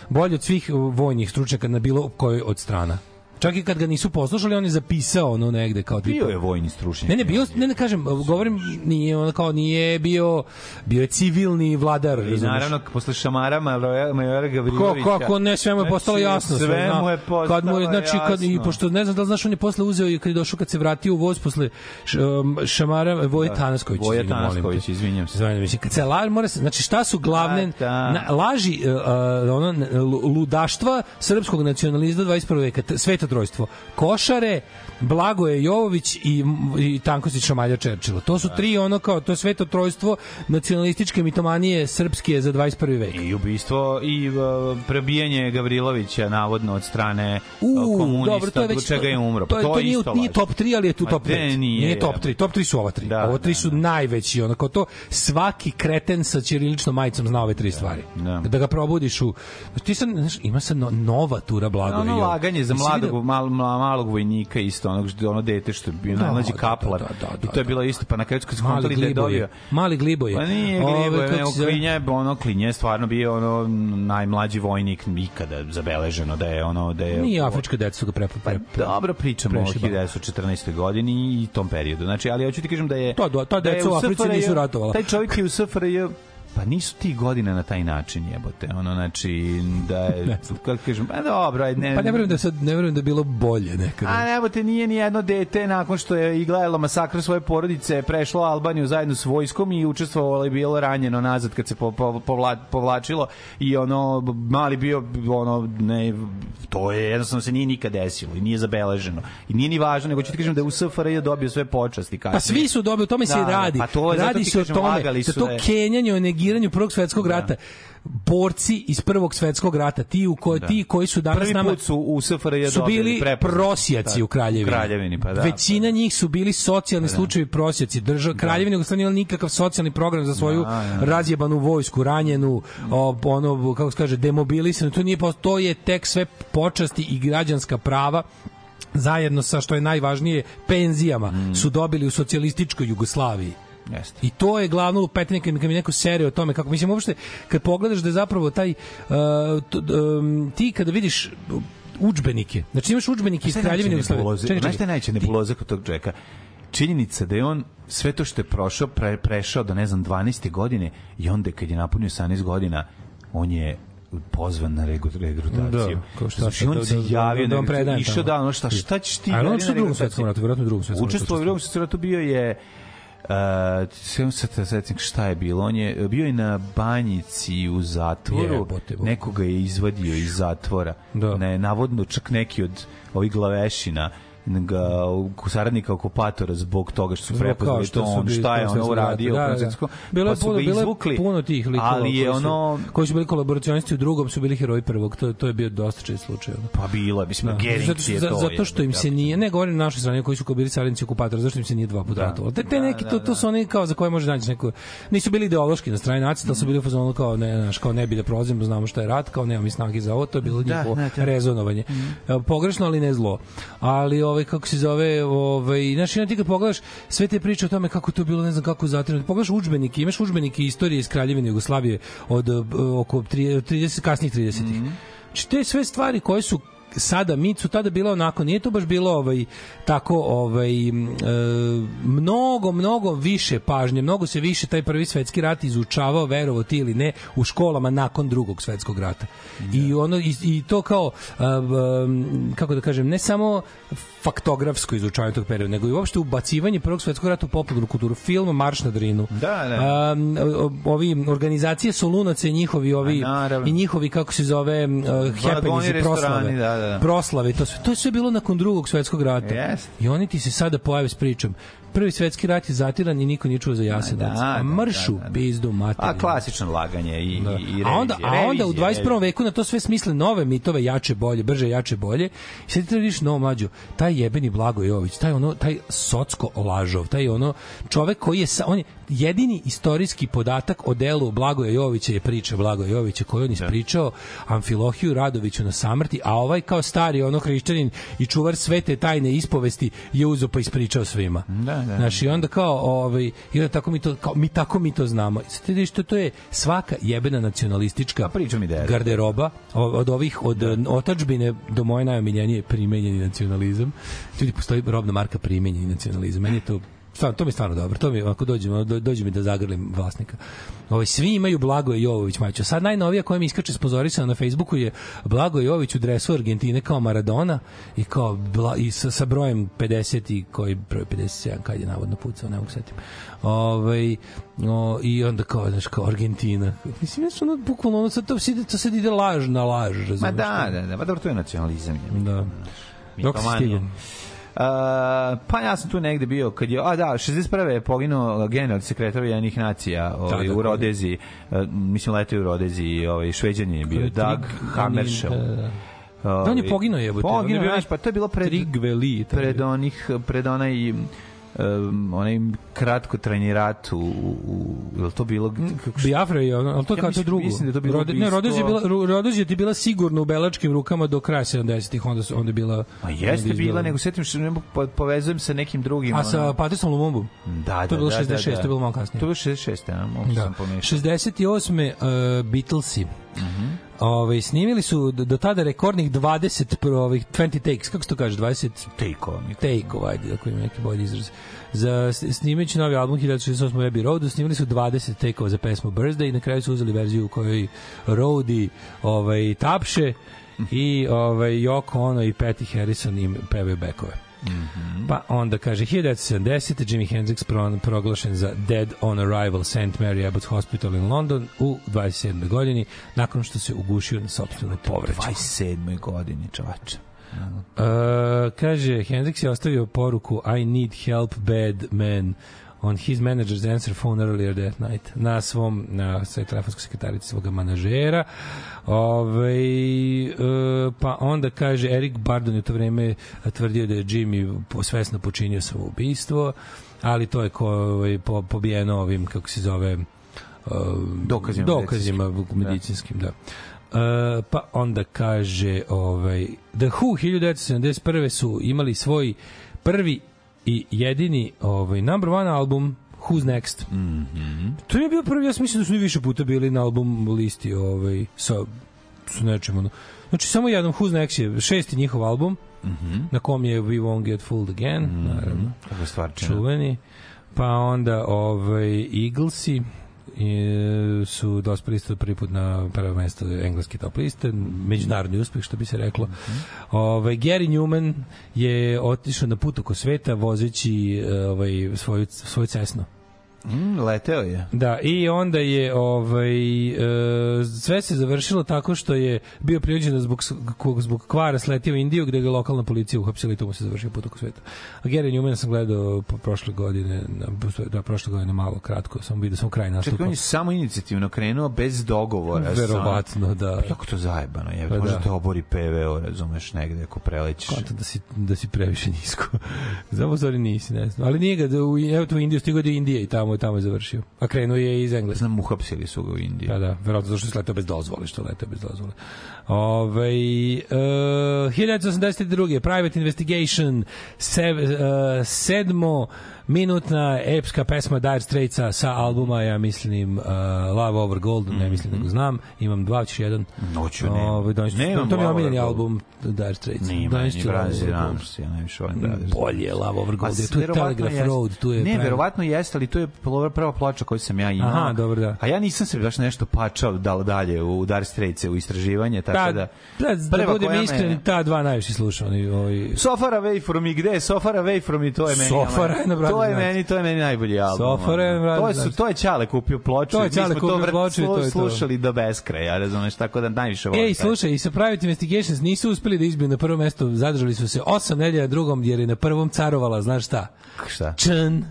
Bolje od svih vojnih stručnjaka na bilo kojoj od strana. Čak i kad ga nisu poslušali, on je zapisao ono negde kao tipa. Bio je vojni stručnjak. Ne, ne, bio, ne, ne kažem, govorim, nije on kao nije bio, bio je civilni vladar. I razumeš? naravno, posle Šamara Majora, Gavrilovića... kako ne, sve mu je postalo Znači, jasno. Sve mu je postalo kad mu je, znači, kad, I jasno. pošto ne znam da li znaš, on je posle uzeo i kad je došao, kad se vratio u voz posle š, um, Šamara, Voje Da. Tanasković. Izvini, molim te. Tanasković, izvinjam se. Izvinjam, mislim, kad se laž, mora se, znači šta su glavne Da, da. na, laži uh, ono, ludaštva srpskog nacionalizma 21. veka, t- svetotrojstvo, Košare, Blagoje Jovović i, i Tankosić Šamalja Čerčila. To su tri ono kao, to je svetotrojstvo nacionalističke mitomanije srpske za 21. vek. I ubistvo i uh, prebijanje Gavrilovića navodno od strane U, uh, komunista, dobro, to je već čega je umro. To, Pa je, to, nije, isto nije laž. top 3, ali je tu top de, 5. nije, Nije top jebote. 3, top 3 su ova tri. Da, Ovo tri da, su najveći, onako to svaki kreten sa ćiriličnom majicom zna ove tri stvari. da. Da ga probudiš u ti sad znaš, ima sad no, nova tura Blagoje. ono laganje za mladog mal, malog vojnika isto onog što ono dete što je bio Da, najmlađi da, kaplar da, da, da, i to je bilo isto pa na kraju kad kontali da je dobio Mali gliboje. Pa nije Ove, Gliboje, kako nego? Klinja je, ono, Klinja je stvarno bio ono najmlađi vojnik ikada zabeleženo da je ono da je Nije afrička deca su ga pre, pre, pre, Dobro pričamo o Prešibalo. 1914. godini i tom periodu. Znači, ali hoću ti kažem da je... To- to- ta da je deca u Africi nisu ratovala. Taj čovjek je u SFRJ Pa nisu ti godine na taj način jebote. Ono znači da je (laughs) kako kažem, pa dobro, ne. Pa ne verujem da sad ne verujem da je bilo bolje nekada. A jebote nije ni jedno dete nakon što je i gledalo masakr svoje porodice prešlo Albaniju zajedno s vojskom i učestvovalo i bilo ranjeno nazad kad se po, po, povla, povlačilo i ono mali bio ono ne to je jednostavno se nije nikad desilo i nije zabeleženo i nije ni važno nego ću ti kažem da je u SFRJ dobio sve počasti kasnije. Pa svi su dobili, o tome se Da, da, radi. pa to radi se o tome da to je- kenjanje o negiranju Prvog svetskog rata borci iz Prvog svetskog rata, ti u koji Da. ti koji su danas Prvi nama su u SFRJ su bili prosjaci Da, u Kraljevini. Kraljevini, pa da. Većina njih su bili socijalni slučajevi prosjaci. Država Kraljevina Jugoslavija nije imala nikakav socijalni program za svoju Da, da. razjebanu vojsku, ranjenu, ono kako se kaže demobilisanu. To nije to je tek sve počasti i građanska prava zajedno sa što je najvažnije penzijama Mm. su dobili u socijalističkoj Jugoslaviji. Jeste. I to je glavno lupetanje kad mi, neko serije o tome kako mislim uopšte kad pogledaš da je zapravo taj uh, t, um, ti kada vidiš udžbenike. Znači imaš udžbenike iz Kraljevine Jugoslavije. nebuloza? Čekaj, Znaš šta je čekaj. najveća nebuloza kod tog čoveka? Činjenica da je on sve to što je prošao, pre, prešao do ne znam 12. godine i onda kad je napunio 18 godina, on je pozvan na regrutaciju. Da, šta, Znači, on da- se da- da- javio, da nego predajem išao da, ono šta, šta ćeš ti? A je on u drugom regrutaciji? svetskom ratu, verovatno u drugom svetskom ratu Učestvovao u drugom svetskom ratu, bio je Uh, sve se te setim šta je bilo. On je bio je na banjici u zatvoru. Jebote. Nekoga je izvadio iz zatvora. Da. Ne, navodno čak neki od ovih glavešina saradnika okupatora zbog toga što su prepoznali što on šta je ono uradio ratu. u Da, da. Francuskom, Bilo je pa puno, izvukli puno tih likova ali je koji su, ono koji su bili kolaboracionisti u drugom su bili heroji prvog to to je bio dosta čest slučaj pa bilo je mislim Da. Gering zato, je to zato što im se nije, ne govorim na našoj strani koji su kao bili saradnici okupatora, zašto im se nije dva puta Da. ratovalo. Te, te Da, neki, da, to, to su oni kao za koje može naći neko, nisu bili ideološki na strani nacista, ali su bili u fazonu kao ne, znaš, kao ne bi da prolazimo, znamo šta je rat, kao nemamo mi snage za ovo, to je bilo Da, njihovo da, da. rezonovanje. E, Pogrešno, ali ne zlo. Ali ovaj kako se zove, ovaj znaš, jedan ti kad pogledaš sve te priče o tome kako to bilo, ne znam kako zatirano. Pogledaš udžbenike, imaš udžbenike istorije iz Kraljevine Jugoslavije od e, oko 30 kasnih 30-ih. Znači te sve stvari koje su sada mit su tada bila onako nije to baš bilo ovaj tako ovaj e, mnogo mnogo više pažnje mnogo se više taj prvi svetski rat izučavao verovo ti ili ne u školama nakon drugog svetskog rata. I ono i, i to kao m, kako da kažem ne samo faktografsko izučavanje tog perioda nego i uopšte ubacivanje prvog svetskog rata u popularnu kulturu film Marš na Drinu. Da, da. O- ovi organizacije Solunaca i njihovi ovi A, naravno. i njihovi kako se zove uh, happenings i proslave. da, da, da. proslave i to sve to je sve bilo nakon drugog svetskog rata Jeste. i oni ti se sada pojave s pričom prvi svetski rat je zatiran i niko nije čuo za Jasenovac da, a da, mršu da, da. pizdu materiju A klasično laganje i, Da. i, i revizije. a onda a onda u revizije, 21. revizije. veku na to sve smisle nove mitove jače bolje brže jače bolje i sad ti treba vidiš novo mlađu taj jebeni Blago Jović taj ono taj socsko lažov taj ono čovek koji je on je jedini istorijski podatak o delu Blagoja Jovića je priča Blagoja Jovića koju on ispričao Amfilohiju Radoviću na samrti a ovaj kao stari ono hrišćanin i čuvar svete tajne ispovesti je uzo pa ispričao svima Da, da. Znaš, i onda kao ovaj i onda tako mi to kao mi tako mi to znamo. I sad ti vidiš što to je svaka jebena nacionalistička mi deda. garderoba o- od ovih od da. otačbine do moje najomiljenije primenjeni nacionalizam. Ljudi postoji robna marka primenjeni nacionalizam. Meni je to stvarno, to mi je stvarno dobro. To mi ako dođemo do, dođe mi da zagrlim vlasnika. Ovaj svi imaju Blagoje Jovović Majić. Sad najnovija koja mi iskače sponzorisana na Facebooku je Blagoje Jovović u dresu Argentine kao Maradona i kao bla, i sa, sa brojem 50 i koji broj 57 kad je navodno pucao, ne mogu se setim. Ovaj o, i onda kao znaš kao Argentina. Mislim znači ono bukvalno ono sad to, to sad ide laž na laž, razumeš? Ma da, da, da, pa dobro, to je nacionalizam. Je. Da. Dok si Mitomanija. Pa ja sam tu negde bio kad je a da 61. je poginuo general sekretar jednih nacija ovaj Da, da, u Rodezi mislim letio u Rodezi ovaj šveđanin je bio je Doug Trig- Hammarskjöld Da, da. Da, on je poginuo je Poginuo, bio znaš, pa to je bilo pred Trigve Lee. taj. pred onih pred onaj um, onaj kratkotrajni rat u, u je li to bilo kako se- Biafra je ono, ali to Ja kao to mislim- drugo. mislim da to bilo Rode, ne, je bila je ti bila sigurno u belačkim rukama do kraja 70-ih, onda su onda je bila Ma jeste je bila, nego setim se, ne povezujem sa nekim drugim. A sa Patrisom Lumumbom? Da, da, To je bilo da, 66, da, da. to je bilo malo kasnije. To je bilo 66, a mogu Da. sam pomešao. 68. Uh, Beatlesi. Mhm. Ovaj snimili su do, tada rekordnih 20 pro ovih 20 takes, kako se to kaže, 20 Take-ova. take ajde, ako ima neki bolji izraz. Za snimajući novi album 1968 Abbey Road, snimali su 20 take-ova za pesmu Birthday i na kraju su uzeli verziju u kojoj Roadie ovaj, tapše i ovaj, Yoko Ono i Patty Harrison im pevaju bekove. Pa onda kaže 1970. Jimi Hendrix pro, proglašen za Dead on Arrival St. Mary Abbott Hospital in London u 27. godini nakon što se ugušio na sopstvenu povređu. 27. godini, čovače. Uh, kaže, Hendrix je ostavio poruku I need help bad man on his manager's answer phone earlier that night na svom na svoj telefonskoj sekretarici svoga manažera Ove, uh, pa onda kaže Erik Bardon je u to vreme tvrdio da je Jimmy svesno počinio samoubistvo ali to je ko, ovaj, po, pobijeno ovim kako se zove uh, Dokazima dokazima medicinskim da. Uh, pa onda kaže ovaj The Who 1971. su imali svoj prvi i jedini ovaj number one album Who's Next. Mm -hmm. To je bio prvi, ja mislim da su više puta bili na album listi ovaj, sa, sa nečim. Ono. Znači, samo jedan Who's Next je šesti njihov album, mm -hmm. na kom je We Won't Get Fooled Again, mm -hmm. naravno. Kako. Čuveni. Pa onda ovaj, Eaglesi, i, su dospeli isto prvi put na prvo mesto engleske top liste, međunarodni uspeh što bi se reklo. Ovaj Gary Newman je otišao na put oko sveta vozeći e, ovaj svoju svoju Cessnu. Mm, leteo je. Da, i onda je ovaj e, sve se završilo tako što je bio prinuđen da zbog zbog, kvara sletio u Indiju gde ga lokalna policija uhapsila i tu mu se završio put oko sveta. A Gary Newman sam gledao po prošle godine, na, da, prošle godine malo kratko, sam vidio sam kraj nastupa. Čekaj, on je samo inicijativno krenuo bez dogovora. Verovatno, da. Pa Jako to zajebano je. Pa Možda da. te obori PVO, razumeš, negde ako prelećiš. Kontam da si, da si previše nisko. (laughs) Stvari nisi, ne znam. Ali nije ga, da u, evo tu u Indiju, stigao do Indije i tamo, tamo je završio. A krenuo je iz Engleske. Znam, uhapsili su ga u Indiji. Da, da, verovatno zato što je sletao bez dozvole, što letao bez dozvole. Ove, uh, 1982. Private Investigation, se, uh, sedmo minutna epska pesma Dire Straitsa sa albuma, ja mislim, uh, Love Over Gold, ne mislim da ga znam, imam dva, ćeš jedan. Noću nemam. Ove, doneću- Nemam to mi je omiljeni album Dire Straits. Nima, Doneću ni Gold. Rams, ja najviše volim. Bolje je Love Over Gold, je tu je Telegraph jeste. Road, tu je Ne, pravi- verovatno jeste, ali to je prva prva ploča koju sam ja imao. Aha, dobro, da. A ja nisam se baš nešto pačao dal dalje u Dire Straits u istraživanje, tako Da, da... da, da, budem iskren, ta dva najviše slušam. Oni, ovaj, So far away from me, gde je So far away from me, to je meni. So far ono- away na To je Nights. meni, to je meni najbolji album. So far away na ono. Brother To je, su, to je Ćale kupio ploču. To je mi smo Ćale kupio vrt- ploču to je to. slušali do beskraja, razumeš, tako da najviše volim. Ej, slušaj, i sa Private Investigations nisu uspeli da izbiju na prvo mesto, zadržali su se osam nedelja na drugom, jer je na prvom carovala, znaš šta? Šta? Čn,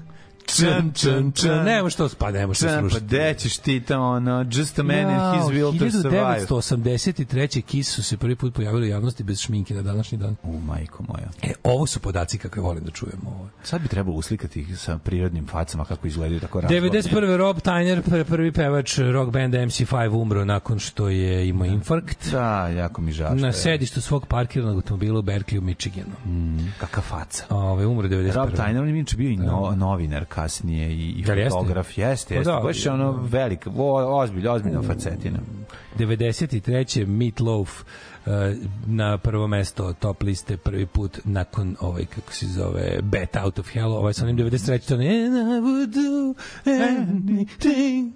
čn, čn, čn, nemo što, pa nemo što Čan, pa slušati. gde ćeš ti ono, just a man and his will to survive. 1983. Kiss su se prvi put pojavili u javnosti bez šminke na današnji dan. U, majko moja. E, ovo su podaci kakve volim da čujemo. Ovo. Sad bi trebalo uslikati ih sa prirodnim facama kako izgledaju tako razvodne. 91. Rob Tyner, pr- prvi pevač rock banda MC5 umro nakon što je imao infarkt. Da, jako mi žao. Na sedištu svog parkiranog automobila u Berkeley u Michiganu. Mm, kakav faca. Ove, umro 91. Rob Tyner, on je bio i no, novinar kasnije i, i Da li jeste? fotograf. Jeste, Pa jeste. da, Baš je ono velik, o, ozbiljno, ozbiljna facetina. 93. Meatloaf uh, na prvo mesto top liste prvi put nakon ovaj kako se zove Bet Out of Hell ovaj sa onim 93. to ne I would do anything.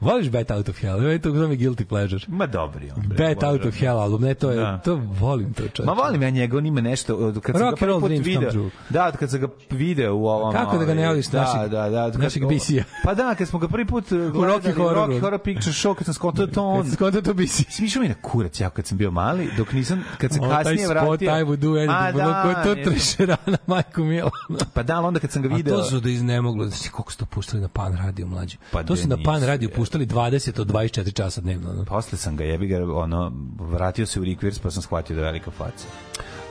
Voliš Bet Out of Hell? To zove Guilty Pleasure. Ma dobri on. bre, Bet Out of Hell album, ne, to je, Da. to volim to čovječe. Ma volim ja njega, on ima nešto, od kad sam ga prvi put video. Da, od kad sam ga video u ovom... Kako da ga ne ovaj, voliš da, našeg- da, da, kad- našeg BC-a? Pa da, kad smo ga prvi put gledali Rocky Horroru. Rocky Horror Picture Show, kad sam skontao da to on. Kad si skontao to bisi. Smišao mi na kurac ja kad sam bio mali, dok nisam, kad se taj kasnije spot, vratio... I would do anything. Bilo ko je to ne. trešerana, (laughs) majko Mila. Pa da, onda kad sam ga A video... to su da iznemoglo, znači koliko su to puštali na Pan radio mlađe. Pa to su na Pan nisu, radio puštali 20 od 24 časa dnevno. ono. Posle sam ga jebi ga, ono, vratio se u Rikvirs pa sam shvatio da je velika faca.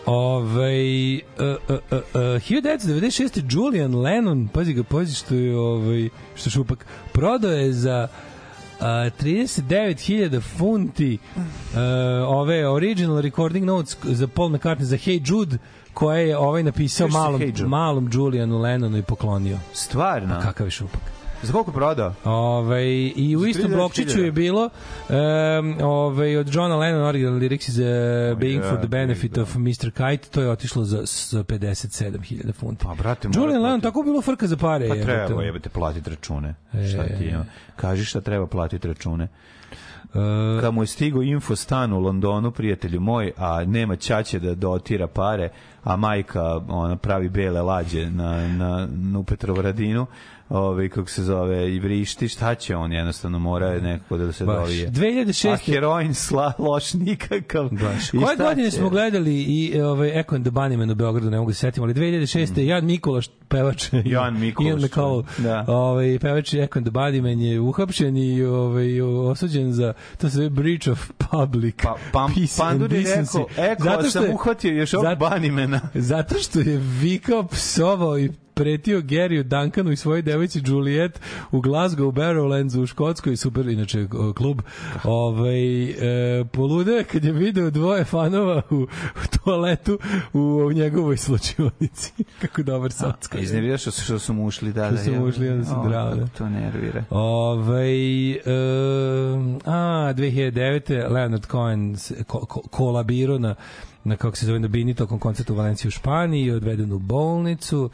Ovaj uh, uh, uh, uh, 1996. Julian Lennon, pazi ga, pazi što je ovaj što šupak prodao je za uh, 39.000 funti uh, ove original recording notes za Paul McCartney za Hey Jude koje je ovaj napisao malom, Hey Jude. malom Julianu Lennonu i poklonio. Stvarno? Kakav je šupak. Za koliko je prodao? Ovaj i u istom 39.000. blokčiću je bilo um, ovaj od Johna Lennon original lyrics is uh, being for the benefit of Mr. Kite, to je otišlo za, za 57.000 funti. Pa, brate, Julian Lennon tako bilo frka za pare. Pa jebote. treba, jebate, platiti račune. Šta E. ti ima? Kaži šta treba platiti račune. Uh, Kad mu je stigo info stan u Londonu, prijatelju moj, a nema ćaće da dotira pare, a majka ona pravi bele lađe na, na, na u Petrovaradinu, ovaj, kako se zove, i vrišti, šta će on jednostavno mora je nekako da se Baš. dovije. 2006. A heroin sla, loš nikakav. Baš. Koje godine će? smo gledali i ovaj Echo and the Bunnymen u Beogradu, ne mogu se setiti, ali 2006. Jan Mikulaš, pevač Mm. Jan (laughs) Mikulaš, Ian McCall, da. ovaj, pevač Echo and the Bunnymen je uhapšen i ovaj, osuđen za, to se breach of public Pa, pam, (laughs) peace and pandur je decency. rekao, eko, sam uhvatio još ovog banimena. (laughs) Zato što je vikao, psovao i pretio Garyu Duncanu i svojoj devojci Juliet u Glasgow, u Barrowlandsu, u Škotskoj, super, inače, klub. Ovaj, e, poludeo je kad je video dvoje fanova u, u toaletu u, u njegovoj slučionici. (laughs) Kako dobar socko. Iznerviraš što, što su mu ušli, da, Što da. su mu ušli, onda sam drao, da. To nervira. Ovaj e, a 2009. Leonard Cohen se ko, ko, kolabirao na na kako se zove na Bini tokom koncerta u Valenciji u Španiji i odveden u bolnicu.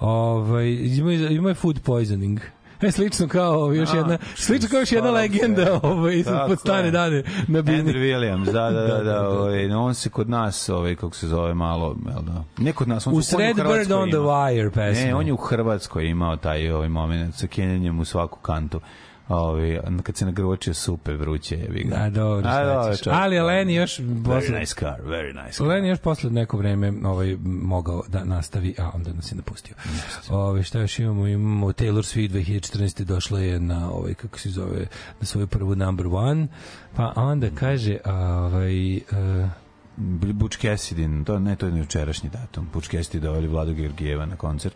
Ovaj ima ima food poisoning. E, slično kao još A, jedna, slično kao još jedna legenda ovaj, pod stare dane na bini. Andrew Williams, da, da, da, (laughs) da, ovaj, on se kod nas, ovaj, kako se zove, malo, jel da, ne kod nas, on, U Sred Bird on the. Wire pesme. Ne, on je u Hrvatskoj imao taj ovaj moment sa kenjanjem u svaku kantu. Ovaj, kad se nagrvočio super vruće je ga. Da, dobro, A, dobro, čovjek. Ali Leni još Very posle, nice car, very nice car. Leni još posle neko vreme ovaj, mogao da nastavi, a onda nas je napustio. Ovaj, šta još imamo? Imamo Taylor Swift 2014. došla je na, ovaj, kako se zove, na svoju prvu number one, pa onda kaže, ovaj, uh, Butch Cassidy, to, ne, to je jučerašnji datum. Butch Cassidy doveli Vladu Georgijeva na koncert.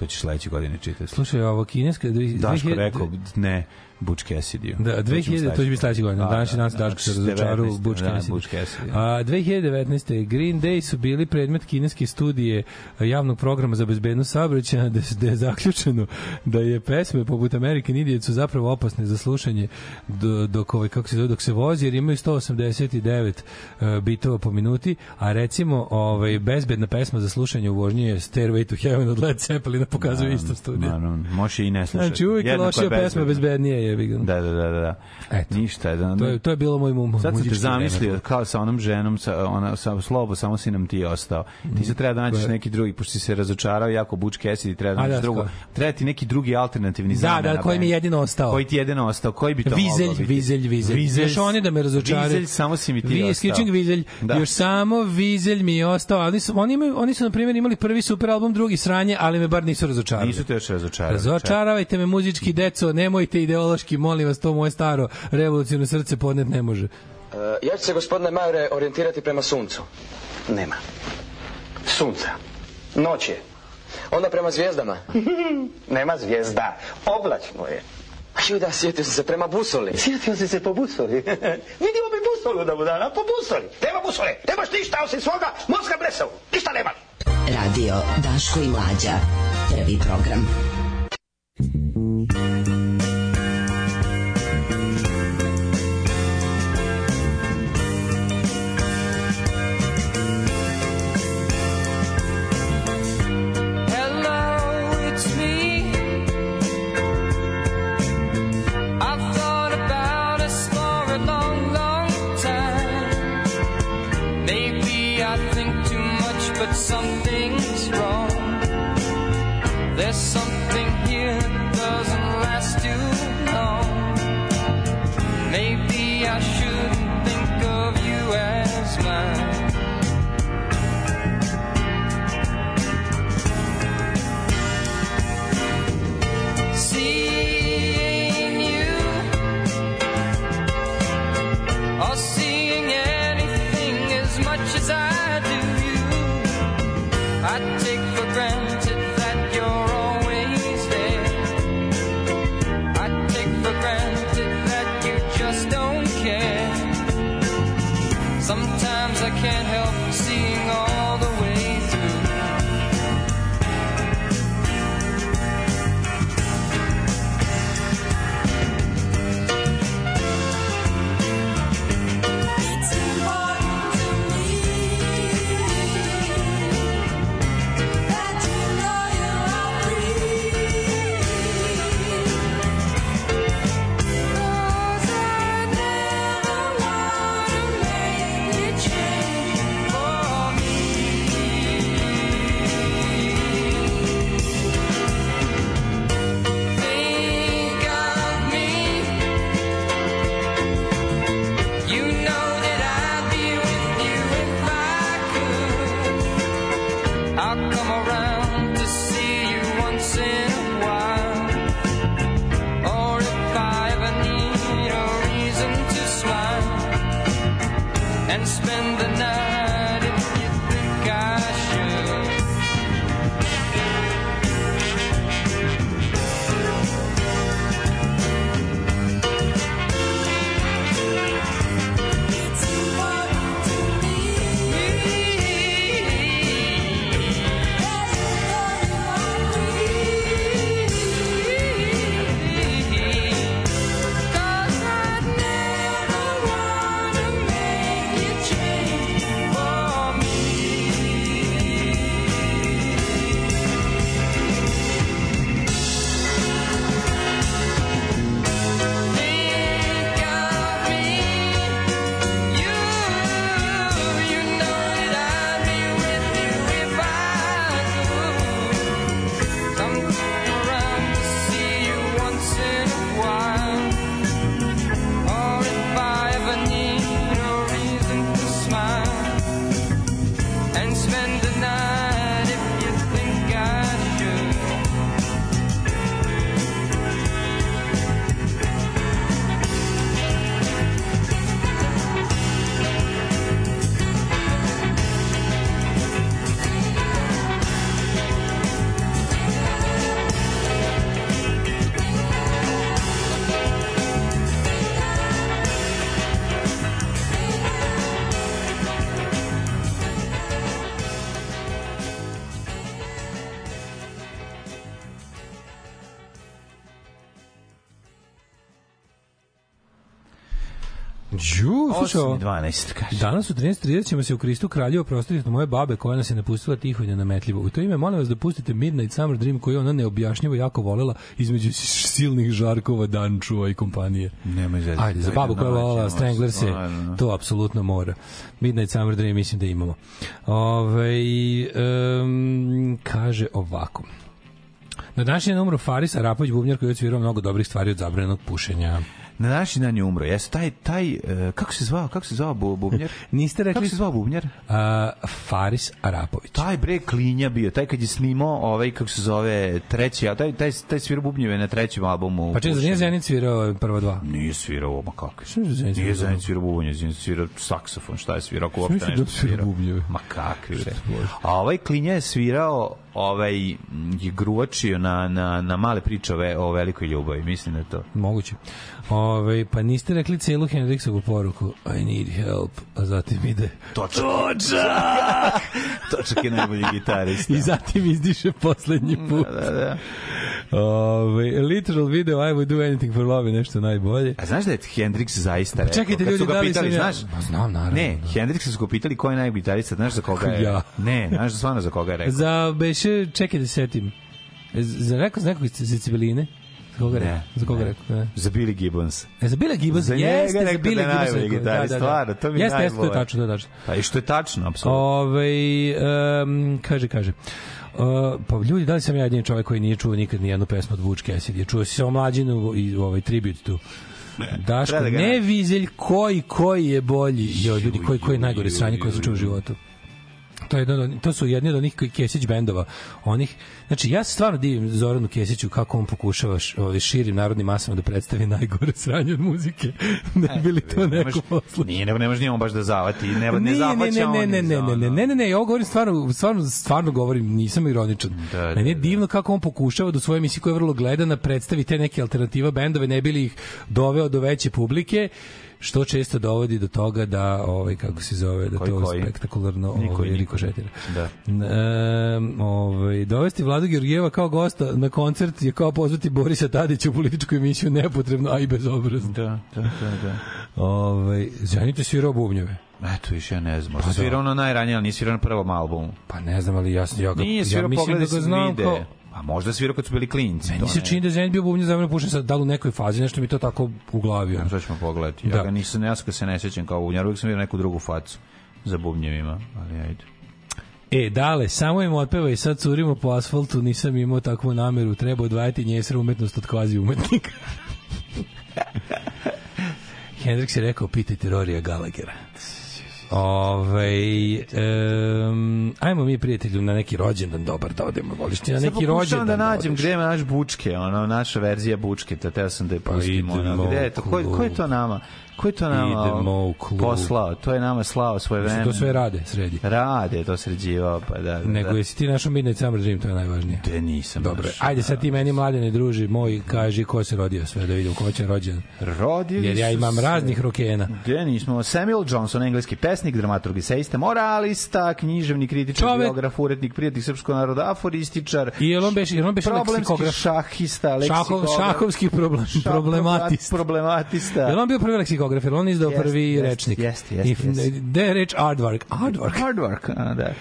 To ćeš sledeće godine čitati. slušaj, ovo kineska... Daško 2000 rekao, ne, Butch Cassidy. Da, 2000, to će biti sledeće godine. Današnji dan se Daško se razočarao u Butch Da, Cassidy. Butch Cassidy. A, 2019. Green Day su bili predmet kineske studije javnog programa za bezbednost saobraćaja da, da je zaključeno da je pesme poput American Idiot su zapravo opasne za slušanje do- dok, ovaj, kako se zove, dok se vozi jer imaju 189 uh, bitova po minuti, a recimo ovaj, bezbedna pesma za slušanje u vožnji je Stairway to Heaven od Led Zeppelina pokazuje isto studija. Naravno, može i ne slušati. Znači uvijek je lošija pesma bezbednije je. Da, da, da, da. da. Eto. Ništa. Da, To je, to je bilo moj mu, Sad sam te zamislio vreme. kao sa onom ženom, sa, ona, sa slobo, samo si nam ti ostao. Ti se treba da nađeš je? neki drugi, pošto si se razočarao jako Butch Cassidy, treba da nađeš da, drugo. Treba ti neki drugi alternativni Da, zamena da, koji mi je jedino ostao. Koji ti je jedino ostao? Koji bi to Vizelj, mogao biti? vizelj, vizelj. Vizelj, Još oni da me razočaraju. Vizelj, samo si mi ti Vi, ostao. isključujem vizelj. Da. Još samo vizelj mi je ostao. Ali su, oni, imaju, oni su, na primjer, imali prvi super album, drugi sranje, ali me bar nisu razočarali. Nisu te još razočarali. Razočaravajte me muzički deco, nemojte ideološki, molim vas, to moje staro revoluciono srce podnet ne može. E, ja ću se, gospodine Majore, orijentirati prema suncu. Nema. Sunca. Noć je. Onda prema zvijezdama. (laughs) Nema zvijezda. Oblačno je. A ju da, sjetio sam se prema busoli. Sjetio si se po busoli. (laughs) Vidio bi busolu da mu dana po busoli. Nema busole. Nemaš ništa osim svoga mozga blesavu. Ništa nema. Radio Daško i Mlađa. Prvi program. Ovo. 12, kaže. Danas u 13.30 ćemo se u Kristu kralju oprostiti od moje babe koja nas je napustila tiho i nenametljivo. U to ime molim vas da pustite Midnight Summer Dream koju ona neobjašnjivo jako volela između silnih žarkova Dančua i kompanije. Nemoj zezati. Ajde, za babu koja volela Strangler se, to apsolutno mora. Midnight Summer Dream mislim da imamo. Ove, um, kaže ovako. Na današnji dan umro Faris Arapović, bubnjar koji je odsvirao mnogo dobrih stvari od zabranjenog pušenja. Na današnji dan je umro. Jes taj taj e, kako se zvao? Kako se zvao bu- bubnjar? (laughs) Niste rekli Kako se zvao bubnjar? a, Faris Arapović. Taj bre klinja bio, taj kad je snimao ovaj kako se zove treći, a taj taj taj svirao bubnjeve na trećem albumu. Pa čekaj, za Zenit svirao prva dva? Nije svirao, ma kako? Nije? Zenit svirao bubnje, Zenit svirao saksofon, šta je svirao, ako uopšte nešto da svirao bubnjeve. Ma kakvi bre. A ovaj klinja je svirao ovaj je gruvačio na, na, na male pričove o velikoj ljubavi, mislim da to. Moguće. Ove, pa niste rekli celu Hendriksovu poruku I need help, a zatim ide Točak. Točak (laughs) je najbolji gitarista. i zatim izdiše poslednji put. Da, da. Ove, literal video I would do anything for love je nešto najbolje. A znaš da je Hendrix zaista rekao? čekajte, ljudi, da li pitali, sam ja- znaš? Pa znam, naravno, Ne, da. Hendrix su ga pitali ko je najbolji gitarista, znaš za koga je? (laughs) Ja. Ne, znaš stvarno za koga je rekao? Za beše, čekaj da se setim. Z- Za rekao, za nekog civiline? Za koga je Ne, rekao? Za koga je ne. rekao? Ne. Za Billy Gibbons. E, za Billy Gibbons, Za je jeste, za da Billy je Gibbons. najbolji rekao, gitarist, stvarno, to mi je jeste, jeste, to je najbolje. tačno, to je tačno. Pa i što je tačno, apsolutno. Ove, um, kaže, kaže. Uh, pa ljudi, da li sam ja jedini čovjek koji nije čuo nikad ni jednu pesmu od Vuč Cassidy? Čuo si samo mlađinu i ovaj tribute tu. Daško, da ne vizelj koji, koji je bolji. Jo, ljudi, koji, koji je najgore sranje koje sam čuo u životu. To, je jedno, od- to su jedni od onih Kesić bendova. Onih, znači, ja se stvarno divim Zoranu Kesiću kako on pokušava ovaj, širim narodnim masama da predstavi najgore sranje od muzike. (laughs) ne bi li to Ne neko poslušao? Nije, ne, ne može njemu baš da zavati. Ne, ne, Ne, ne, zahvaća ne, on ne, ne, ne, ne, ne, ne, ne, ne, ja ovo govorim stvarno, stvarno, stvarno govorim, nisam ironičan. Da, da, Meni je da. divno kako on pokušava da u svojoj emisiji koja je vrlo gledana predstavi te neke alternativa bendove, ne bili ih doveo do veće publike, što često dovodi do toga da ovaj kako se zove da Koji, to koji? spektakularno Niko, ovaj rikošetira. Da. Um, ovaj dovesti Vladu Georgijeva kao gosta na koncert je kao pozvati Borisa Tadića u političku emisiju nepotrebno, a i bezobrazno. Da, da, da, da. Ovaj Zenit je svirao bubnjeve. Eto, više ja ne znam. Možda Pa da. svirao ono najranije, ali nije svirao na prvom albumu. Pa ne znam, ali ja, ja ga, Nije ja mislim da ga znam kao... Pa možda svirao kad su bili klinci. Meni se čini da je Zenit bio bubnje za pušen sad da li u nekoj fazi, nešto mi to tako u glavi. ono. To ćemo pogledati. Ja Da. ga nisam, ja se ne sećam kao bubnjar, uvijek sam vidio neku drugu facu za bubnjevima, ali ajde. E, dale, samo im otpeva i sad curimo po asfaltu, nisam imao takvu nameru, treba odvajati njesra umetnost od kvazi umetnika. (laughs) Hendrix je rekao, pitajte Rorija Gallaghera. Ove, um, ajmo mi prijatelju na neki rođendan dobar da odemo, voliš ti na neki pokušavam rođendan da nađem odeš. gde je naš bučke, ono, naša verzija bučke, to teo sam da je pustimo. idemo ono, gde je to? Ko, ko je to nama? Ko je to nama Idemo u klub. poslao? To je nama slao svoje vreme. To sve rade, sredi. Rade, to sređivao, pa da. da Nego da. jesi ti našao Midnight Summer Dream, to je najvažnije. Te nisam. Dobro, našao. ajde sad ti meni mladene druži moj, kaži ko se rodio sve da vidim ko će rođen. Rodili Jer ja imam se- raznih rokena. Gde nismo? Samuel Johnson, engleski pesnik, dramaturg i seista, moralista, književni kritičar, Čovek- biograf, urednik, prijatelj srpskog naroda, aforističar, I jel on beše, jel on problemski leksikograf? šahista, Šahov, leksikograf, šahovski problem, šah- problematist. Problematista. Jel on bio prvi leksikograf? Jel on izdao Jeste, prvi jeste, rečnik? jeste, jeste, jeste. Gde je reč aardvark? Aardvark. Hard work, a, da.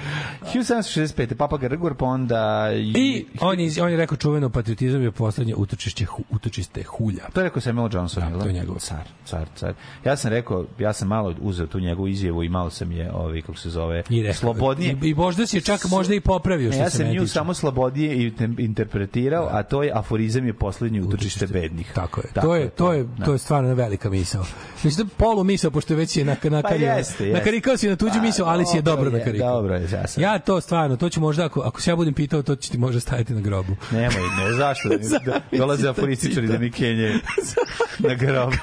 1765. Papa Grgor, pa onda... I on je, on je rekao čuveno patriotizam je poslednje utočište, hu, utočiste hulja. To je rekao Samuel Johnson, Da, jel to je njegov. Car, car, car. Ja sam rekao, ja sam malo uzeo tu njegovu izjavu i malo sam je, ovi, kako se zove, I rekao, slobodnije. I, i možda si je čak možda i popravio Ne, što ja se sam nju samo slobodije i interpretirao, a to je aforizam je poslednje utočište bednih. Tako je. to je to je da. to je stvarno velika misao. Mislim da polu misao pošto već je na na Pa jeste, jeste. nakarikao si na tuđu Pa, misao, ali si je dobro je, nakarikao. dobro je, ja sam- Ja to stvarno, to ću možda ako ako se ja budem pitao, to će ti možda staviti na grobu. Nemoj, ne, zašto? Da, da, dolaze aforističari da mi kenje na grob.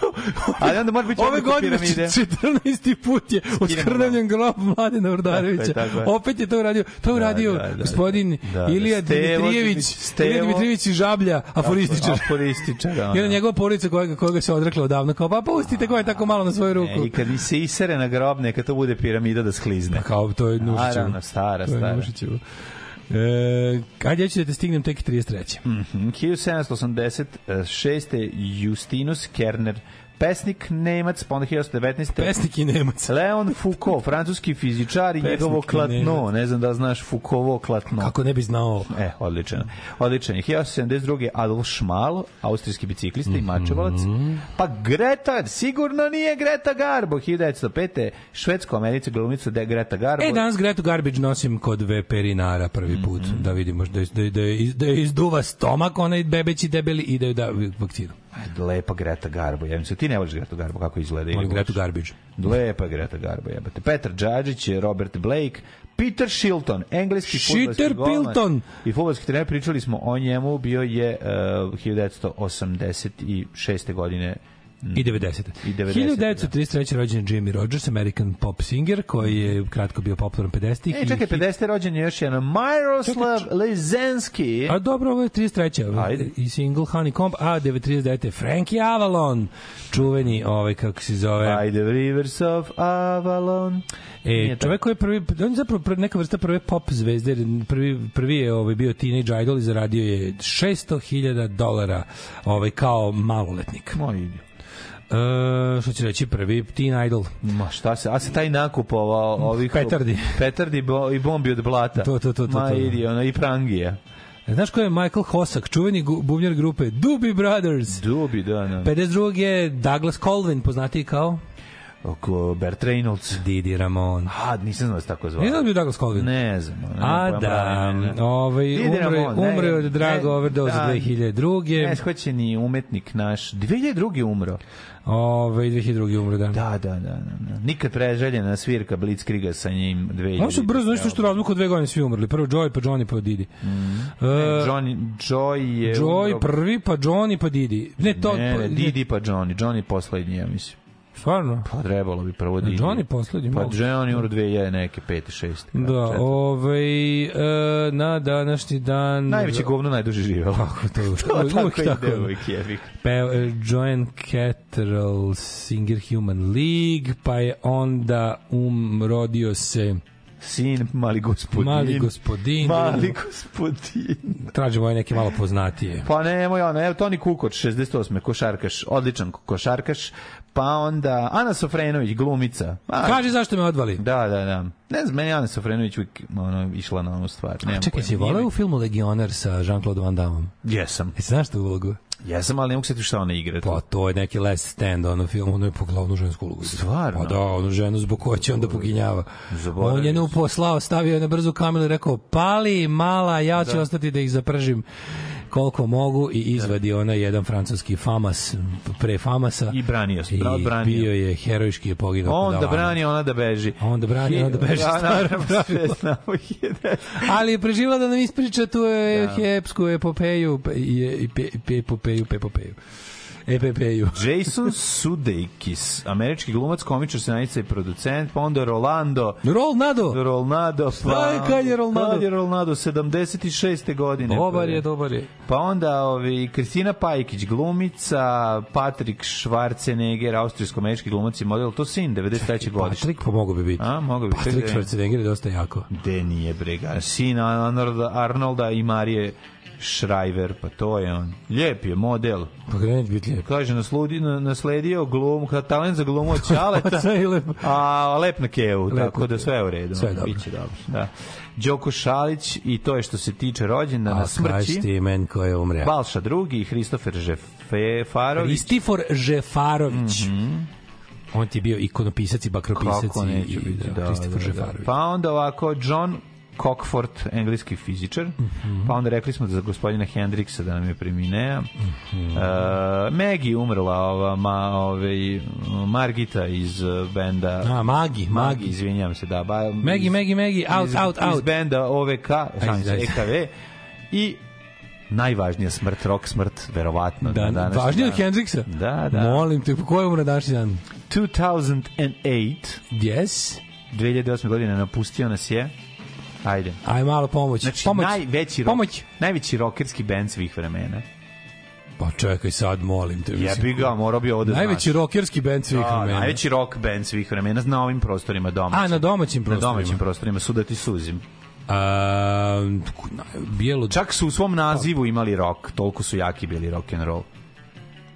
Ali onda mora biti Ove godine piramide. (laughs) 14. put je oskrnavljen grob Mladena Urdarevića. Je. Opet je to uradio. To je uradio da, da, gospodin da, da. Ilija Dimitrijević, Ilija Dimitrijević iz Žablja, aforističar. Aforističar. Jedna njegova porodica koja, koja se odrekla odavno, kao pa pustite ko je tako malo na svoju ruku. E, I kad mi se isere na grob, neka to bude piramida da sklizne. Kao to je Nušićevo. Naravno, stara, To je stara. Nušićevo. E, ajde, ja ću da te stignem tek 33. Mhm, 1786. Justinus Kerner, pesnik Nemac, pa onda 1919. Pesnik i Nemac. Leon Foucault, francuski fizičar i njegovo klatno. Ne znam da znaš Foucaultovo klatno. Kako ne bi znao? E, odličan. Odličan je. 1972. Adolf Schmal, austrijski biciklista i Mhm. mačevalac. Pa Greta, sigurno nije Greta Garbo. 1905. Švedsko-america glumica da je Greta Garbo. E, danas Gretu Garbage nosim kod veterinara prvi put, Mhm. da vidimo da, da, da, da izduva stomak, onaj bebeći debeli i da je da vakcinu. Lepa Greta Garbo. Ja mislim, ti ne voliš Greta Garbo kako izgleda. ili voliš? Garbage. Lepa Greta Garbo, jebate. Petar Džadžić, Robert Blake, Peter Shilton, engleski Shitter fudbalski golman Pilton. i fudbalski trener, pričali smo o njemu, bio je uh, 1986. godine I 90. I 90. 1933. rođen je Jimmy Rogers, American pop singer, koji je kratko bio popularan 50-ih. E, čekaj, 50. rođen je još jedan Miroslav Lizenski. A dobro, ovo je 33. Ajde. I single Honeycomb, a 39. Frankie Avalon, čuveni, ovaj, kako se zove... By the rivers of Avalon. E, Nije čovek koji je prvi, on je zapravo neka vrsta prve pop zvezde, prvi, prvi je ovaj, bio teenage idol i zaradio je 600.000 dolara ovaj, kao maloletnik. Moj. E, što će reći, prvi teen idol. Ma šta se, a se taj nakupovao ovih... Petardi. Petardi bo, i bombi od blata. To, to, to, to, Ma to. idi, ono, i prangija. E, Znaš ko je Michael Hosak, čuveni bubnjar grupe Doobie Brothers? Dubi, da, da. 52. je Douglas Colvin, poznatiji kao Bert Reynolds. Didi Ramon. A, nisam znao da se tako zvao. Da je bio Douglas Colvin? Ne znam. Ne, A nemam da, ne, ne. ovaj, Didi umre, Ramon, umre od drago overdose da, 2002. Ne shvaćeni umetnik naš. 2002. umro. Ove, 2002. umre, da. Da, da, da. da, da. Nikad preželjena svirka Blitzkriga sa njim 2000. Oni su brzo, nešto što razliku od dve godine svi umrli. Prvo Joy, pa Johnny, pa Didi. Ne, E, Johnny, Joy je... Joy umro- prvi, pa Johnny, pa Didi. Ne, to... Ne, pa, ne, Didi pa Johnny. Johnny poslednji, ja mislim. Stvarno? Pa trebalo bi prvo Didi. Johnny poslednji, Pa. Johnny umro 2000 neke, 5. 6. Da, ovaj, e, na današnji dan... Najveće govno najduže živelo. Kako to? (laughs) to uvijek tako tako. ide uvijek. Pa je Joan Catterall, Singer Human League, pa je onda um, rodio se Sin, mali gospodin. Mali gospodin. Mali gospodin. Tražimo ovaj neke malo poznatije. Pa nemoj ono, evo Toni Kukoč, 68. košarkaš, odličan košarkaš, pa onda Ana Sofrenović, glumica. A, Kaži zašto me odvali. Da, da, da. Ne znam, meni Ana Sofrenović uvijek ono, išla na onu stvar. Nemam Čekaj, si voleo u filmu Legioner sa Jean-Claude Van Damme? Jesam. Jesi znaš tu ulogu? Jesam, ali ne mogu se šta ona igra. Pa to je neki last stand ono film, ono je po glavnu žensku ulogu. Stvarno? Pa da, onu ženu zbog koje će onda poginjava. Zaboravio On je nju poslao, stavio je na brzu kameru i rekao, pali mala, ja ću ostati da ih zapržim koliko mogu i izvadi ona jedan francuski famas pre famasa I branio se, i bra- branio. bio je herojski je poginuo On da brani, ona da beži. On da brani, ona da beži, sve znamo. ali je preživjela da nam ispriča tu je hepsku epopeju pe- i i pe- pe- epopeju epopeju (laughs) Jason Sudeikis, američki glumac, komičar, scenaриca i producent, pa onda Rolando, Rolnado Rolnado, Šta je, kad je Rolnado? Kad je Rolnado, 76. godine. dobar je dobar je Pa onda ovi, Kristina Pajkić, glumica, Patrik Schwarzenegger, austrijsko-američki glumac i model, to sin, 93. godište. Patrik pomogao bi biti A, mogu bi. Patrik Schwarzenegger je dosta jako De nije brega. Sin Arnolda, Arnolda i Marije Schreiber, pa to je on. Lijep je model. pa ga neće biti lijep Kaže, nasludi, na- nasledio glum, talent za glumu od Ćaleta, (laughs) lepo. a lep na kevu, Lep tako na da sve je u redu. Sve je dobro. Biće dobro, da. Đoko Šalić i to je što se tiče rođendana a smrći. kaži ti men ko je umre Balša drugi, Hristofer Žefarović. Istifor Žefarović on ti je bio ikonopisac i bakropisac Kako i, neću i biti, da, Kristofor da, da. Žefarović Pa onda ovako, John Cockford, engleski fizičar. Mhm. Pa onda rekli smo da za gospodina Hendriksa da nam je preminea. Mhm. Uh, Maggie umrla, ova, ma, ovaj, Margita iz uh, benda... a Magi Magi izvinjam se, da. Ba, Megi Megi Megi out iz, out Iz out benda OVK, šalim. EKV. I najvažnija smrt, rock smrt, verovatno. da, na važnije od. Hendriksa Da, da. molim te, ko je umre današnji dan 2008 yes 2008. godine napustio nas je. Ajde. aj malo pomoć Znači, pomoć najveći, rock, pomoć najveći rokerski band svih vremena. pa čekaj sad molim te Jebi ga, morao bi ovo da najveći znaš. rokerski bend svih Da, vremena najveći rock band svih vremena na ovim prostorima domaćim. a na domaćim na prostorima domaćim prostorima su da ti suzim. a, bijelo Čak su u svom nazivu imali rock, toliko su jaki bili rock and roll.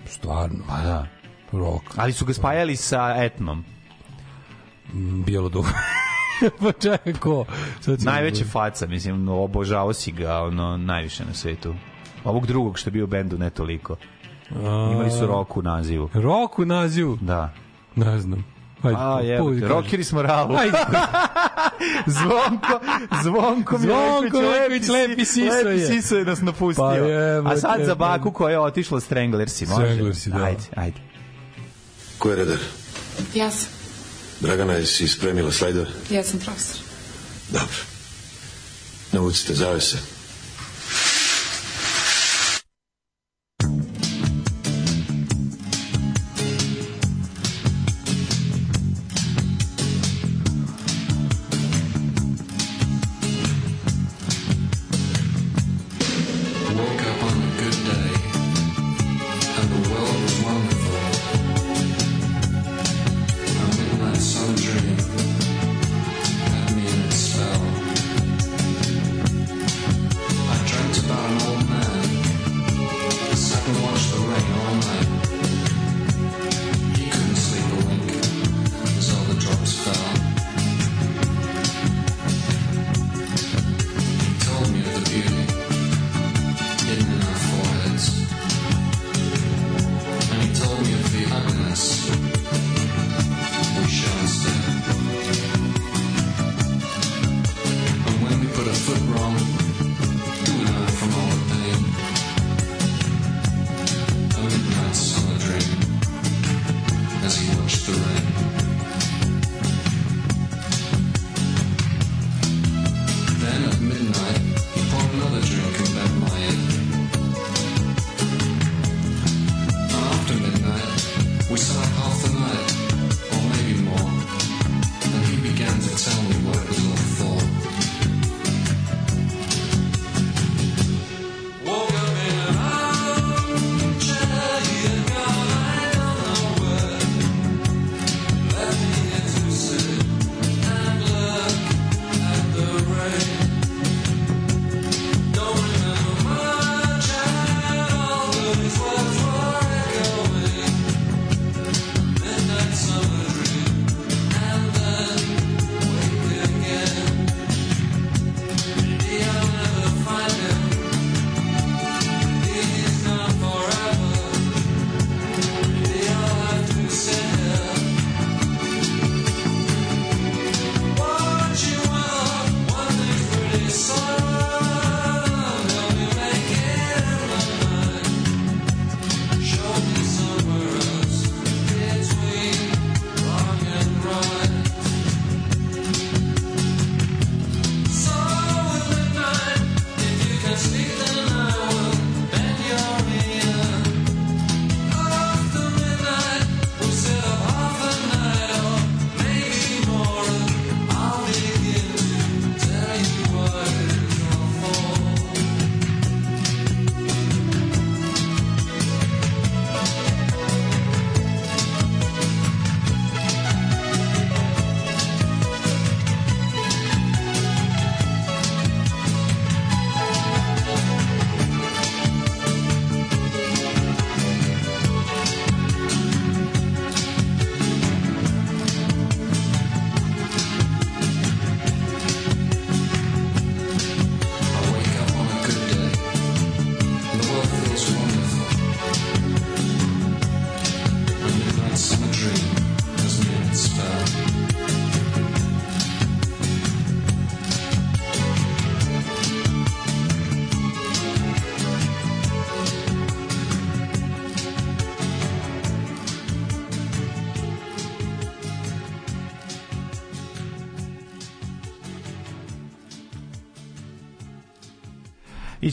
stvarno Pa da. Rock. Ali su ga spajali sa etnom. Mm, Bijelo dugo. (laughs) (laughs) pa čekaj, ko? Ćemo- Najveća faca, mislim, obožavao si ga ono, najviše na svetu. Ovog drugog što je bio u bendu ne toliko. Imali su rock u nazivu. Rock u nazivu? Da. Ne znam. Ajde, A, pusti, kaži. rockeri smo ralu. Ajde. (laughs) Zvonko, Zvonko Zvonko Mileković, lepi siso je. Lepi siso je nas napustio. Pa jebote, A sad za pa- baku koja je otišla Stranglersi, može? Stranglersi, da. Ajde, ajde. Ko je redar? Ja sam. Dragana, jesi spremila slajdove? Ja sam profesor. Dobro. Navucite zavese.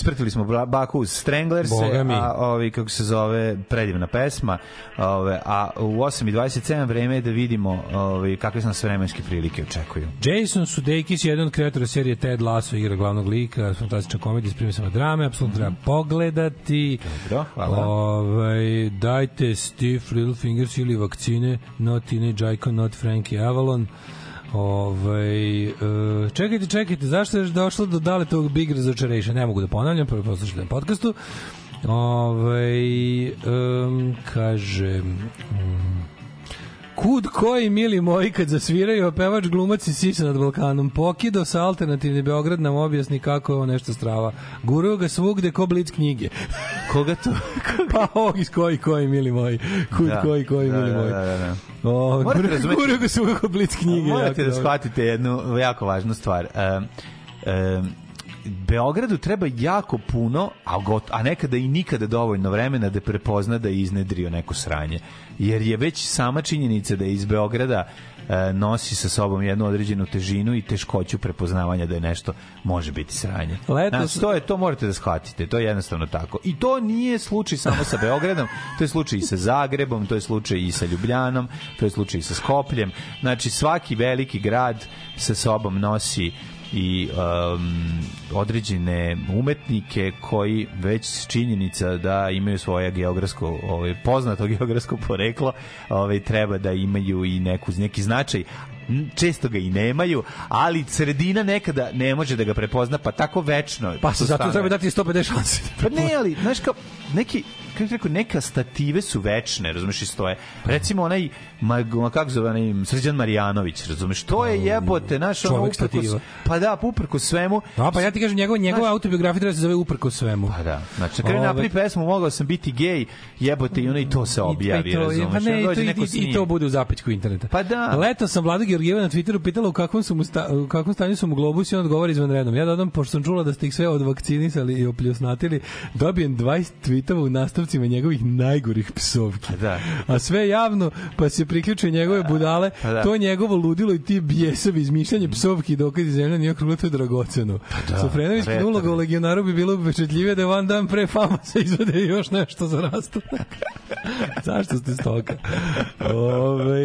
Ispratili smo Baku uz Stranglers, a ovi, kako se zove, predivna pesma, ove, a u 8.27 vreme je da vidimo ovi, kakve nas vremenske prilike očekuju. Jason Sudeikis je jedan od kreatora serije Ted Lasso, igra glavnog lika, fantastična komedija s primisama drame, apsolutno treba pogledati. Dobro, hvala. Ovaj, dajte Steve Little Fingers ili vakcine, not Teenage Icon, not Frankie Avalon. Ovaj e, čekajte, čekajte, zašto je došlo do dale tog Big Razočaration? Ne mogu da ponavljam, prvo poslušajte na podcastu. Ovaj um, kaže um, Kud koji mili moji kad zasviraju, a pevač glumac i sisa nad Balkanom. Pokido sa alternativni Beograd nam objasni kako je ovo nešto strava. Guruju ga svugde ko blic knjige. (laughs) Koga to? (laughs) pa ovog iz koji koji mili moji. Kud Da. koji koji Da, mili da, moji. da, da, da. O, Morate guruju- razumeti- guruju ga svugde ko blic knjige. Morate da shvatite jednu jako važnu stvar. Um, um, Beogradu treba jako puno, a, got, a nekada i nikada dovoljno vremena da prepozna da je iznedrio neko sranje. Jer je već sama činjenica da je iz Beograda e, nosi sa sobom jednu određenu težinu i teškoću prepoznavanja da je nešto može biti sranje. Letos- Znači, to je to morate da shvatite, to je jednostavno tako. I to nije slučaj samo sa Beogradom, to je slučaj i sa Zagrebom, to je slučaj i sa Ljubljanom, to je slučaj i sa Skopljem. Znači svaki veliki grad sa sobom nosi i um, određene umetnike koji već činjenica da imaju svoje geografsko ovaj poznato (laughs) geografsko poreklo, ovaj treba da imaju i neku neki značaj često ga i nemaju, ali sredina nekada ne može da ga prepozna, pa tako večno. Pa se zato treba dati 150 šanse. Pa ne, ali, znaš kao, neki, kako rekao, neka stative su večne, razumeš, i stoje. Recimo onaj, ma, ma, kako zove, onaj Srđan Marijanović, razumeš, to je jebote, znaš, ono, stativa. pa da, uprkos svemu, A pa ja ti kažem, njegova, njegova autobiografija treba da se zove Uprko svemu. Pa da, znači, kada je napravi pesmu, mogao sam biti gej, jebote, i ono i to se objavi, razumeš. pa ne, i to, i, i, to bude u zapećku interneta. Pa da. Leto sam Vlada Georgijeva na Twitteru pitala u kakvom, su mu sta, u kakvom stanju su mu globusi i on odgovara izvan redom. Ja dodam, pošto sam čula da ste ih sve odvakcinisali i opljusnatili, dobijem 20 tweetova u nastavcima njegovih najgorih psovki. da. A sve javno, pa se priključe njegove budale, Pa da. to njegovo ludilo i ti bijesovi izmišljanje psovki dokazi zemlja nije okruglo, to je dragoceno. Pa da, Sofrenovićka retro. uloga u legionaru bi bilo upečetljivije da je van dan pre fama se izvede još nešto za rastanak. (laughs) Zašto ste stoka? Ove,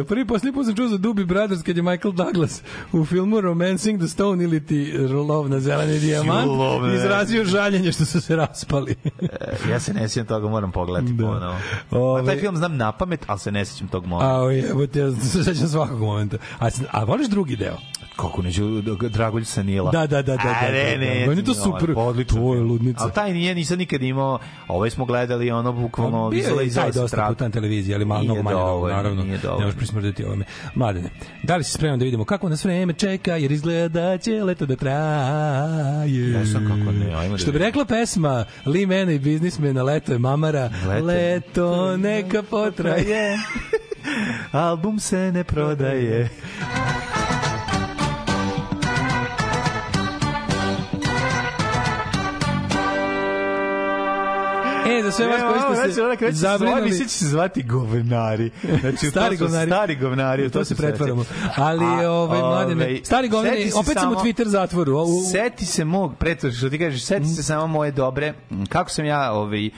e, prvi posljednji put sam čuo za Doobie Brothers kad je Michael Douglas u filmu Romancing the Stone ili ti lov na zeleni dijamant izrazio žaljenje što su se raspali. E, ja se ne sjećam toga, moram pogledati Da. ponovo. Ove- A taj film znam na pamet, ali se ne sjećam tog momenta. A, evo te, ja se sećam svakog momenta. A, a voliš drugi deo? Kako neću, Dragulj Sanila. Da, da, da, da, A, da, ne, da, da. ne, Meni to super. Odlično. To je ludnica. Ali taj nije, nisam nikad imao, ovaj smo gledali ono bukvalno je izole i iz taj dosta puta na televiziji, ali malo mnogo manje dovoljno, naravno. nije Ne možeš prismrditi ovome. Mladene, da li si spreman da vidimo kako nas vreme čeka, jer izgleda da će leto da traje. Jesam, kako ne, ajmo da Što bi rekla pesma Lee Mena i biznismena, leto je mamara, Leto. leto, neka potraje. (laughs) Album se ne prodaje. (laughs) za sve vas koji ste se zabrinuli. zabrinuli, Misli će se zvati govnari. Znači, Stari to govnari. Stari govnari. U to se pretvaramo. Ali, ovaj, mladene, stari govnari, opet sam u Twitter zatvoru. U- u- Seti se mog, pretvor, što ti kažeš, seti se samo moje dobre, kako sam ja ovaj,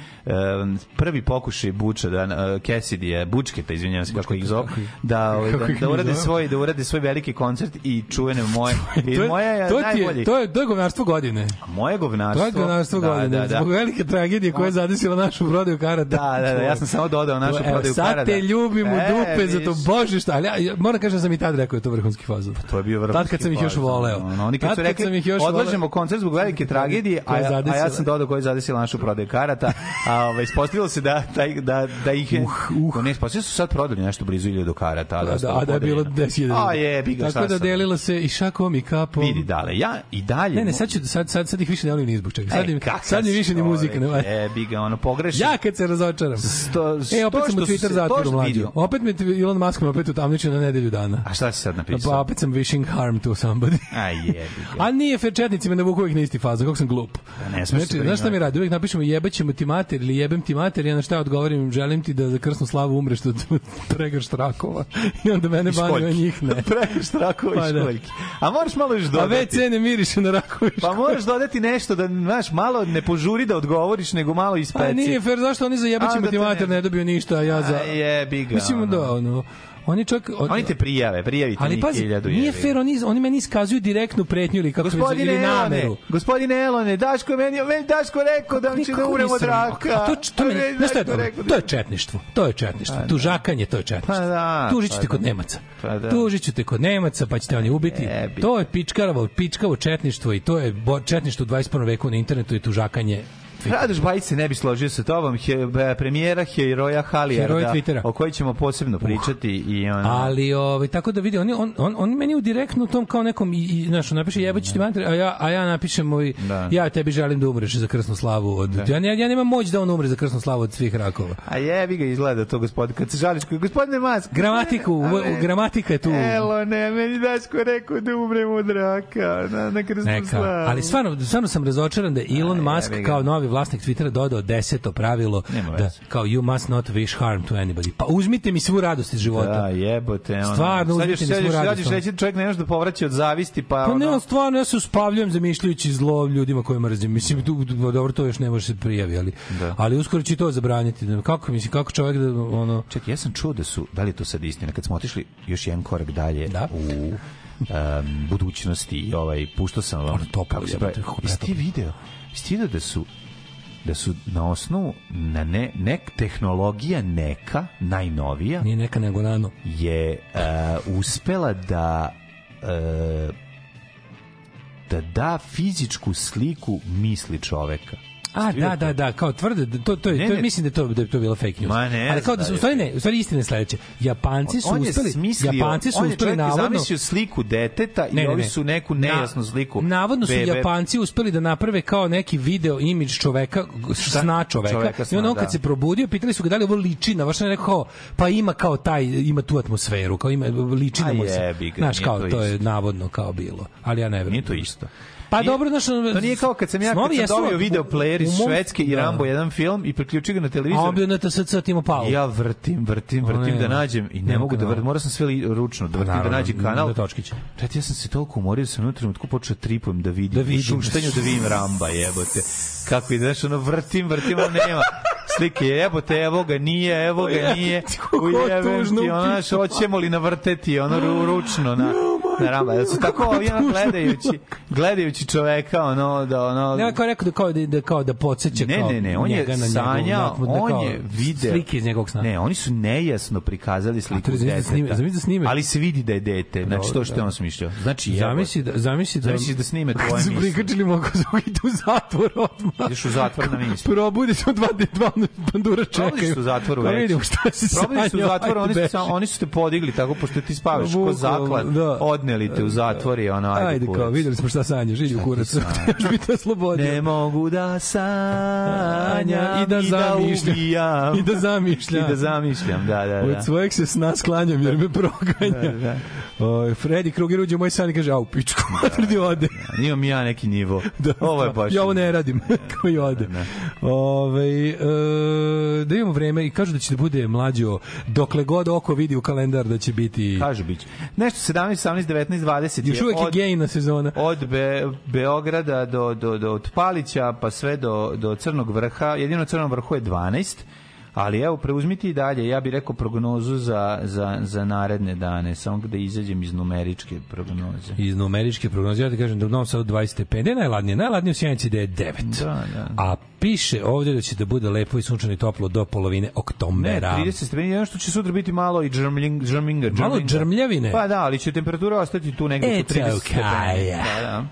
prvi pokušaj Buča, da, Cassidy je, Bučketa, izvinjavam se kako ih zove, da, ovaj, da, da urade svoj, da urade svoj veliki koncert i čuvene moje, i (laughs) to je, moja je to ti je, najbolji. to je, to je govnarstvo godine. Moje govnarstvo. To je govnarstvo da, godine. Da, da. Zbog velike tragedije koja je zadesila našu prodaju karata. Da, da, da, ja sam samo dodao našu Evo, prodaju sad karata. te ljubim u E, dupe za to, vidiš. bože šta. Ali ja, ja moram kažem da sam i tad rekao da je to vrhunski fazon. To je bio vrhunski Tad kad sam ih još voleo. ono, Oni kad Tad su kad rekli, sam ih još odlažemo voleo. koncert zbog velike tragedije, a, ja- a ja sam dodao koji je zadesila našu prodaju karata, a ovaj, ispostavilo se da, taj, da, da ih je... Uh, uh. Ne, ispostavilo su sad prodali nešto blizu 1000 karata. A da, Da, da, a da je bilo podeljeno. 10.000. A je, bi ga, Tako da sad? delilo se i šakom i kapom. Vidi, dale, ja i dalje... Ne, ne, sad, ću, sad, sad, sad ih više ne volim ni zbog čega. Sad, E, sad mi više ni muzika ne čovek, valja. Jebi ga, ono, pogreši. Ja kad se razočaram. Sto, E, opet sam u Twitter zatvoru mlađu. Opet me Elon Musk me opet utamničio na nedelju dana. A šta si sad napisao? Pa opet sam wishing harm to somebody. A jebi ga. (laughs) A nije fair četnici me ne vuku uvijek na isti fazon, kako sam glup. Pa ne smeš se Znači, znaš šta mi radi? Uvijek napišemo jebaćemo ti mater ili jebem ti mater, ja na šta odgovorim, želim ti da za krsnu slavu umreš od (laughs) pregrš trakova. I onda mene bani, a školjki. njih ne. (laughs) Pregrš trakova i Pa da. školjki. A moraš malo još A dodati. WC ne miriše na rakovi. Pa moraš dodati nešto da, znaš, malo ne požuri da odgovoriš, nego malo ispeci. Pa nije fair, zašto oni za A, jebaćemo da mater ne- ne dobiju ništa, a ja za... A jebi ga. Mislim da, ono, oni čak... od- Oni te prijave, prijavite Ali pazi, hiljadu. nije fair, oni, oni meni iskazuju direktnu pretnju ili kako Gospodine ili Elone, nameru. gospodine Elone, Daško je meni, meni Daško rekao da će da Kako umremo od nisam- raka. A to, to meni, znaš šta je rekao da- To je četništvo. To je četništvo. Tužakanje, to je četništvo. Pa da, Tužit ću pa kod da. Nemaca. Pa da. Tužit ću te kod Nemaca, pa ćete oni ubiti. Jebi. To je pičkaravo, pičkavo četništvo i to je četništvo u 21. veku na internetu i tužakanje Twitter. Radoš Bajić se ne bi složio sa tobom, he, be- premijera heroja Halijarda, Heroj Twittera. o kojoj ćemo posebno pričati i ono... Ali ovaj tako da vidi oni on on on meni u direktno tom kao nekom i, i znaš, on napiše jebaćeš ti mater, a ja a ja napišem moj Da. ja tebi želim da umreš za krsnu slavu od ja, ne, ja nemam moć da on umre za krsnu slavu od svih rakova. A jebi ga izgleda to gospodin, kad se žališ, gospodine Mask. Gramatiku, u, u, gramatika je tu. Elo, ne, meni Daško rekao da umrem od raka na, na krsnu Neka, slavu. ali stvarno, stvarno sam razočaran da Elon Musk jebi ga. kao novi vlasnik Twittera dodao deseto pravilo da kao you must not wish harm to anybody. Pa uzmite mi svu radost iz života. Da, jebote. Ono. Stvarno, sad uzmite mi sad svu sad radost, ono. reći da čovjek ne može da povraća od zavisti, pa, Pa ne, ono, on stvarno, ja se uspavljujem zamišljajući zlo ljudima koje mrzim. Mislim, dobro, to još ne može se prijavi, ali, Da. ali uskoro će to zabraniti. Kako, mislim, kako čovjek da, ono... Čekaj, ja sam čuo da su, da li je to sad istina, kad smo otišli još jedan korak dalje Da. u um, budućnosti i ovaj, puštao sam vam, Ono toplo, kako se pravi, jesi ti video, jesi ti video da su da su na osnovu na ne, nek tehnologija neka najnovija Nije neka nego nano. je uh, uspela da uh, da da fizičku sliku misli čoveka. A, da, da, da, kao tvrde, da to, to, je, Ne, to, je- mislim da je to, da je to bilo fake news. Ma ne Ali kao da su, u znam, stvari ne, u stvari istina je sledeće. Japanci su on je uspeli, smislio, Japanci su on je uspeli navodno... zamislio sliku deteta i Ne, ne, ovi su neku Na- nejasnu sliku. Navodno su bebe. Japanci uspeli da naprave kao neki video imidž čoveka, sna čoveka. Čoveka I onda sna, on kad da. se probudio, pitali su ga da li ovo liči na vaš rekao kao, pa ima kao taj, ima tu atmosferu, kao ima, liči na A mu se. Znaš, kao, to je navodno kao bilo. Ali ja ne verujem. Nije to isto. Pa Nije- dobro, znaš, ono, To nije kao kad sam ja kad sam dobio video player iz Švedske i da. Rambo jedan film i priključio ga na A televizor. on bio na TSC Timo Pao. I ja vrtim, vrtim, vrtim da nađem i ne mogu da vrtim, morao sam sve ručno da vrtim da nađem kanal. Čet, ja sam se toliko umorio da sam u jednom trenutku počeo da tripujem da vidim, Da vidim. u šuštanju da vidim Ramba, jebote. Kako ide, znaš, ono vrtim, vrtim, ono nema slike, jebote, evo ga nije, evo ga nije, ujebem ti, ono, znaš, hoćemo li navrteti, ono, ru- ručno na, na Ramba. Da su tako ovi, ono, gledajući, gledajući čoveka, ono, da, ono, Ne, kao rekao da kao da, da kao da podseća ne, kao ne, ne, on je njega sanjao, njegov, na- on kao je video. slike iz njegovog sna. Ne, oni su nejasno prikazali sliku je zamisli da deteta. snime- zamisli da snime. Ali se vidi da je dete. Znači, to što je on smišljao. Znači. Zamisli da zamisli da Zamisli da snime (laughs) tvoje misli. prikačili mogu da idu u zatvor odmah. Ideš u zatvor na misli. Probudi se od dva dva bandura Probali čekaju. su u zatvoru već. šta se u zatvoru, oni su, oni su te podigli tako, pošto ti spavaš ko zaklad, da. odneli te u zatvor i ono, ajde, Ajde, kao, videli smo šta sanjaš, idi u kurac. Još (laughs) bi te slobodio. Ne mogu da sanjam I da zamišljam. ubijam. I da zamišljam. I da zamišljam, da, da, da. Od svojeg se sna sklanjam jer me proganja. Da, da. O, Freddy Krueger uđe u moj san i kaže, au, pičku, matrdi ode. Imam ja neki nivo. (laughs) ovo je baš... Ja ovo ne radim, (laughs) kao i ode. Ove, e, da imamo vreme i kažu da će da bude mlađo dokle god oko vidi u kalendar da će biti Kažu biće. Nešto 17, 18, 19, 20 još uvek je od, gejna sezona. od Be, Beograda do, do, do od Palića pa sve do, do Crnog vrha. Jedino Crnom vrhu je 12. Ali evo, preuzmiti i dalje, ja bih rekao prognozu za, za, za naredne dane, samo da izađem iz numeričke prognoze. Iz numeričke prognoze, ja ti kažem da u Novom Sadu 20 stepeni, da je najladnije, najladnije u Sjenici da je 9. Da, da. A piše ovdje da će da bude lepo i sunčano i toplo do polovine Ne, oktobera. 30 stepeni, jedno što će sutra biti malo i džrmling, džrminga, Malo džrminga. džrmljavine. Pa da, ali će temperatura ostati tu negde oko It's 30 okay. stepeni. Da, da.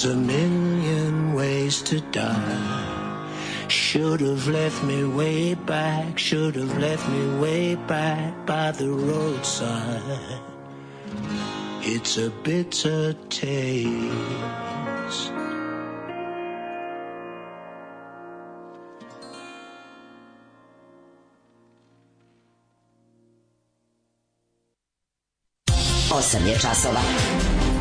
There's a million ways to die. Should have left me way back, should have left me way back by the roadside. It's a bitter taste. Osam je časova.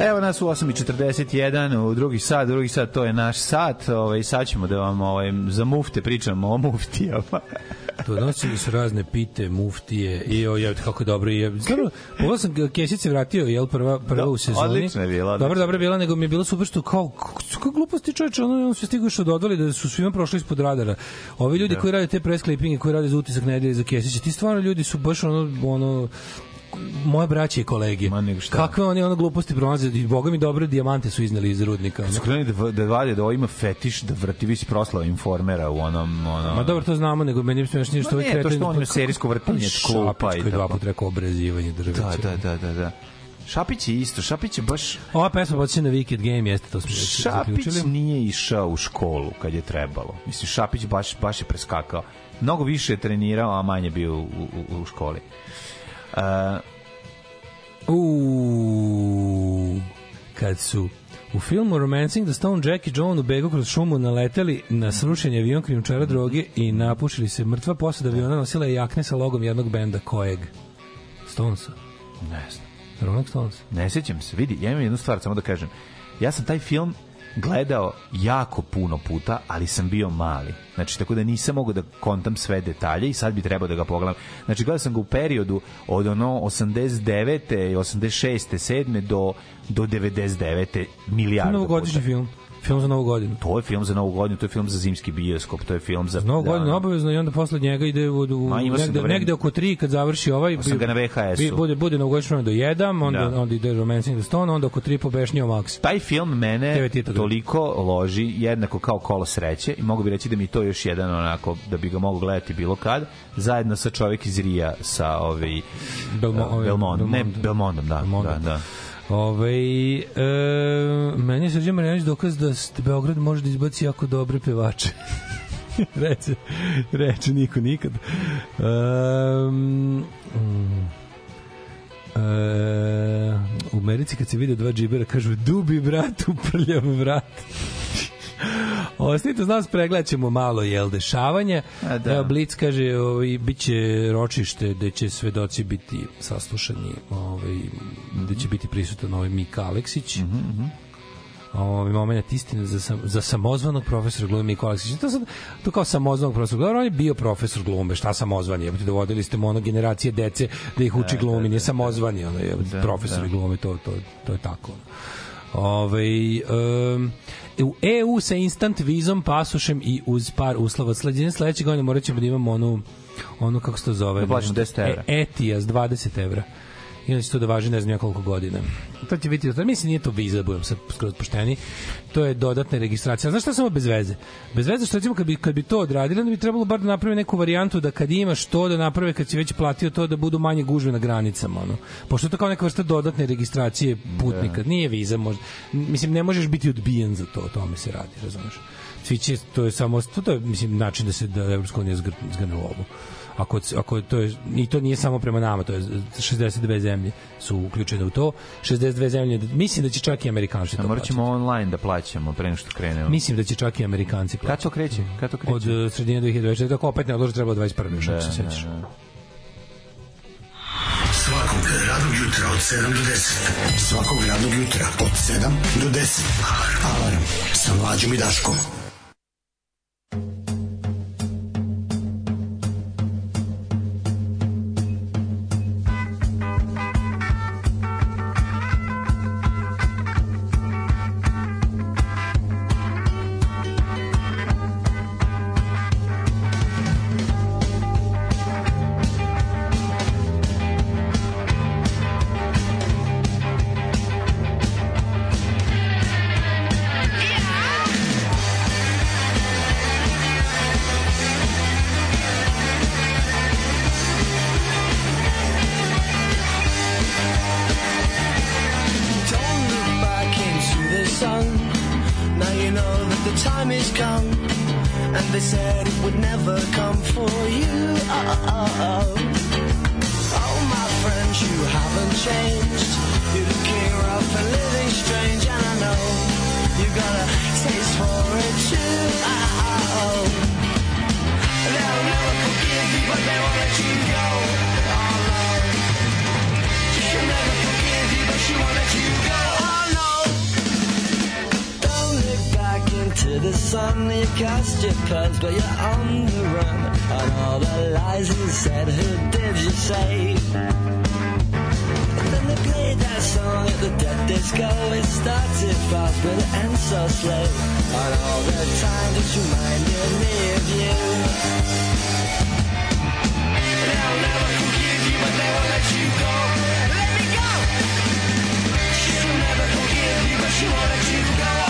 Evo nas u 8.41, u drugi sat, drugi sat to je naš sat, ovaj, sad ćemo da vam ovaj, za mufte pričamo o muftijama. (laughs) Donosili su razne pite, muftije i o je kako dobro je. Stvarno, ovo sam Kesice vratio, jel prva prva Da, u sezoni. odlično je bila. Dobro, dobro je bila, nego mi je bilo super što kao kako gluposti čoveče, ono on se stigo još ododvali da su svima prošli ispod radara. Ovi ljudi Da. koji rade te press clippinge, koji rade za utisak nedelje za Kesiće, ti stvarno ljudi su baš ono ono moje braće i kolege. Ma nego šta. Kakve oni ono gluposti prolaze i boga mi dobre dijamante su izneli iz rudnika. Su krenuli da, da vade da ovo ima fetiš da vrti visi proslava informera u onom... ono, Ma dobro, to znamo, nego meni je smešnije što Ma ne, to što on ima serijsko vrtinje klupa i i dva tako. put rekao obrezivanje drveća. Da, da, da, da, da. Šapić je isto, Šapić je baš... Ova pesma podsjeća na Wicked Game, jeste to smo Šapić zaključili. nije išao u školu kad je trebalo. Mislim, Šapić baš, baš je preskakao. Mnogo više je trenirao, a manje bio u, u, u školi. Uh, Uuu, kad su u filmu Romancing the Stone Jack i Joan u begu kroz šumu naleteli na srušenje avion krijumčara droge i napušili se mrtva posada aviona nosila je jakne sa logom jednog benda kojeg? Stonesa. ne znam. Rolling Stones. Ne sećam se, vidi, ja imam jednu stvar samo da kažem. Ja sam taj film gledao jako puno puta, ali sam bio mali. Znači, tako da nisam mogao da kontam sve detalje i sad bi trebao da ga pogledam. Znači, gledao sam ga u periodu od ono 89. 86. 7. do, do 99. milijardu Novogodišnji film. Film za novu godinu. To je film za novu godinu, to je film za zimski bioskop, to je film za... Novu da, godinu obavezno i onda posle njega ide u, u Ma, negde, vreme. negde oko 3 kad završi ovaj sam ga na VHS-u. bude bude novogodišnji film do 1 onda Da. onda ide Romancing the Stone onda oko 3 pobešnjio Max taj film mene toliko loži jednako kao kolo sreće i mogu bi reći da mi to još jedan onako da bi ga mogu gledati bilo kad zajedno sa čovjek iz Rija sa ovaj Belmo, uh, Belmont, ne Belmont. Belmondom da, Belmondom. da, da. Ove, e, meni je Srđan Marjanović dokaz da Beograd može da izbaci jako dobre pevače. (laughs) reče, reče niko nikad. Um, mm, u Americi kad se vide dva džibera kažu dubi brat, uprljav vrat. (laughs) Ostanite uz nas, pregledat ćemo malo jel dešavanja. A, da. Evo, Blic kaže, ovaj, bit će ročište gde će svedoci biti saslušani, ovaj, gde će biti prisutan ovaj Mik Aleksić. Mm Mhm, ovaj moment istine za, sam, za samozvanog profesora glume Miko Aleksić. To, sad, to kao samozvanog profesora glume, on je bio profesor glume, šta samozvani, jebote, dovodili ste mu ono generacije dece da ih uči Da, glumi, da, nije da, samozvani, ono je profesori da. glume, to, to, to je tako. Ove, um, u EU sa instant vizom, pasušem i uz par uslova. Sledeće sledeće godine morat ćemo da imamo onu, onu kako se to zove? Da plaćamo nešto- 10 evra. E, ETIAS, 20 evra. I onda će to da važi ne znam ja koliko godina. To će biti, to, mislim nije to viza, da budem sad skroz pošteni. To je dodatna registracija. Znaš šta samo bez veze? Bez veze što recimo kad bi, kad bi to odradili, onda bi trebalo bar da naprave neku varijantu da kad imaš to da naprave kad si već platio to da budu manje gužve na granicama. Ono. Pošto je to kao neka vrsta dodatne registracije putnika. Nije viza, možda. Mislim, ne možeš biti odbijen za to, o tome se radi, razumeš? Svi će, to je samo, to, to je, mislim, način da se da Evropska unija zgr, zgrne lovu ako ako to je i to nije samo prema nama to je 62 zemlje su uključene u to 62 zemlje mislim da će čak i Amerikanci to morat ćemo plaćati. online da plaćamo pre nego što krenemo. mislim da će čak i Amerikanci Kad plaćati to kreće? Kad to kreće? od uh, sredine 2024 tako opet ne odloži treba 21. još ako se sećaš Svakog radnog jutra od 7 do 10. Svakog radnog jutra od 7 do 10. Alarm sa mlađom i Daškom. Sun. You cast your pearls, but you're on the run. And all the lies you said, who did you say? And then they played that song at the dead disco. It started fast, but it ends so slow. And all the time just reminded me of you. They'll never forgive you, but won't let you go. Let me go! She'll never forgive you, but she won't let you go.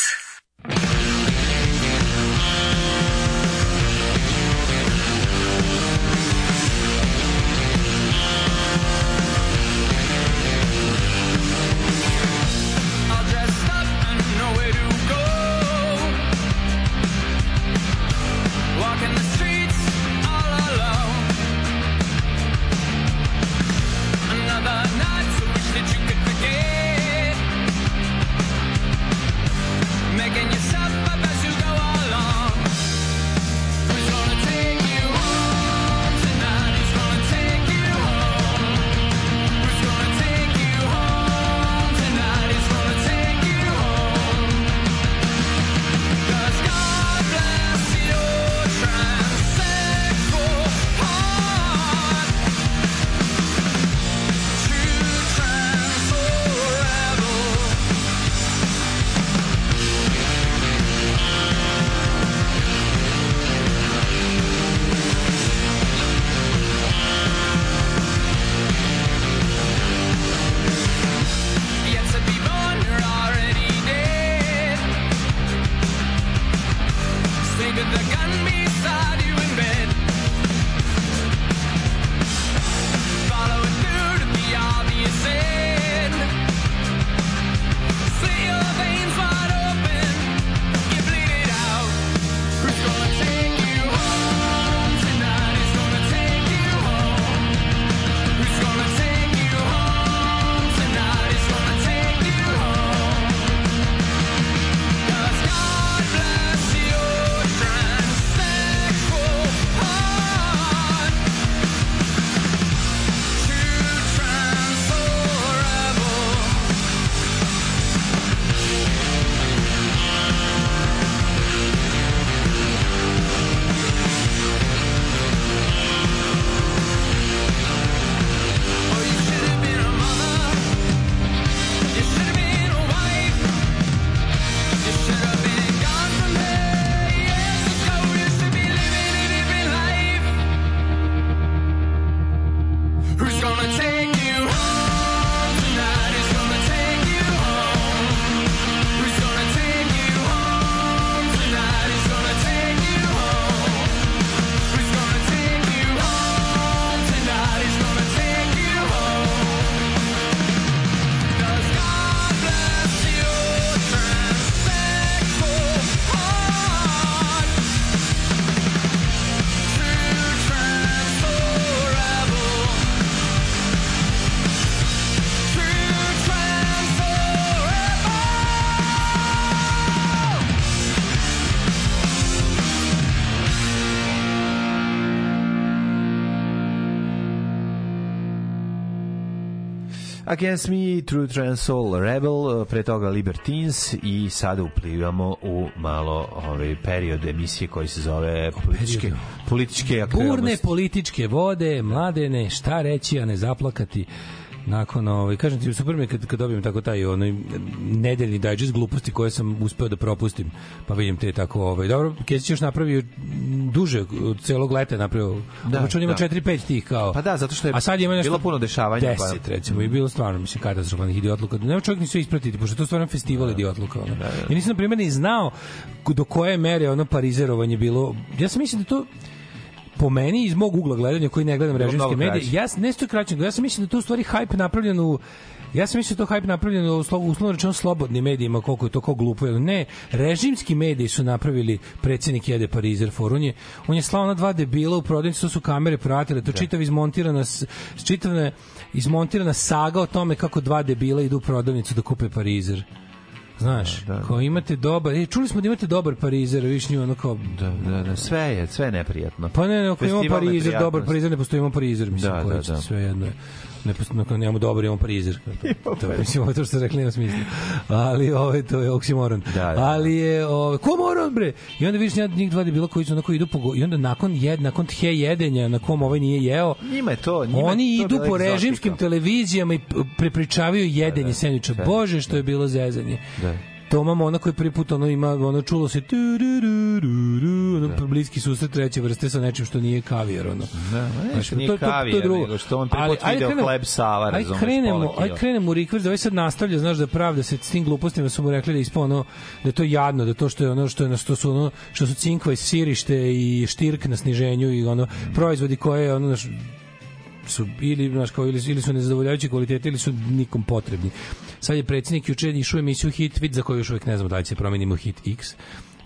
Against Me, True Trans Soul Rebel, pre toga Libertines i sada uplivamo u malo ovaj period emisije koji se zove političke, političke Burne aktualnosti. političke vode, mladene, šta reći, a ne zaplakati nakon ovaj kažem ti super mi kad kad dobijem tako taj onaj nedeljni digest gluposti koje sam uspeo da propustim pa vidim te tako ovaj dobro Kesić još napravio duže od celog leta napravio Da, da, on ima da. 4 5 tih kao. Pa da, zato što je a sad ima nešto bilo puno dešavanja, 10 pa- recimo i bilo stvarno mislim katastrofalnih idiotluka. Ne čovjek ni sve ispratiti pošto to stvarno festival idiotluka ono. ja nisam na primjer ni znao do koje mere ono parizerovanje bilo. Ja sam mislim da to po meni iz mog ugla gledanja koji ne gledam režimske medije, ja ne sto kraće, ja sam mislim da je to u stvari hype napravljen u Ja sam mislio da to hype napravljen u slo- uslovno rečeno slobodnim medijima, koliko je to kao glupo. ili Ne, režimski mediji su napravili predsjednik jede Parizer for. On je, on je slao na dva debila u prodavnici, to su kamere pratile, to čitav izmontirana, s- čitavna izmontirana saga o tome kako dva debila idu u prodavnicu da kupe Parizer. Znaš, da, kao imate dobar, e, čuli smo da imate dobar Parizer, viš nju ono kao, Da, da, da, sve je, sve je neprijatno. pa ne, ne, ako imamo Parizer, dobar. Parizer, ne postoji imamo Parizer, mislim, Da, da, da, da, da. sve jedno je. Ne postoji, nemamo dobar, imamo Parizer. To, (laughs) to, mislim, ovo je to što ste rekli na smislu. Ali ovo to je oksimoron. Da, da, da. Ali je, ovo, ko moron, bre? I onda vidiš njih dva debila koji su onako idu po, i onda nakon jed, nakon tje jedenja, na kom ovaj nije jeo, Njima je to, njima je oni to idu po režimskim televizijama i prepričavaju jedenje da, sendviča. da, Bože, što je bilo zezanje. Da. Toma Mona koji prvi put ono ima ono čulo se tu ru ru ru ru ono bliski susret treće vrste sa nečim što nije kavijar ono. Da, ne, Znaš, što nije kavijar, nego što on prvi Ali, put ajde video krenemo- hleb sava, ajde razumeš, krenemo, ajde krenemo u rikverz, da ovaj sad nastavlja, znaš da je pravda se s tim glupostima su mu rekli da je ispao ono, da je to jadno, da to što je ono što je što su ono što su cinkva i sirište i štirk na sniženju i ono proizvodi koje ono naš su ili znaš kao ili, ili su nezadovoljavajuće kvalitete ili su nikom potrebni. Sad je predsjednik juče išao emisiju Hit Vid za koju još uvijek ne znamo da li će promenimo Hit X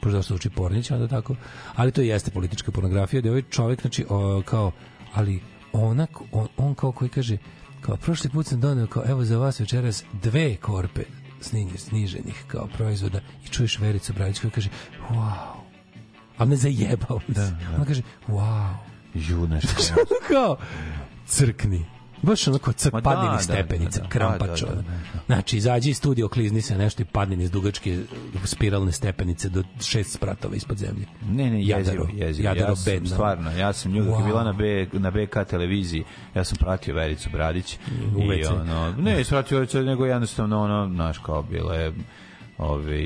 pošto se uči Pornić, onda tako. Ali to jeste politička pornografija, da je ovaj čovjek, znači, o, kao, ali onak, on, on kao koji kaže, kao, prošli put sam doneo, kao, evo za vas večeras dve korpe sniženih, sniženih kao proizvoda i čuješ Vericu Bradić koja kaže, wow, a ne zajebao da, da. Ona kaže, wow. Ju, nešto. (laughs) kao, crkni. Baš onako crk, Ma da, padni da, niz stepenice, da, da, krampač. da, da, ono. da, da. Znači, izađi iz studio, klizni se nešto i padni niz dugačke spiralne stepenice do šest spratova ispod zemlje. Ne, ne, jezivo, Jadaro, jezivo. Jadaro ja sam, bedno. stvarno, ja sam nju dok je Wow. bila na, B, na BK televiziji, ja sam pratio Vericu Bradić. U I WC. ono, ne, pratio Vericu, nego jednostavno ono, znaš, kao bila je Ove,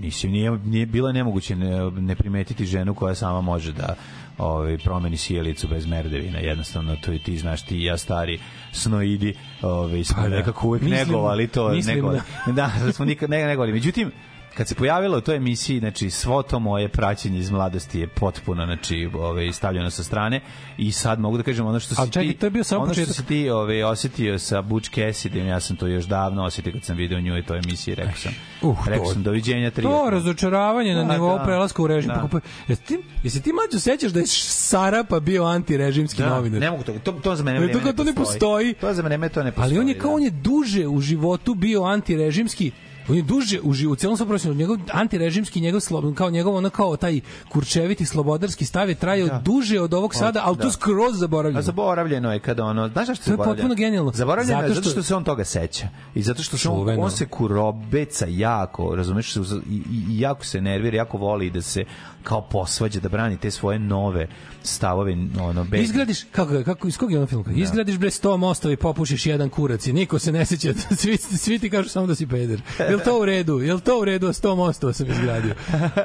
mislim, nije, nije bilo nemoguće ne, ne primetiti ženu koja sama može da ovaj promeni sjelicu bez merdevina jednostavno to i ti znaš ti i ja stari snoidi ovaj smo Pa da. nekako uvek negovali to mislim negovali. (laughs) da da smo nikad ne negovali međutim kad se pojavilo u toj emisiji, znači svo to moje praćenje iz mladosti je potpuno znači ovaj stavljeno sa strane i sad mogu da kažem ono što čekaj, ti to je bio samo ono što početak. si ti ovaj osetio sa Butch Cassidy, ja sam to još davno osetio kad sam video nju i toj emisiji, rekao sam. Uh, rekao sam doviđenja tri. To razočaravanje na Da, nivou da. prelaska u režim. Da. Da. Jesi ti, jesi ti mlađo sećaš da je Sarapa bio antirežimski Da, novinar? ne mogu to, to, to za mene E, vreme to to ne postoji. To za mene to ne postoji. Ali on je kao da. on je duže u životu bio antirežimski on je duže u životu, celom svom profesionalnom, njegov antirežimski, njegov slob, kao njegov ono kao taj kurčeviti slobodarski stav je trajao Da. duže od ovog sada, ali da. to skroz zaboravljeno. A zaboravljeno je kada ono, znaš zašto To je zaboravljeno? potpuno genijalno. Zaboravljeno je Zato zato što- što se on toga seća. I zato što se on, on se kurobeca jako, razumeš, i, i, jako se nervira, jako voli da se kao posvađa, da brani te svoje nove stavove, ono, bez... Izgradiš, kako, kako, iz kog je ono film? Izgradiš bre 100 mostova i popušiš jedan kurac i niko se ne seća, (laughs) svi, svi ti kažu samo da si peder. (laughs) Jel to u redu? Jel to u redu? A 100 mostova sam izgradio.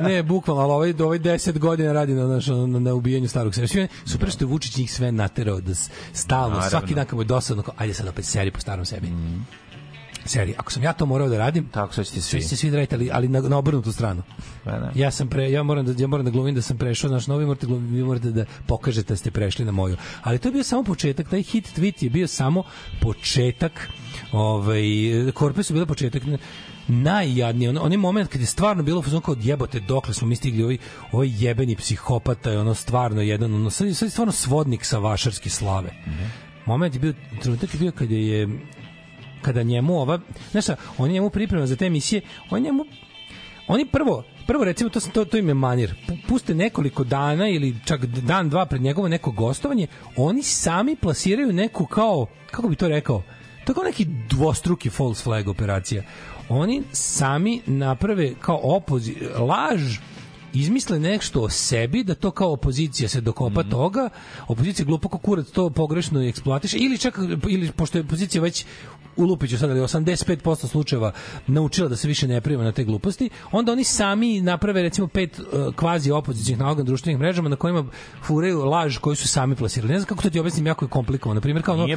Ne, bukvalno, ali ovaj, ovaj 10 godina radi na, naš, na, na ubijanju starog. Sve, super što je Vučić njih sve naterao da stalno, Naravno. svaki dan kad mu je dosadno, kao, ajde sad opet seri po starom sebi. Seri, ako sam ja to morao da radim, Tako sad ćete svi svi. će svi da radite, ali, ali na, na obrnutu stranu. Pa da. Ja sam pre ja moram da ja moram da glumim da sam prešao naš novi morate glumim, vi morate da pokažete da ste prešli na moju. Ali to je bio samo početak, taj hit tweet je bio samo početak. Ovaj korpe su bile početak najjadniji. On, onaj moment kad je stvarno bilo fazon kao jebote dokle smo mi stigli ovaj ovaj jebeni psihopata je ono stvarno jedan ono sad, sad je stvarno svodnik sa vašarske slave. Moment je bio trenutak je bio kada je kada njemu ova, znaš šta, on je njemu priprema za te emisije, on njemu oni prvo prvo recimo to to to im je manir. Pu- puste nekoliko dana ili čak dan dva pred njegovo neko gostovanje oni sami plasiraju neku kao kako bi to rekao to je kao neki dvostruki false flag operacija oni sami naprave kao opozi laž izmisle nešto o sebi da to kao opozicija se dokopa toga opozicija glupo kao kurac to pogrešno eksploatiše ili čak ili pošto je opozicija već u Lupiću sad ali 85% slučajeva naučila da se više ne prima na te gluposti, onda oni sami naprave recimo pet uh, kvazi opozicijnih naloga na društvenim mrežama na kojima furaju laž koju su sami plasirali. Ne znam kako to ti objasnim, jako je komplikovano. Na primjer, kao ono,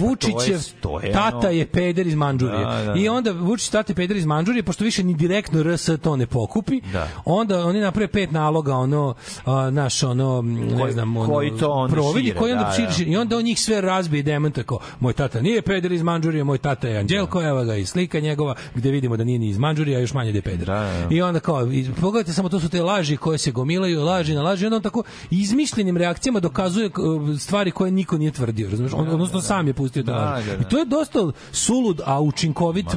pa Vučićev je- tata je peder iz Mandžurije. Da, da, da. I onda Vučić tata je peder iz Mandžurije, pošto više ni direktno RS to ne pokupi, Da. onda oni naprave pet naloga, ono, a, naš, ono, ne znam, ono, koji to onda providi, šire, koji onda da, širi, da. I onda on njih sve razbije i demantuje kao, moj tata nije peder iz Mandžurije, moj tata je Anđelko, evo ga i slika njegova, gde vidimo da nije ni iz Mandžurije, a još manje da je peder. Da, da, da. I onda kao, pogledajte samo to su te laži koje se gomilaju, laži na laži, onda on tako izmišljenim reakcijama dokazuje k- stvari koje niko nije tvrdio, razumeš? On, odnosno sam je pustio Da, laži. da, da. I to je dosta sulud, a učinkovit e,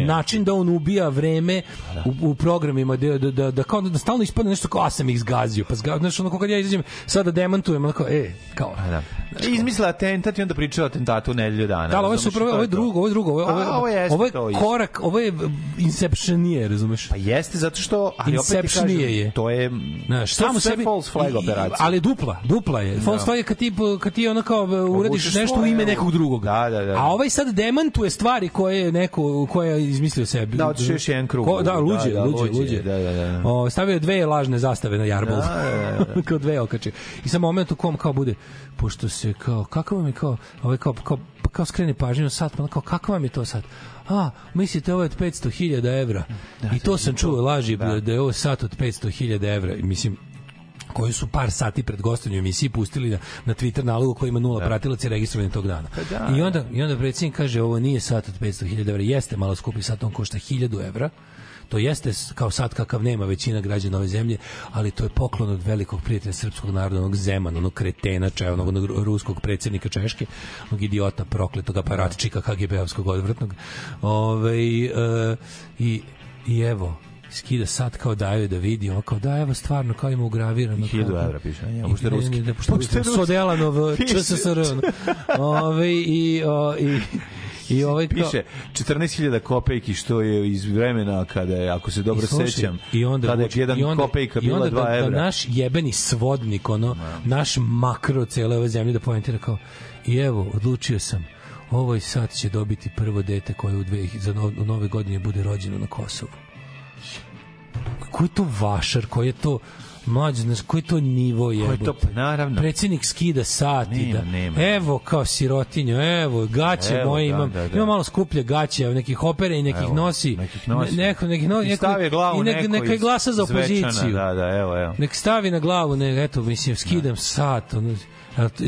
način da on ubija vreme u, u programima da, da, da, da, kao da stalno ispadne nešto kao a sam ih zgazio pa zgazio, znaš ono kad ja izađem sada demantujem ono kao e kao Da. Izmislila atentat i onda priča o atentatu nedelju dana. da, ovo je super, ovo je je drugo, ovo je drugo, ovo je, ovo je, ovo jeste ovo je korak, ovo je inceptionije, razumeš? Pa jeste zato što ali opet ti kažem, je. to je Znaš, samo sebi false flag operacije. Ali dupla, dupla je. False flag je kad ti kad ti ono kao uradiš Povučeš nešto u ime nekog drugog. Da, da, da. A ovaj sad demantuje stvari koje je neko koje je izmislio sebi. Da, otišao još jedan krug. Ko, da, Da, luđe, da, luđe, luđe, luđe. da, da, da. O, stavio je dve lažne zastave na jarbol. Da, da, da, (laughs) kao dve okače. I sam moment u kom kao bude pošto se kao kakav vam je kao ovaj kao kao kao skrene pažnju sad pa ono kao kako vam je to sad a, mislite ovo je od 500.000 evra. I to sam čuo laži da. da je ovo sat od 500.000 evra. I mislim koji su par sati pred gostovanjem u emisiji pustili na, na Twitter nalogu koji ima nula da. pratilaca i registrovanje tog dana. da, I onda, I onda predsjednik kaže ovo nije sat od 500.000 evra, jeste malo skupi sat, on košta 1000 evra, to jeste kao sat kakav nema većina građana ove zemlje, ali to je poklon od velikog prijatelja srpskog naroda, onog Zemana, onog kretena, če, onog, onog ruskog predsjednika Češke, onog idiota, prokletog aparatčika KGB-ovskog odvratnog. Ove, e, i, I evo, skida sat kao daju da vidi, on kao da evo stvarno kao ima ugravirano. 1000 kao- evra piše, a nije, I- pošto je ruski. ne, pošto je. Sodelanov Piše. ČSSR. Ove, i, o, i, i ovaj kao, Piše 14.000 kopejki što je iz vremena kada je, ako se dobro I slušaj, sećam, i onda kada je jedan i onda- kopejka i bila onda 2 da, evra. Da naš jebeni svodnik, ono, naš makro cele ove zemlje da poentira kao i evo, odlučio sam ovaj sat će dobiti prvo dete koje u, dve, za no, u nove godine bude rođeno na Kosovu. koji je to vašar, koji je to mlađe, znaš, koji to nivo je. Ko je to? Pa naravno. Predsjednik skida sati. Nema, da. nema. Evo kao sirotinjo, evo, gaće Evo, moje da, imam. da, da. Imam malo skuplje gaće, evo, nekih opere i nekih Evo, nosi. nekih nosi. Neko, nekih nosi. I stavi glavu i nek, neka glasa za Zvečana, opoziciju. Da, da, evo, evo. Nek stavi na glavu, ne, eto, mislim, skidam sat, ono,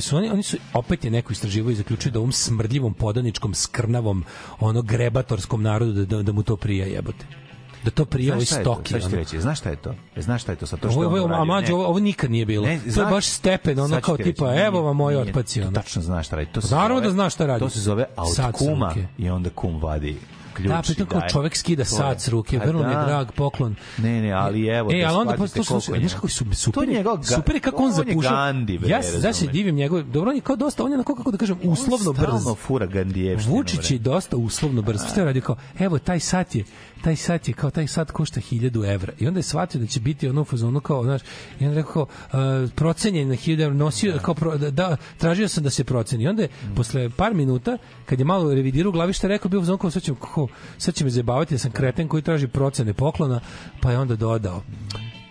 su oni, oni su, opet je neko istraživo i zaključio da ovom smrdljivom, podaničkom, skrnavom, ono, grebatorskom narodu da, da, da mu to prija jebote. Da to prija ovoj Znaš šta je to? stoki. Sad reći, znaš šta je to? E, Znaš šta je to sa to što Ovo, ovo, a Ne. ovo, ovo nikad nije bilo. Ne, to je znaš- baš stepen, ono Sad kao ti reći, tipa, nije- evo vam moj otpaci. Ono. Tačno znaš šta radi. To se Naravno zove- da znaš šta radi. To se zove a od Sad s kuma i onda kum vadi ključ Da, pritom kao čovek skida sat s ruke, vrlo mi je da. drag poklon. Ne, ne, ali evo, E, da ali onda shvatite to znaš kako su super. To je njegov super je kako on on zapušao. Gandhi, bre, ja se da se divim njegov. Dobro, on je kao dosta, on je na kako da kažem, uslovno brz. Stalno fura Gandijevštinu. Vučić je dosta uslovno brz. Što je radio kao, evo taj sat je, taj sat je kao taj sat košta 1000 evra. I onda je shvatio da će biti ono u fazonu kao, znaš, i onda je rekao uh, procenjen na 1000 evra, nosio kao pro, da, da, tražio sam da se proceni. I onda je posle par minuta kad je malo revidirao u glavi šta je rekao, bio u fazonu kao sad će, kako, sad će me zajebavati da sam kreten koji traži procene poklona, pa je onda dodao.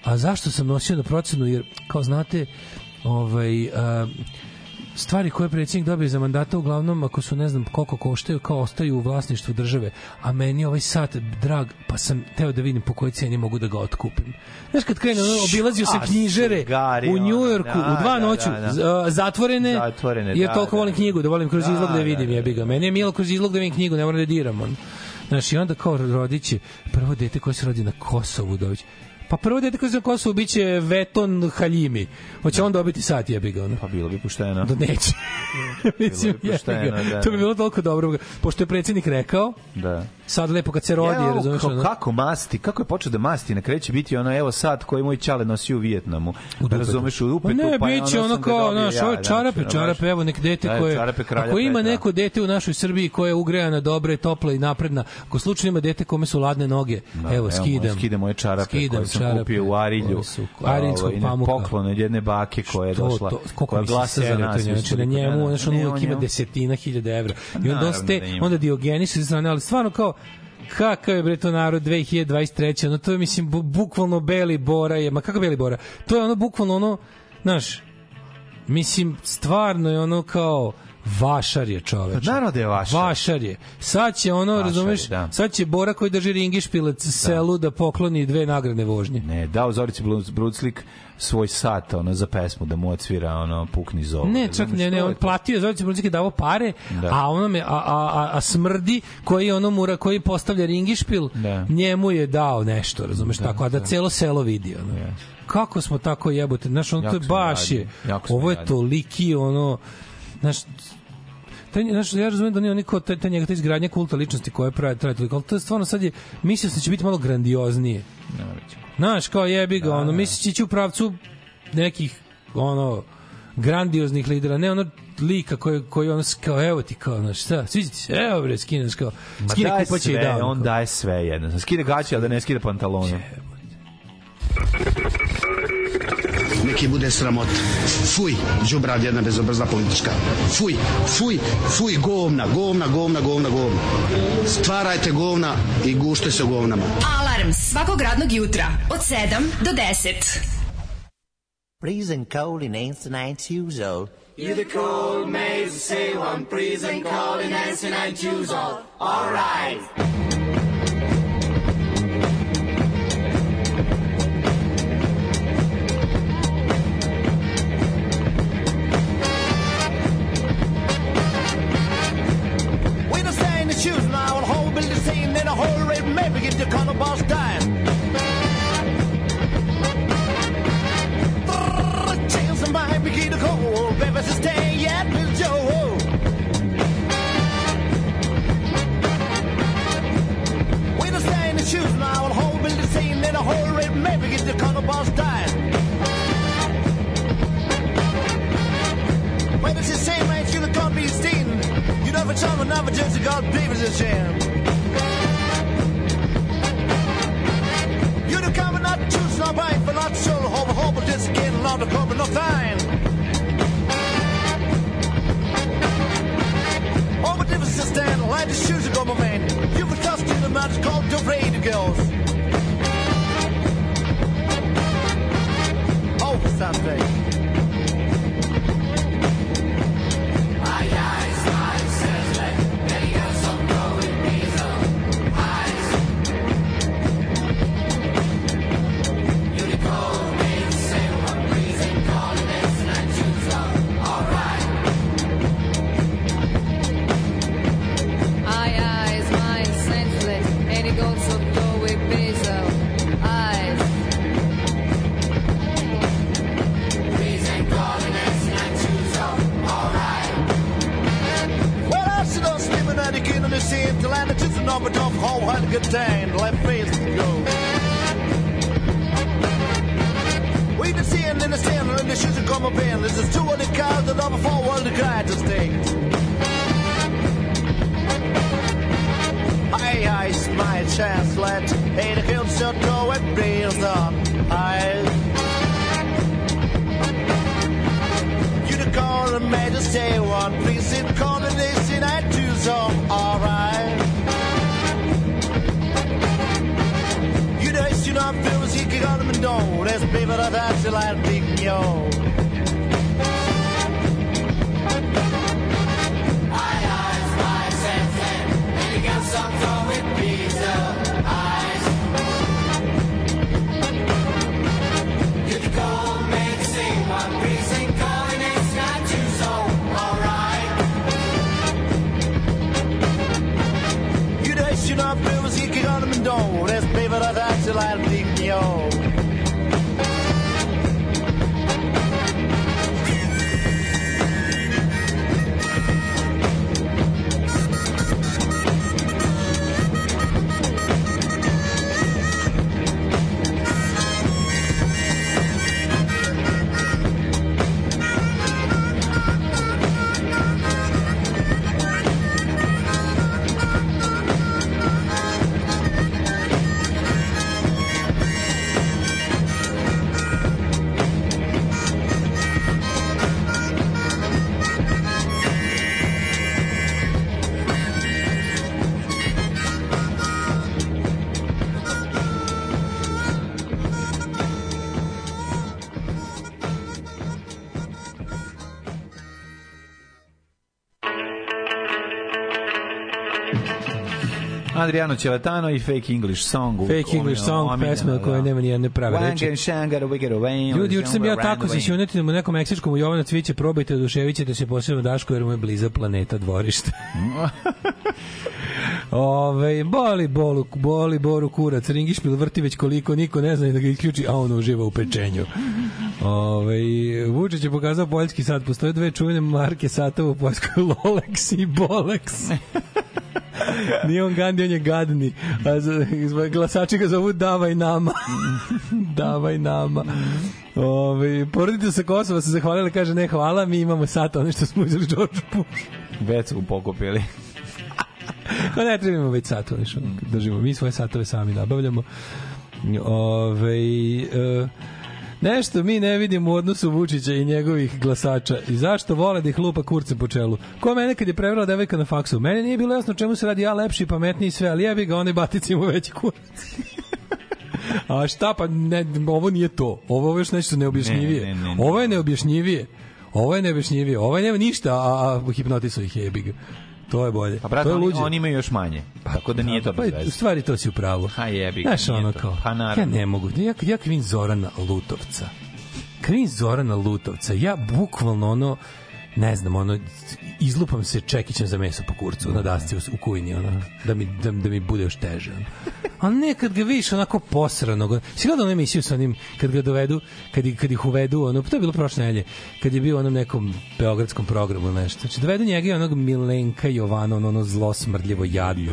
A zašto sam nosio na procenu? Jer, kao znate, ovaj, a, stvari koje predsjednik dobije za mandata uglavnom ako su ne znam koliko koštaju kao ostaju u vlasništvu države a meni ovaj sat drag pa sam teo da vidim po kojoj cijeni mogu da ga otkupim znaš kad krenu ono, obilazio sam A, knjižere u Njujorku da, u dva da, noću da, da. a, zatvorene, Zatvorene, jer da, toliko da. volim knjigu da volim kroz Da, izlog da je da, vidim da, jebi ga meni je milo kroz izlog da vidim knjigu ne moram da diram on. Znaš, i onda kao rodići, prvo dete koje se rodi na Kosovu doći. Pa prvo dete koje se na Kosovu biće Veton Haljimi. Hoće on dobiti sat jebi ga. Ono. Pa bilo bi pošteno. Da neće. Mislim, Bilo bi pošteno, ga. da, To bi da. bilo toliko dobro. Pošto je predsjednik rekao, Da. sad lepo kad se rodi, Evo, razumeš? kao, ono? kako masti, kako je počeo da masti, na kraju će biti ono, evo sad koji moj čale nosio u Vijetnamu. dupetu. Razumeš, u dupetu, Pa ne, pa je biće ono ono kao, znaš, ovo da, čarape, znači, čarape, evo nek dete Da, koje, čarape kralja ako ima neko dete u našoj Srbiji koje je ugrejana, dobra i topla i napredna, ako slučajno ima dete kome su ladne noge, Da, evo, skidam. skidam moje čarape skidam sam kupio u Arilju. su Ariljskog Ovaj, pamuka. Poklon od jedne bake koja je To, došla, to, koliko koja glasa za nas. to znači na njemu, znaš, on uvijek ima desetina hiljada evra. I onda ste, da onda Diogenis strane, ali stvarno kao, kakav je bre to narod 2023. Ono, to je, mislim, bu, bukvalno Beli Bora je, ma kako Beli Bora? To je ono, bukvalno ono, znaš, mislim, stvarno je ono kao, Vašar je čoveč. Pa naravno da je vašar. Vašar je. Sad će ono, Vašar je, razumeš, da. sad će Bora koji drži ringišpilec selu da pokloni dve nagradne vožnje. Ne, dao Zorici Bruclik svoj sat ono, za pesmu da mu odsvira ono, pukni zov. Ne, čak ne, ne, on platio je Zorica Brunzik je davao pare, Da. a ono me, a, a, a, a smrdi koji ono mura, koji postavlja ringišpil, Da. njemu je dao nešto, razumeš tako, a da celo selo vidi ono. Kako smo tako jebote, znaš, ono to Jako je smo baš je, ovo je toliki ono, znaš, taj, znaš, ja razumijem da nije oni kao taj, taj njega, ta izgradnja kulta ličnosti koja pravi, traje toliko, ali to je stvarno sad je, mislio sam da će biti malo grandioznije. Znaš, kao jebi ga, ono, misliš će u pravcu nekih, ono, grandioznih lidera, ne ono lika koji, koji ono, s- kao, evo ti, kao, znaš, šta, sviđa ti se, evo bre, skineš, kao, skine kupaće i dao. on daje sve jedno. Skide gaće, ali da ne skide pantalone. Neki bude sramota. Fuj, džubrad jedna bezobrazna politička. Fuj, fuj, fuj, govna, govna, govna, govna, govna. Stvarajte govna i gušte se govnama. Alarm svakog radnog jutra od 7 do 10. Freezing cold in Nine Shoes Old. You're the cold maze, say one, freezing cold in Nancy Nine Shoes all. All right. Adriano Celatano i Fake English Song. u- Fake English song, omiljeno, pesma koja da. nema ni jedne prave reči. Ljudi, juče sam ja tako se sjunetio u nekom meksičkom u Jovana Cviće, probajte, oduševit ćete se posebno Daško, jer mu je bliza planeta dvorište. (laughs) Ove, boli bolu, boli boru kurac, ringišpil vrti već koliko, niko ne zna da ga isključi, a on uživa u pečenju. Ove, Vučić je pokazao poljski sat, postoje dve čuvene marke satova u Poljskoj, (laughs) Lolex i Bolex. (laughs) Nije on Gandhi, on je gadni. A za, izva- glasači ga zovu Davaj nama. (laughs) Davaj nama. Ove, porodica sa Kosova se zahvalila, kaže ne hvala, mi imamo sat, ono što smo uzeli George Bush. (laughs) Već su pokupili. Pa ne trebamo već sat, ono što držimo. Mi svoje satove sami nabavljamo. Ove, e, Nešto mi ne vidimo u odnosu Vučića i njegovih glasača. I zašto vole da ih lupa kurce po čelu? Ko mene kad je prevrala devojka na faksu? Mene nije bilo jasno čemu se radi ja lepši, pametniji sve, ali jebi ga, onaj batici mu veći kurac. (laughs) A šta pa ne, ovo nije to. Ovo je još nešto neobjašnjivije. Ne, ne, ne, ne. Ovo je neobjašnjivije. Ovo je neobjašnjivije. Ovo je nema ništa, a, a hipnotisao ih jebi ga. To je bolje. Pa brate, to je oni, luđe. oni imaju još manje. Tako da nije to Pa, bez u veze. stvari to si u pravu. Ha jebi Znaš, ono to. kao, Pa ja naravno. ne mogu, ja, ja krivim Zorana Lutovca. Krivim Zorana Lutovca. Ja bukvalno ono, ne znam, ono, izlupam se čekićem za meso po kurcu na dasci u, u kujni, ono, da mi, da, da mi bude još teže. Ono. A ne, kad ga vidiš onako posranog, si gledao onu emisiju sa onim, kad ga dovedu, kad, ih- kad ih uvedu, ono, to je bilo prošle nedelje, kad je bio onom nekom beogradskom programu nešto. Znači, dovedu njega i onog Milenka Jovana, ono, ono zlo smrdljivo jadno.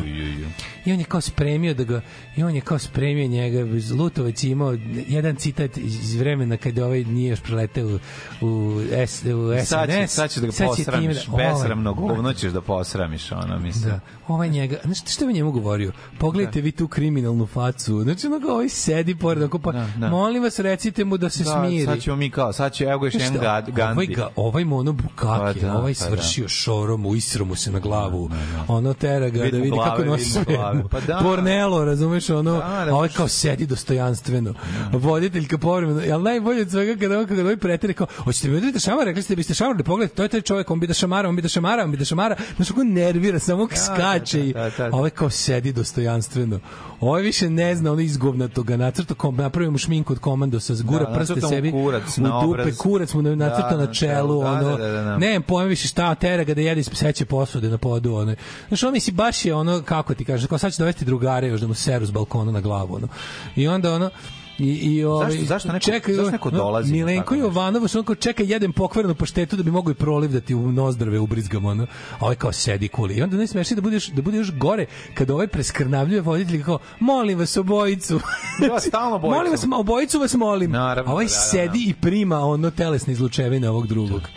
I on je kao spremio da ga i on je kao spremio njega Lutovac je imao jedan citat iz vremena kada ovaj nije još preleteo u, u, S, u SNS. Sad, će, sad ćeš da ga Sad posramiš. da- ovaj- Besramno govno ćeš da posramiš, ono, mislim. Da. Ovaj njega, znaš što on njemu govorio? Pogledajte vi tu kriminalnu facu. Znači, ono ovaj sedi pored, ako pa, da. molim vas, recite mu da se Da, smiri. sad ćemo mi kao, sad će, evo ga još jedan Gandhi. Ovaj, ga, ovaj mu ono bukake, Pa da, ovaj pa da. svršio šorom, uisro mu se na glavu, ono tera ga Vidi da vidi kako glave, nosi vidi mu sve. Pa da. Pornelo, razumeš, ono, Da, da, ovaj kao sedi dostojanstveno. Voditeljka povremeno, ali najbolje od svega kada on kada ovaj pretire kao, hoćete mi udrite šamar, rekli ste da biste šamarali, pogledajte, to je taj čovjek, on bi da šamara, on bi da šamara, on bi da šamara, znaš kako nervira, samo skače i da, da, da. a ovaj kao sedi dostojanstveno. Ovaj više ne zna, ono izgovnato ga nacrta, kom, napravio mu šminku od komandosa, zgura Da, prste sebi kurac u dupe, kurac mu na- nacrta Da, na čelu, da, ono, da, da, da. ne, pojem više šta, tera ga da jede iz seće posude na podu, ono. Znaš, on misli, baš je ono, kako ti kažeš, kao sad će dovesti drugare još da mu seru s balkona na glavu, ono. I onda, ono, I, i ovaj, Zašto- zašto neko- čekaj, zašto neko no, dolazi Milenko tako nešto? Jovanović, onako čeka jedem pokvarenu paštetu da bi mogo i proliv da ti u nozdrave ubrizgamo, ono. A ovaj kao sedi kuli. I onda ne smeš da budeš da bude još gore kada ovaj preskrnavljuje voditelj kao molim vas obojicu. Da, stalno (laughs) obojicu. molim vas, obojicu vas molim. Naravno, ovaj da, da, da. sedi i prima ono telesne izlučevine ovog drugog. Pa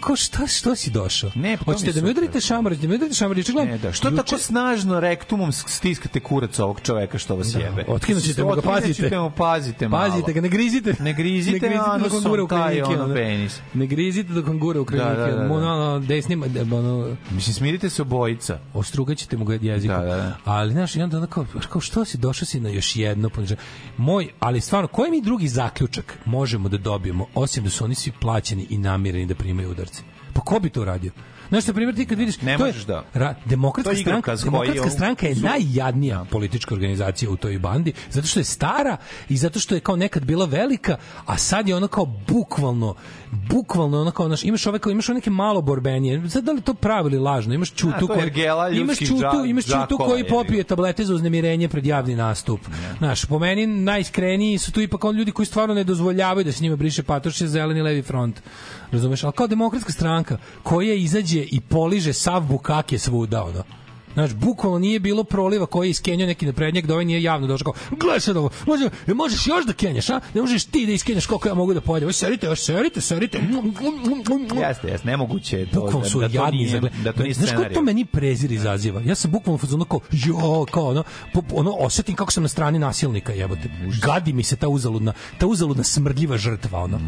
kao šta, što si došao? Ne, pa Hoćete je da mi udarite šamar, da mi udarite šamar, očigledno. Ne, da. Što tako snažno rektumom stiskate kurac ovog čoveka što vas jebe? Otkinut ćete mu ga, pazite. mu, pazite malo. Pazite ga, ne grizite. Ne grizite, ne grizite ano dok on gura u klinike. ono, penis. Ne grizite dok on gura u klinike. Da, da, da, da. Ono, ono, desnim, ono, Mislim, smirite se obojica. ostrugaćete mu ga jezikom. Da, da, da. Ali, znaš, i onda ono kao, kao, što si, došao si na još jedno poniženje. Moj, ali stvarno, koji mi drugi zaključak možemo da dobijemo, osim da su oni svi plaćeni i namireni da primaju udarce? Pa ko bi to radio? Znaš, na primjer, ti kad vidiš... Ne to je- možeš da. Ra, To demokratska je stranka, demokratska je- stranka je su- najjadnija politička organizacija u toj bandi, zato što je stara i zato što je kao nekad bila velika, a sad je ono kao bukvalno bukvalno ono kao naš imaš ove kao imaš one neke malo borbenije. Sad da li to pravo ili lažno? Imaš čutu koji ergela imaš čutu, imaš čutu koji popije tablete za uznemirenje pred javni nastup. Znaš, po meni najiskreniji su tu ipak on ljudi koji stvarno ne dozvoljavaju da se njima briše patoš zeleni levi front. Razumeš? Ali kao demokratska stranka koja izađe i poliže sav bukake svuda, ono. Znaš, bukvalno nije bilo proliva koji je iskenjao neki naprednjak da ovaj nije javno došao kao, gledaj sad ovo, može, možeš još da kenjaš, a? Ne možeš ti da iskenjaš koliko ja mogu da pojedem. Ovo serite, još serite, serite. Jeste, jeste, nemoguće je to. Bukvalno su da, da to jadni nije, za gled- da to nije Znaš kako scenarij. to meni prezir izaziva? Ja sam bukvalno fazonu kao, jo, kao ono, po, ono, osetim kako sam na strani nasilnika, jebote. Gadi mi se ta uzaludna, ta uzaludna smrdljiva žrtva, ono.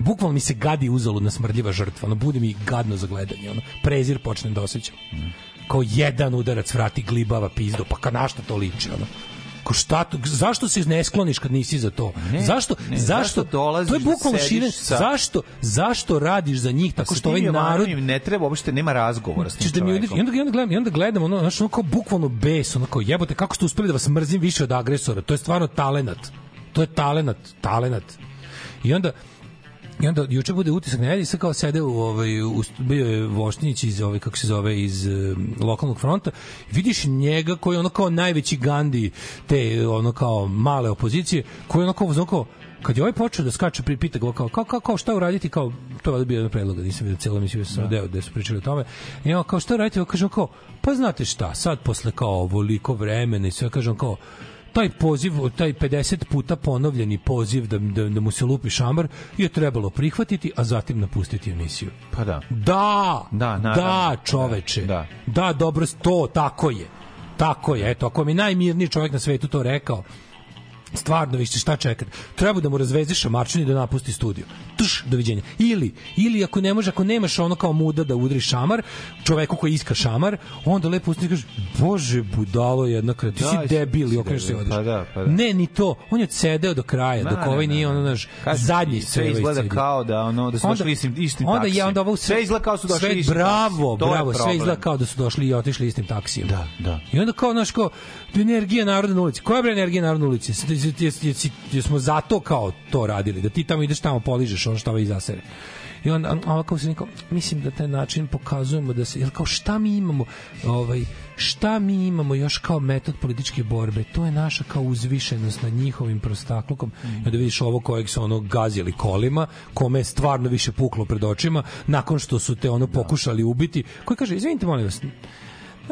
Bukvalno mi se gadi uzaludna smrdljiva žrtva, ono, bude mi gadno za gledanje, ono. Prezir počnem da osjećam. Kao jedan udarac vrati glibava pizdu, pa ka na šta to liči, ono. Ko šta to, zašto se ne skloniš kad nisi za to? Ne, zašto? ne, zašto? zašto dolaziš to je da bukvalno sediš širen. sa- Zašto? Zašto radiš za njih tako što ovaj narod ne treba uopšte nema razgovora s tim da mi i onda, i onda gledam, i onda gledam ono, znaš, ono kao bukvalno bes, ono kao jebote, kako ste uspeli da vas mrzim više od agresora, to je stvarno talenat. To je talenat, talenat. I onda, I onda juče bude utisak na i sad kao sede u ovaj u, bio je Voštinić iz ovaj kako se zove iz eh, lokalnog fronta. Vidiš njega koji je ono kao najveći Gandhi te ono kao male opozicije, koji je ono kao, ono kao kad je ovaj počeo da skače pri pita ga kao, kao, kao, šta uraditi kao to je bio jedan predlog nisam vidio celo emisiju sam deo gde su pričali o tome. I on kao šta uraditi on kaže kao pa znate šta sad posle kao ovoliko vremena i sve kaže on kao taj poziv, taj 50 puta ponovljeni poziv da, da, da mu se lupi šamar je trebalo prihvatiti, a zatim napustiti emisiju. Pa da. Da, Da, naravno. da, čoveče. Da. da, dobro, to, tako je. Tako je, eto, ako mi najmirniji čovjek na svetu to rekao, stvarno više šta čekati. Treba da mu razvezi šamarčin i da napusti studio. Tuš, doviđenja. Ili, ili ako ne može, ako nemaš ono kao muda da udri šamar, čoveku koji iska šamar, onda lepo ustane i kaže, bože, budalo jedna kre, ti Da, si debil i okreneš se odeš. Pa da, pa da. Ne, ni to. On je odsedeo do kraja, Ma, dok ovaj nije, ono, naš, zadnji sve sve izgleda kao da ono da su došli istim istim onda taksijem. je onda ovo sve izgleda kao su došli sve, istim bravo, bravo, sve izgleda kao da su došli i otišli istim taksijem. Da, da. I onda kao, znaš, kao, energija naroda na ulici. Koja je bre energija naroda na ulici? Jesmo zato kao to radili, da ti tamo ideš tamo poližeš ono što ovaj zasere. I a ovako se niko, mislim da taj način pokazujemo da se, jer kao šta mi imamo, ovaj, šta mi imamo još kao metod političke borbe, to je naša kao uzvišenost nad njihovim prostaklukom. I onda vidiš ovo kojeg su ono gazili kolima, kome je stvarno više puklo pred očima, nakon što su te ono pokušali ubiti, koji kaže, izvinite molim vas,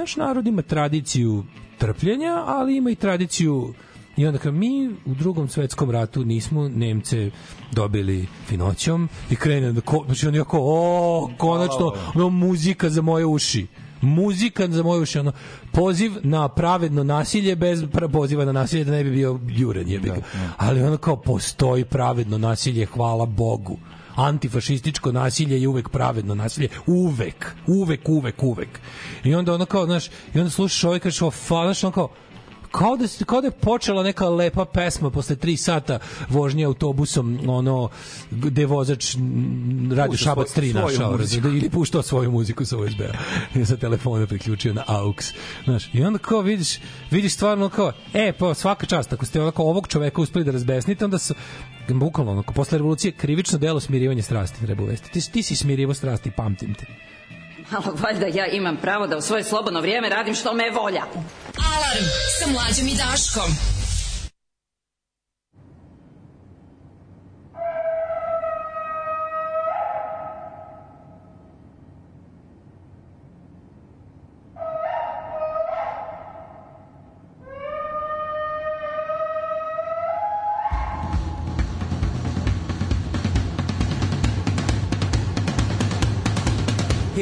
naš narod ima tradiciju trpljenja, ali ima i tradiciju I onda kao mi u drugom svetskom ratu nismo Nemce dobili finoćom i krene da ko, znači on je kao o konačno ono, muzika za moje uši muzika za moje uši ono poziv na pravedno nasilje bez poziva na nasilje da ne bi bio juren jebi ga. ali ono kao postoji pravedno nasilje hvala Bogu antifašističko nasilje je uvek pravedno nasilje, uvek, uvek, uvek, uvek. I onda ono kao, znaš, i onda slušaš ovaj kaže, fa, znaš, ono kao, kao da, se- kao da je počela neka lepa pesma posle tri sata vožnje autobusom ono gde vozač Pušta Šabac svoj- 3 svoju našao razumeš, ili puštao svoju muziku sa USB-a (laughs) sa telefona priključio na AUX. Znaš i onda kao vidiš vidiš stvarno kao e pa svaka čast ako ste onako ovog čoveka uspeli da razbesnite onda su bukvalno onako posle revolucije krivično delo smirivanje strasti treba uvesti. Ti, ti si smirivo strasti pamtim te (laughs) Ali valjda ja imam pravo da u svoje slobodno vrijeme radim što me volja. Alarm sa mlađom i Daškom.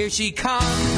she comes.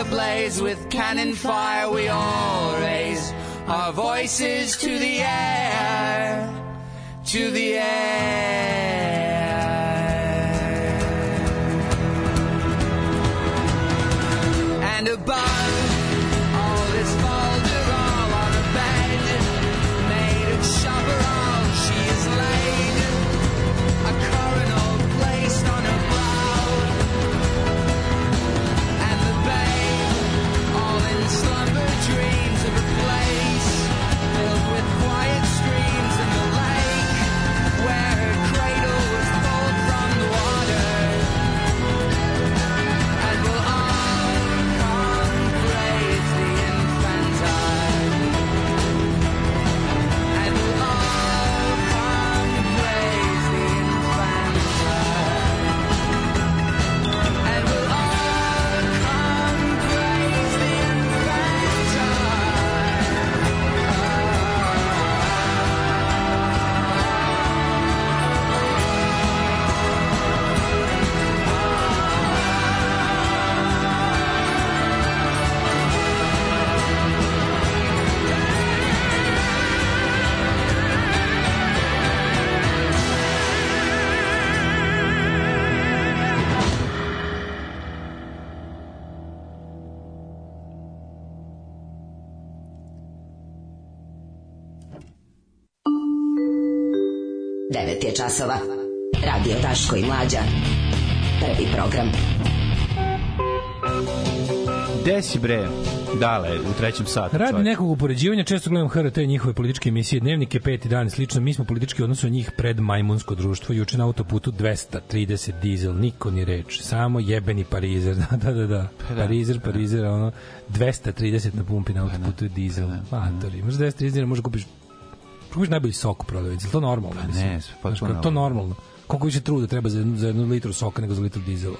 ablaze with cannon fire. We all raise our voices to the air, to the air. and above. 9 je časova. Radio Taško i Mlađa. Prvi program. Gde si bre? Dale, u trećem satu. Radi čovjek. nekog upoređivanja, često gledam HRT njihove političke emisije, dnevnike, peti dan i slično. Mi smo politički odnosno njih pred majmunsko društvo. Juče na autoputu 230 dizel, niko ni reč. Samo jebeni parizer. (laughs) Da, da, da. da. Pa da parizer, pa da. parizer, ono, 230 na pumpi na pa da, autoputu je dizel. Matori, možda 230 dizel, možda kupiš kupiš najbolji sok u prodavnici, je to normalno? mislim? Pa ne, potpuno Znaš, kao, to normalno. normalno. Koliko više truda treba za jednu, za jednu litru soka nego za litru dizela.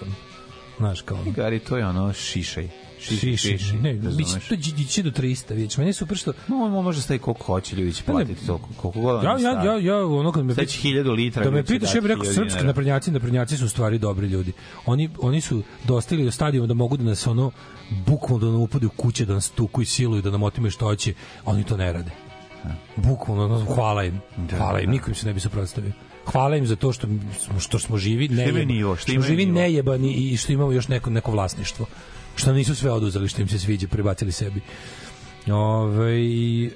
Znaš, kao ono. Gari, to je ono šišaj. Šiši, šiši. Ne, biće to će- će do 300, vidiš. Meni je super što No, on može staviti koliko hoće, ljudi će platiti to, koliko god Ja, ja, ja, ja, ono kad me Sad će 1000 litra, Da me pitaš, ja bih rekao 1000 srpski naprednjaci, naprednjaci su u stvari dobri ljudi. Oni oni su dostigli do stadijuma da mogu da nas ono bukvalno da nam upade u kuće, da nas tuku i siluju, da nam otimaju što hoće. Oni to ne rade. Bukvalno, hvala im. Hvala im, niko im se ne bi suprotstavio. Hvala im za to što što smo živi, ne imaju nivo, što što živi nivo. nejebani i što imamo još neko, neko vlasništvo. Što nisu sve oduzeli, što im se sviđa, prebacili sebi. Ove, e,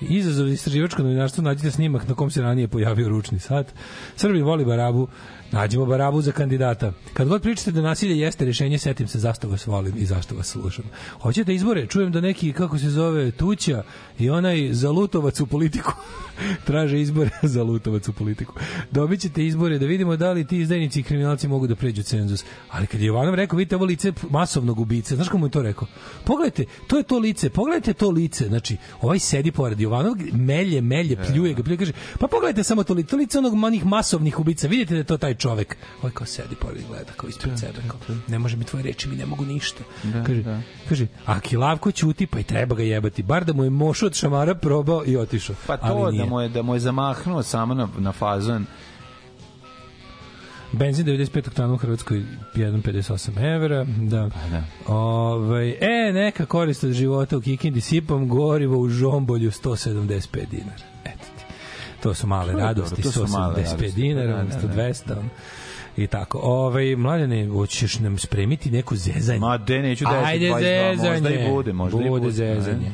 izazov za istraživačko novinarstvo nađite snimak na kom se ranije pojavio ručni sat. Srbi voli Barabu, nađemo Barabu za kandidata. Kad god pričate da nasilje jeste rešenje, setim se zašto vas volim i zašto vas slušam. Hoćete izbore? Čujem da neki, kako se zove, Tuća i onaj zalutovac u politiku (laughs) traže izbore (laughs) za lutovac u politiku. Dobit ćete izbore da vidimo da li ti izdajnici i kriminalci mogu da pređu cenzus. Ali kad je Jovanov rekao, vidite ovo lice masovnog ubice, znaš kako mu je to rekao? Pogledajte, to je to lice, pogledajte to lice, znači, ovaj sedi pored Jovanov, melje, melje, pljuje ga, pljuje, kaže, pa pogledajte samo to lice, to lice onog manih masovnih ubica, vidite da je to taj čovek. Ovaj kao sedi pored gleda, kao ispred sebe, kao, ne može mi tvoje reči, mi ne mogu ništa. Da, kaže, da. kaže, a Kilavko ćuti, pa i treba ga jebati, bar da mu je mošo od šamara probao i otišao. Pa to Ali da mu je da mu je zamahnuo samo na na fazon Benzin 95 oktana u Hrvatskoj 1,58 evra. Da. Pa da. Ovaj, e, neka korist od života u Kikindi. Sipam gorivo u žombolju 175 dinara. Eto ti. To su male radosti. dobro, to su male 175 radosti. dinara, Da, da, umesto da. 200. I tako. Ovaj mladene, hoćeš nam spremiti neku zezanje? Ma de, neću 10, Ajde 22, možda zezanje. i bude, možda i bude bude, zezanje. ne.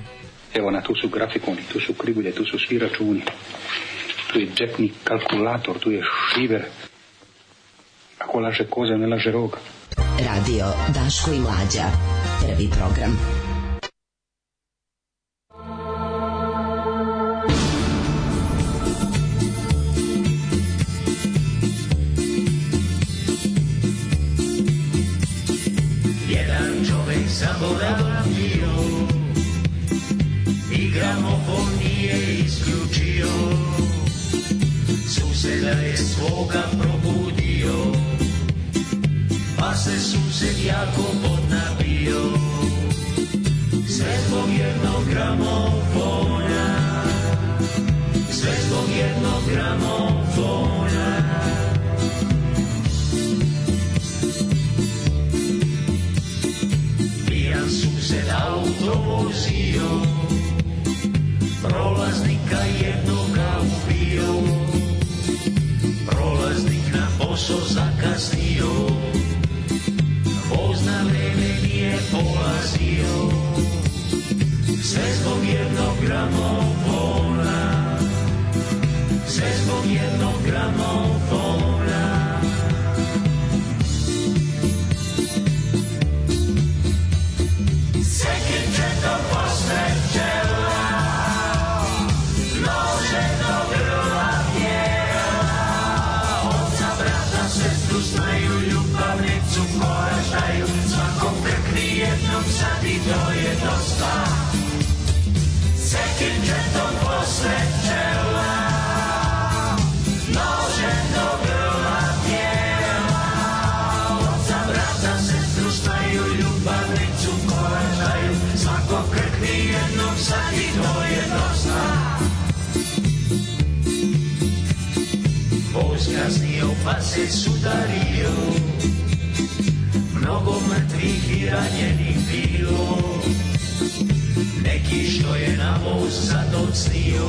Evo na tu su grafikoni, tu su krivulje, tu su svi računi. Tu je džepni kalkulator, tu je šiver. Ako laže koza, ne laže rog. Radio Daško i Mlađa. Prvi program. Zaboravio I gramofon nije isključio. Suseda je svoga probudio. Pa se sused jako podnapio Sve zbog jednog gramofona posao zakasnio. Voz na vreme nije polazio. Sve zbog jednog gramofona. Sve zbog jednog gramofona pa se sudario. Mnogo mrtvih i ranjenih bilo. Neki što je na voz sad odsnio.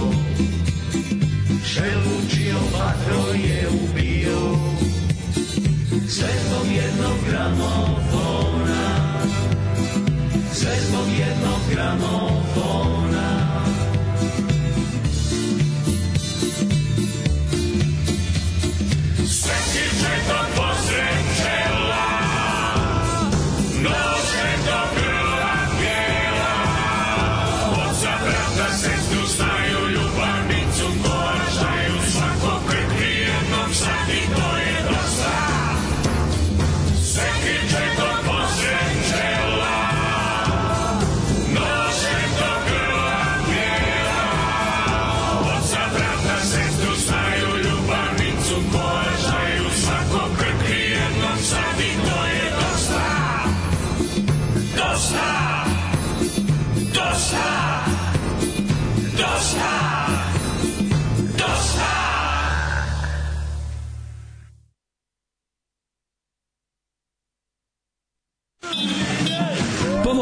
Šelučio vatro je ubio. Sve zbog jednog gramofona. Sve zbog jednog gramofona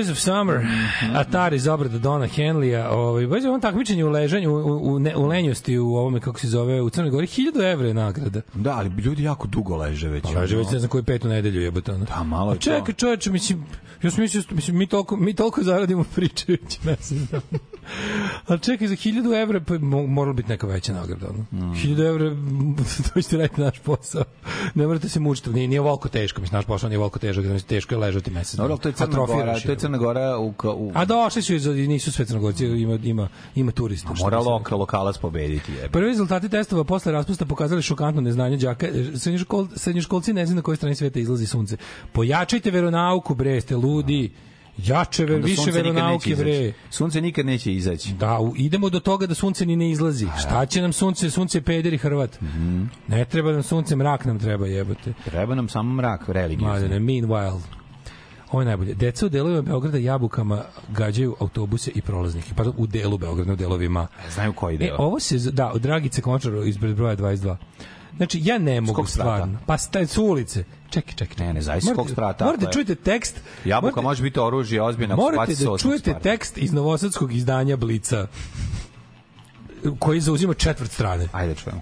Boys of Summer, Atari iz obrada Dona Henlija, ovaj, baš je on takmičenje u ležanju, u, u, ne, u lenjosti, u ovome, kako se zove, u Crnoj Gori, 1000 evra je nagrada. Da, ali ljudi jako dugo leže već. Pa leže već ne znam koju petu nedelju jebote. ono. Da, malo je A čekaj, čoveče, mislim, ja sam mislio, mislim, mi toliko, mi toliko zaradimo (laughs) pričajući, ne znam. Ali čekaj, za 1000 evra pa mo- morala biti neka veća nagrada. Ono. Mm. 1000 evra, (laughs) to ćete raditi naš posao. Ne morate se mučiti, nije, nije volko teško, mislim, naš posao nije volko težak, znači, teško je ležati mesec. Dobro, ali to je Crna Gora, je. to je Crna Gora u, u A došli su, iz, nisu sve crnogorci, ima, ima, ima turista. mora bi se loka, lokalac pobediti. Jebe. Prvi rezultati testova posle raspusta pokazali šokantno neznanje đaka. Srednjoškol, srednjoškolci ne znaju na kojoj strani sveta izlazi sunce. Pojačajte veronauku, bre, ste ludi. Jače, ver, više veronauke, bre. Sunce nikad neće izaći. Da, u- idemo do toga da sunce ni ne izlazi. Šta će nam sunce? Sunce je peder i Hrvat. Mhm. Ne treba nam sunce, mrak nam treba jebote. Treba nam samo mrak religijski. Mladene, meanwhile. Ovo je najbolje. Deca u delovima Beograda jabukama gađaju autobuse i prolaznike. Pardon, u delu Beograda, u delovima. Znaju koji E, deo. ovo se, da, od Dragice Končar ispred broja 22. Znači, ja ne mogu stvarno. Pa sta, su ulice. Čekaj, čekaj. čekaj. Ne, ne, zavisi kog sprata, Morate je- čujete tekst. Jabuka morate- može biti oružje, ozbiljno. Morate da čujete sprata. tekst iz novosadskog izdanja Blica koji zauzima četvrt strane. Ajde čujemo.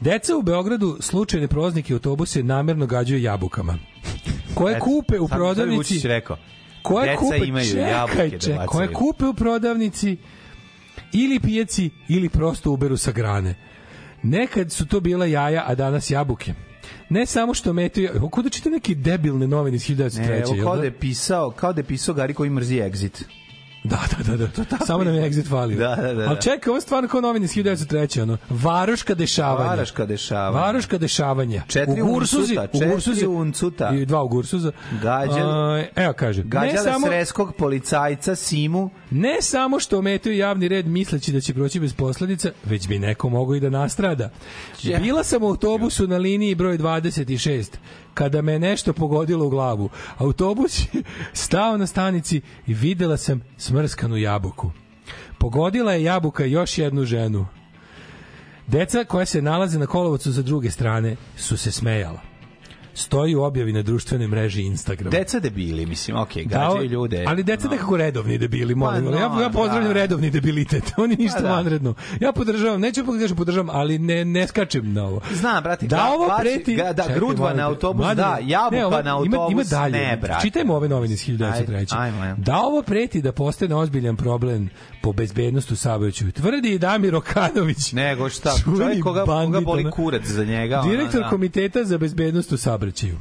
Deca u Beogradu slučajne proznike autobuse namerno gađaju jabukama. Koje kupe u prodavnici rekao. koje Deca kupe, imaju čekaj, jabuke da čekaj, bacaju. koje kupe u prodavnici ili pijaci ili prosto uberu sa grane. Nekad su to bila jaja, a danas jabuke. Ne samo što metaju, evo, kuda čita neke debilne novine iz 1903. Ne, evo kao da? da je pisao, kao da je pisao Gari koji mrzi exit. Da, da, da, da. Samo nam je exit falio. Da, da, da, da. Ali čekaj, ovo je stvarno kao novine iz 1903. Ono. Varoška dešavanja. Varaška dešavanja. Varoška dešavanja. Četiri u Gursuzi, uncuta, u Gursuzi, uncuta. I dva u Gursuza. Gađali- A, evo kaže. Gađala samo, sreskog policajca Simu. ne samo što ometaju javni red misleći da će proći bez posledica, već bi neko mogao i da nastrada. Bila sam u autobusu na liniji broj 26 kada me nešto pogodilo u glavu. Autobus (laughs) je stao na stanici i videla sam smrskanu jabuku. Pogodila je jabuka još jednu ženu. Deca koja se nalaze na kolovocu za druge strane su se smejala. Stoji u objavi na društvenoj mreži Instagram. Deca debili, mislim, okej, Da, gađaju ljude. Ali deca No. nekako redovni debili, molim. Pa, vas. ja, no, ja pozdravljam da. redovni debilitet. (laughs) Oni ništa Pa, da. vanredno. Ja podržavam, neću pa kažem podržavam, ali ne, ne skačem na ovo. Znam, brate, da ovo preti... ga- da, Čekaj, grudva na autobus, Mladene, da, jabuka ne, ovo- na ima, ima autobus, dalje. ne, brate. Čitajmo ove novine iz 1903. Ajde, ajmo, ajmo. Da ovo preti da postane ozbiljan problem po bezbednost u saobraćaju. Tvrdi i Damir Okanović. Nego šta, čovjek koga, koga boli kurac za njega. Direktor da. komiteta za bezbednost u saobraćaju.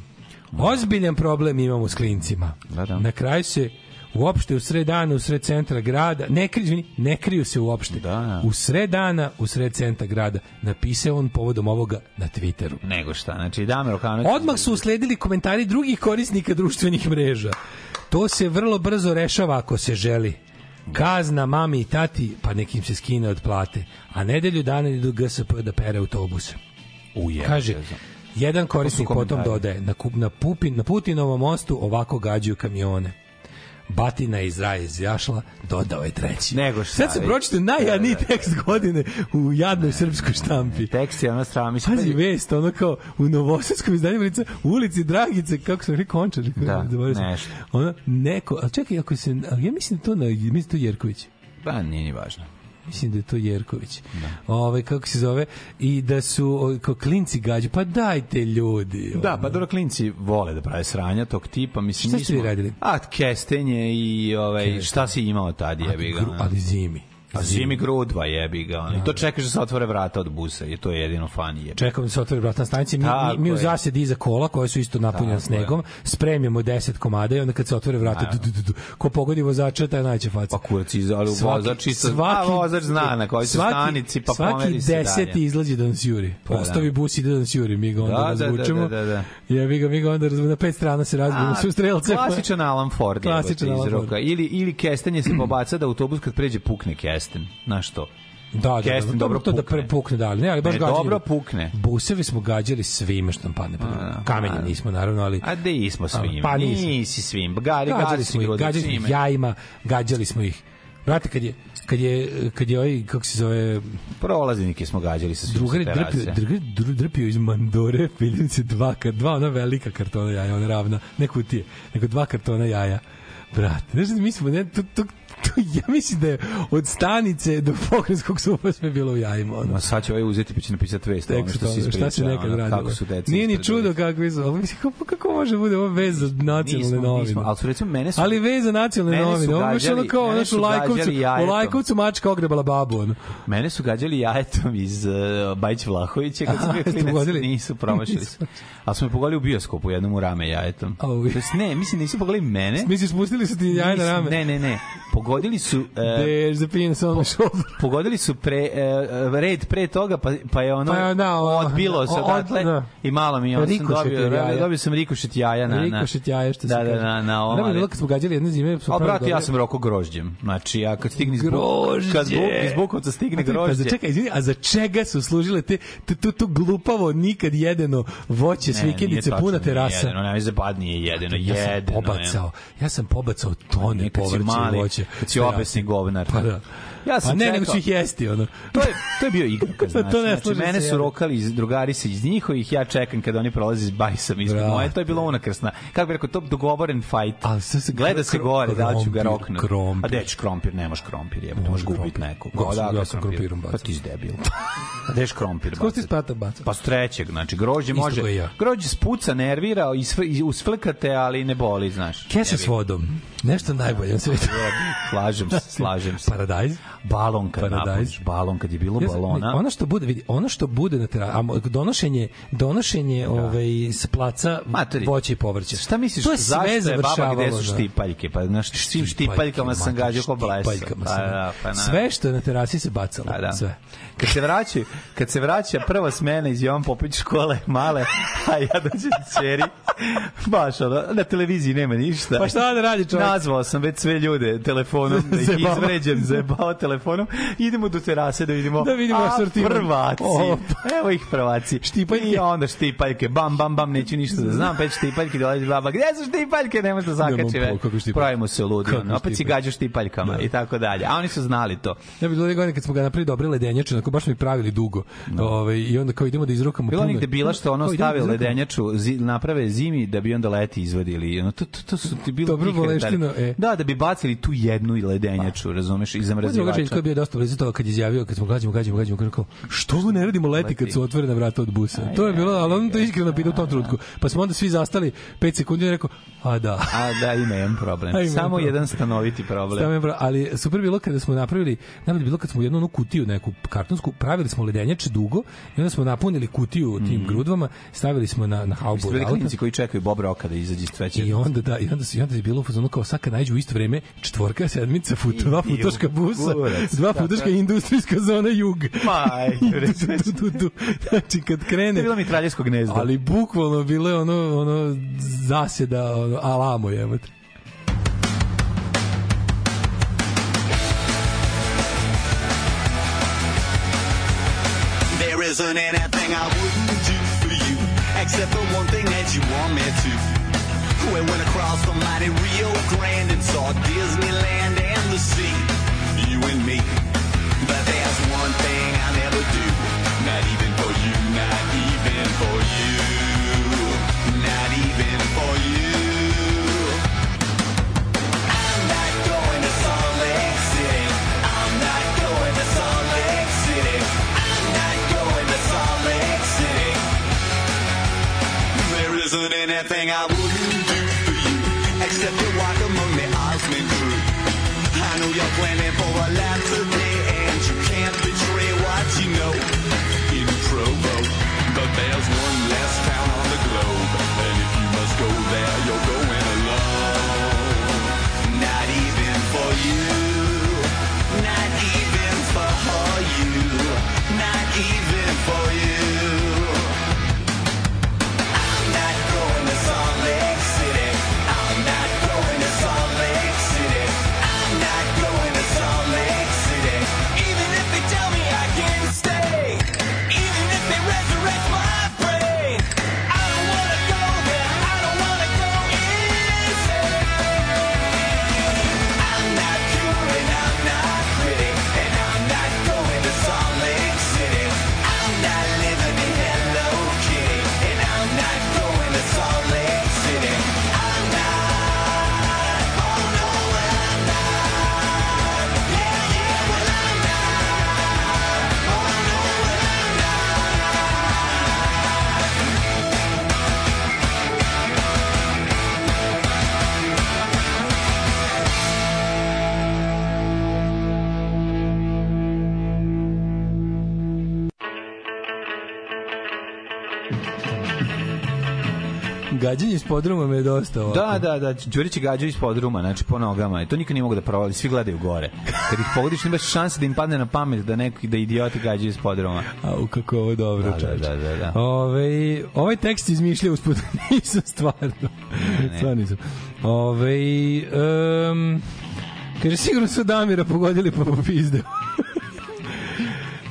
Ozbiljan problem imamo s klincima. Da, da. Na kraju se uopšte u sred dana, u sred centra grada, ne, kriju, ne kriju se uopšte. Da, da. U sred dana, u sred centra grada, napisao on povodom ovoga na Twitteru. Nego šta, znači Damir Okanović... Odmah su usledili komentari drugih korisnika društvenih mreža. To se vrlo brzo rešava ako se želi. Kazna mami i tati, pa nekim se skine od plate. A nedelju dana idu GSP da pere autobuse. Uje, Kaže, jedan korisnik potom dodaje, na, na, Pupin, na Putinovom mostu ovako gađaju kamione. Batina iz raja izjašla, dodao je treći. Nego šta, Sad se pročite najjadniji Da, da, da. tekst godine u jadnoj srpskoj štampi. Tekst je ona strana, mislim... Pazi vest, ono kao u novosadskom izdanju lica, u ulici Dragice, kako se rekao Končar. Da, (laughs) nešto. Ono, neko, a čekaj, ako se, ali ja mislim to na, mislim to Jerković. Pa, nije ni važno. Mislim da je to Jerković. Ove, kako se zove? I da su o, kao klinci gađe. Pa dajte ljudi. Da, ono. pa dobro klinci vole da prave sranja tog tipa, mislim Šta ste vi radili? A kestenje i ovaj šta si imao tad jebi ga. Ali zimi. A zimi grudva jebi ga. ono. I to čekaš da se otvore vrata od busa i to je jedino fan je. Čekamo da se otvori vrata na stanici. Mi, mi, mi u je. zasedi iza kola, koje su isto napunjene je. snegom, spremljamo 10 komada i onda kad se otvore vrata, du, du, du, du, ko pogodi vozača, taj najće faca. Pa kurac ali vozač isto, a vozač zna na kojoj su stanici, pa svaki pomeri se deseti dalje. izlazi da nas juri. Pa da. Ostavi bus ide da nas juri, mi ga onda Da, da, da, razvučemo. da, da, da. Jebi ga, mi ga onda razvučemo. Na pet strana se razbijemo su strelce. Klasičan Alan Ford je Klasičan Alan Ford. Ili, ili kestenje se pobaca da autobus kad pređe pukne kesten. Znaš to? Da, da, da, Kesten da, dobro to da pukne. pre pukne, da, ali ne, ali baš Ne, dobro pukne. Busevi smo gađali svime što nam padne. pod. Kamenje nismo, naravno, ali... A de ismo svim. Pa nismo. Nisi svim. Gađali gari smo ih, gađali smo jajima, gađali smo ih. Brate, kad je, kad je, kad je ovaj, kako se zove, Prolaznike smo gađali sa svim drugar je drpio, drugar drpio iz Mandore, piljenice dva, ka- dva ona velika kartona jaja, ona ravna, ne kutije, nego dva kartona jaja. Brate, znaš, da mi smo, ne, to, to, ja mislim da je od stanice do pokrenskog supa sve bilo u jajima. Ono. Ma sad će ovaj uzeti pa će napisati vest. Ono Tekst što si šta se nekad ono, radilo. Kako su deca Nije ni čudo kako su, ali mislim, kako, kako može bude ovo vez za nacionalne Nismo, novine? nismo, ali su recimo mene su Ali vez za nacionalne Mene su novine. Ovo je baš ono kao, znaš, su u Lajkovcu, u. Lajkovcu mačka ogrebala babu, ono. Mene su gađali jajetom iz uh, Bajić Vlahovića kad sam bio klinac. Nisu (laughs) promašili. se. Ali su me pogodili u bioskopu jednom u rame jajetom. To ne, mislim nisu pogodili mene. Misliš, spustili su ti jaje na rame? Ne, ne, ne. Pogodili su... Uh, There's the penis on my shoulder. pogodili su pre, uh, red pre toga, pa, pa je ono Pa je, da, o- odbilo se od- odatle da. i malo mi je, onda sam dobio, jaja. dobio sam rikošet jaja na... na Rikošet jaje, što se da, da, kaže. na, na ovom, Nema ali- bilo kad smo gađali jedne zime. smo A brate, ja sam roko grožđem. Znači, ja kad stigne Grožđe. kad Buk- iz Bukovca stigne grožđe. A za čekaj, izvini, a za čega su služile te to, to glupavo nikad jedeno voće s Ne, vikendice puna terasa? Jedeno, ne, za bad nije jedeno, ja sam jedeno. pobacao. Ja sam pobacao tone povrća i voće. Kad si obesni govnar. Pa da. Ja sam pa ne, čekao- nego ću ih jesti, ono. To je, to je bio igrokaz, (laughs) znači. To ne znači mene su rokali iz drugari se iz njihovih, ja čekam kada oni prolaze iz bajsam ispred moje, to je bilo unakrsna. Kako bi rekao, to dogovoren fight. Ali sad se Gleda se gore, da ću ga roknuti. krompir. A deć krompir, nemaš krompir, jebote, možeš može gubiti nekog. Odakle ja sam krompir? krompirom Pa bacao. ti si debil. A deš krompir Kako ti bacati? spata baca? Pa s trećeg, znači grožđe može. ja. Grožđe spuca, nervira, i usflikate, ali ne boli, znaš. Kesa s vodom. Nešto najbolje na svetu. Slažem se, slažem se. Paradajz. Balon kad Paradajz. napuniš, balon kad je bilo Ja balona. Ono što bude, vidi, ono što bude na terasi, a donošenje, donošenje ovaj, s placa Materi. voća i povrća. Šta misliš, to je zašto sve je baba gde su na- štipaljke? Pa znaš, svim štipaljkama sam gađao ko blesa. Pa, da, pa, na. Sve što je na terasi se bacalo. Pa da. Sve. Kad se vraća, kad se vraća prva smena iz Jovan Popović škole male, a ja dođem ćeri, baš ono, na televiziji nema ništa. Pa šta da radi čovjek? Nazvao sam već sve ljude telefonom, da ih izvređem, zajebao telefonom. Idemo do terase da vidimo, Da vidimo a, prvaci. O, Evo ih prvaci. Štipaljke. I onda štipaljke, bam, bam, bam, neću ništa da znam, pet štipaljke, dolazi baba, gde su štipaljke, ne može da zakači. Pravimo se ludi, opet si gađaš štipaljkama i tako dalje. A oni su znali to. Ja bih bilo godine kad smo ga napravili dobre ledenjače, onako baš ih pravili dugo. Ovaj i onda kao idemo da izrukamo Bilo puno- negde bila što ono da izrukamo- ledenjaču, zi, naprave zimi da bi onda leti izvadili. Ono, to, to, to su ti bilo Dobro retari. e. Da, da bi bacili tu jednu ledenjaču, razumeš, drugar zamrzivača. Željko je bio dosta blizu toga kad je izjavio, kad smo gađamo, gađamo, gađamo, kaže kao, što ne radimo leti kad su otvorena vrata od busa? To je bilo, ali on to iskreno pitao u tom trenutku. Pa smo onda svi zastali 5 sekundi i rekao, a da. A da, ima jedan problem. (laughs) Ima Samo problem. jedan stanoviti problem. Stavim bra, ali super bilo kada smo napravili, najbolje je bilo kad smo jednu onu kutiju neku kartonsku, pravili smo ledenjače dugo i onda smo napunili kutiju tim grudvama, stavili smo na na haubu bili klinici koji čekaju Bob Roka da izađe iz cveće. I onda da, i onda se i onda je bilo u fazonu kao sad kad u isto vreme četvorka, sedmica, fut, dva I- i futoška busa, kurac, dva tako. futoška industrijska zona jug. Maj, (laughs) tu, tu, tu, tu. Znači kad krene bilo mitraljesko gnezdo. ali bukvalno bilo je ono ono zasjeda ono alamo jebote. There isn't anything I wouldn't do for you, except the one thing that you want me to. We went across the mighty Rio Grande and saw Disneyland and me. But there's one thing I never do, not even for you, not even for you, not even for you. I'm not going to Salt Lake City. I'm not going to Salt Lake City. I'm not going to Salt Lake City. There isn't anything I wouldn't do for you, except Gađanje iz podruma me je dosta ovako. Da, da, da, Đurić je gađao iz podruma, znači po nogama. I to niko nije mogu da provali, svi gledaju gore. Kad ih pogodiš, nemaš šanse da im padne na pamet da neki da idioti gađaju iz podruma. Au, kako ovo dobro, Da, da, čoveče. da, da, da. Ove, ovaj tekst izmišljao usput, (laughs) nisam stvarno. Stvarno nisam. Ove, um, kaže, sigurno su Damira pogodili pa popizdeo.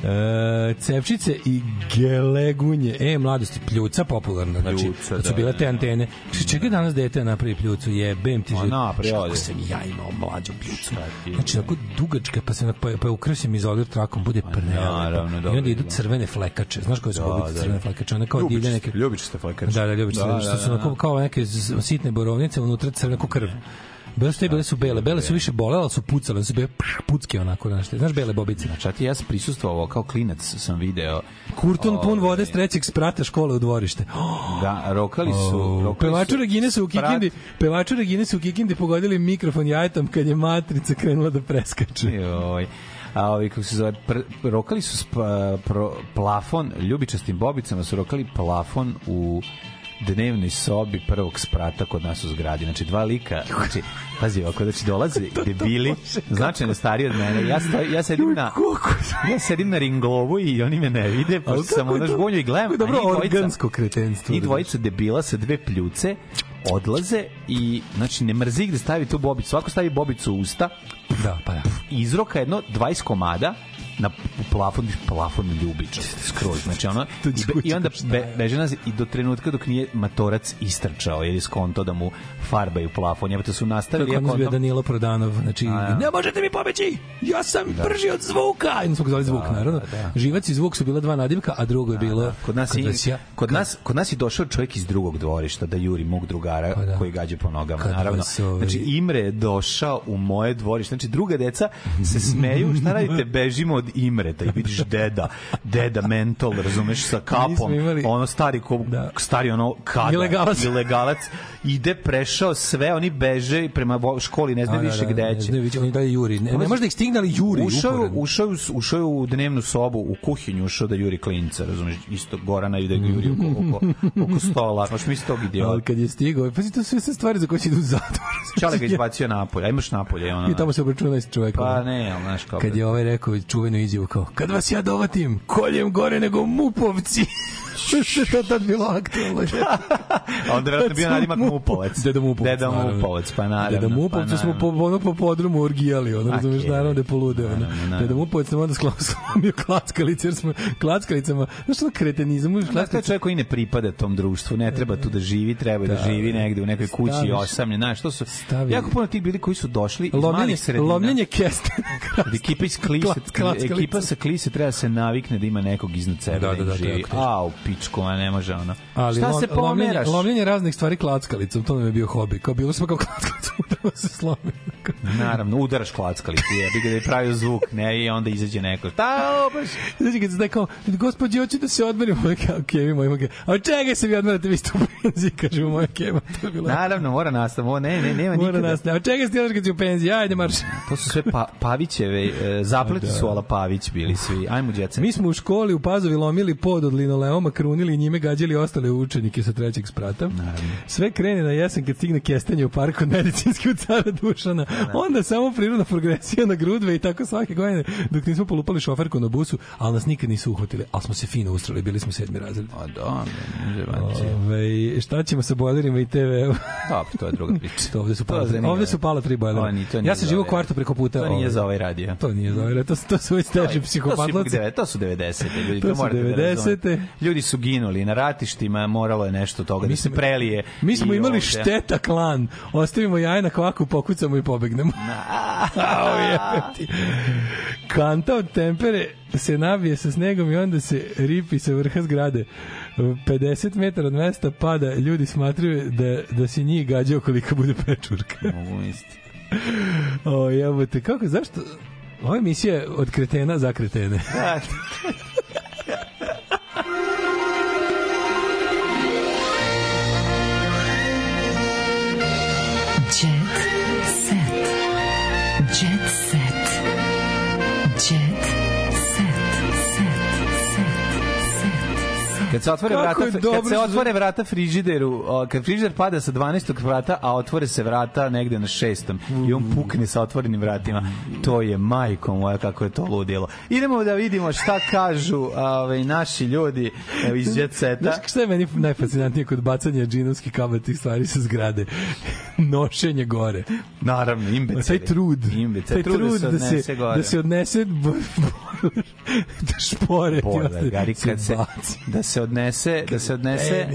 E, cepčice i gelegunje. E, mladosti, pljuca popularna. Znači, Pljuca, kad su da, bile da, te da. antene. Čega danas dete napravi pljucu? Jebem ti Ma, život. napravi, Kako sam ja imao mlađu pljucu. Znači, tako dugačka, pa se pa, pa ukrasim izolir trakom, bude prelepo. naravno, I onda idu crvene flekače. Znaš koje su Da, da, da, crvene da. flekače? One kao divlje neke... Ljubičaste flekače. Da, da, ljubičaste. Da, Da, da, što su da, onako da. kao neke z- sitne borovnice, unutra crvena kao krv. Bele su te, bile su bele. Bele su više bolele, ali su pucale. Su bile pucke onako, znaš, znaš bele bobice. Čak i ja sam prisustvovao kao klinac sam video. Kurton pun Ovaj, vode s trećeg sprata škole u dvorište. (gasps) Da, rokali su, rokali Pevaču Regine su u Kikindi, pevaču Regine su u Kikindi pogodili mikrofon jajetom kad je matrica krenula da preskače. Joj. A ovi, kako se zove, pr, rokali su spa, pro, plafon, ljubičastim bobicama su rokali plafon u dnevnoj sobi prvog sprata kod nas u zgradi. Znači, dva lika, znači, pazi, ovako, znači, dolaze (laughs) debili, značajno stariji od mene. Ja, stoj, ja sedim na, ja sedim na ringlovu i oni me ne vide, pošto sam kako je ono žbunju i gledam. dobro organsko kretenstvo. Njih dvojica debila sa dve pljuce odlaze i znači ne mrzi da stavi tu bobicu. Svako stavi bobicu u usta, Da, pa da. izroka jedno 20 komada na plafon, plafon ljubiča, skroz, znači ono, i, be, i onda be, beže nas i do trenutka dok nije matorac istrčao, jer je skonto da mu farbaju plafon, jebate su nastavili, Tako ja je bio kontam, Danilo Prodanov, znači, A, ne možete mi pobeći, ja sam brži od zvuka. Jedno smo ga zvali zvuk, naravno. da. Živac i zvuk su bila dva nadimka, a drugo je bilo... Kod nas, je, vas ja- kod, nas, kod nas je došao čovjek iz drugog dvorišta da juri mog drugara Pa da. koji gađa po nogama, Kad naravno. ovaj- Znači, Imre je došao u moje dvorište. Znači, druga deca se smeju, šta radite, (laughs) bežimo od Imreta i vidiš deda, deda mentol, razumeš, sa kapom, imali- ono stari, ko, stari ono kada, Ilegalac. ilegalac, ide, prešao sve, oni beže prema školi, ne znaju Da, da, više da, gde ne će. znaju više, oni dalje juri. Ne, ne može da ih stigne, ali juri. Ušao, je- ušao, je ušao, je u- je dnevnu sobu, u kuhinju, ušao da juri klinca, razumiješ, isto Gorana i da ga juri oko, oko, oko stola, možeš mi tog Ali idiota. kad je stigao, pa to su sve stvari za koje će idu u zatvor. (laughs) Čale ga izbacio napolje, a imaš napolje, ono, I tamo se obračuna s čovekom. pa ne, ali znaš kao, Kad je ovaj rekao čuvenu izjavu kao, kad vas ja dovatim, koljem gore nego mupovci. Što je to tad bilo aktualno? (laughs) a onda vjerojatno bio nadimak Mupovac. Deda Mupovac. Deda. Mupovac, pa naravno. Deda Mupovca pa smo po, ono po podrumu orgijali, ono, razumeš, naravno da je poludeo. Ono. Deda Mupovac nam onda (laughs) slomio klackalice, jer smo klackalicama, znaš što kretenizam, Znaš, to je klackalice, čovjek koji ne pripada tom društvu, ne treba tu da živi, treba da, Da, živi negde u nekoj kući staviš- osamljen, znaš, to su stavi- jako puno tih bili koji su došli iz lomljenje, malih sredina. lomljenje kestena. Od (laughs) ekipa iz klise, ekipa sa klise treba se navikne da ima nekog iznad sebe Da, da, da, da, živi. tako, teško. A, u pičku, a ne može ono. Ali Šta lom- se lomljenje, pomeraš? lomljenje raznih stvari klackalicom, to nam je bio hobi. Kao bilo smo kao klackalicom, (laughs) se slomi. Naravno, udaraš klackali, ti je, bi ga da je pravio zvuk, ne, i onda izađe neko. Ta, baš. Znači kad se da kao, gospođi, hoću da se odmorim, moja kao, kevi, moja kevi. A od čega se vi odmarate, vi ste u penziji, kaže mu. To je bilo... Naravno, mora nastav, ovo ne, ne, nema Mora nikada. nas, a od čega ste odmarate kad si u penziji, ajde marš. (laughs) To su sve pa, Pavićeve, e, zapleti su ala Pavić bili svi. Ajmo, djece. Mi smo u školi u Pazovi lomili pod od linoleoma, krunili i njime gađali ostale učenike sa trećeg sprata. Sve krene na jesen kad stigne kestenje u parku (laughs) medicinski u cara Dušana. Onda samo prirodna progresija na grudve i tako svake godine dok nismo polupali šoferku na busu, ali nas nikad nisu uhvatili, ali smo se fino ustrali, bili smo sedmi razred. A da. Ove, šta ćemo sa bojlerima i TV-u? Dobro, to je druga priča. To ovde su To pala, zanima. ovde su pala tri bojlera. To to ja sam živo u ovaj- kvartu preko puta. To nije ovaj, za ovaj radio. To nije za ovaj radio. To, su- to su već teži To psihopatlaci. to su 90. ljudi, To to, su morate da 90-te. razumete. Ljudi su ginuli na ratištima, moralo je nešto toga da se prelije. Mi smo imali šteta klan. Ostavimo jaje na kvaku, pokucamo i pobegnemo. Kanta od tempere se nabije sa snegom i onda se ripi sa vrha zgrade. 50 metara od mesta pada, ljudi smatraju da, da se njih gađao koliko bude pečurka. Mogu misliti. O, jebote, kako, zašto? Ova emisija je od kretena za kretene. Kad se otvore vrata, kad se otvore vrata frižideru, kad frižider pada sa 12. vrata, a otvore se vrata negde na šestom i on pukne sa otvorenim vratima, to je majko moja kako je to ludilo. Idemo da vidimo šta kažu ovaj, naši ljudi iz Jet Seta. Znaš šta je meni najfascinantnije kod bacanja džinovskih kabatih stvari sa zgrade? (laughs) Nošenje gore. Naravno, imbecili. Taj trud. Imbecili. Taj trud da se, odnese gore. da se odnese bojler, (laughs) da špore ostaje. Gari, kad se, da se odnese, da se odnese,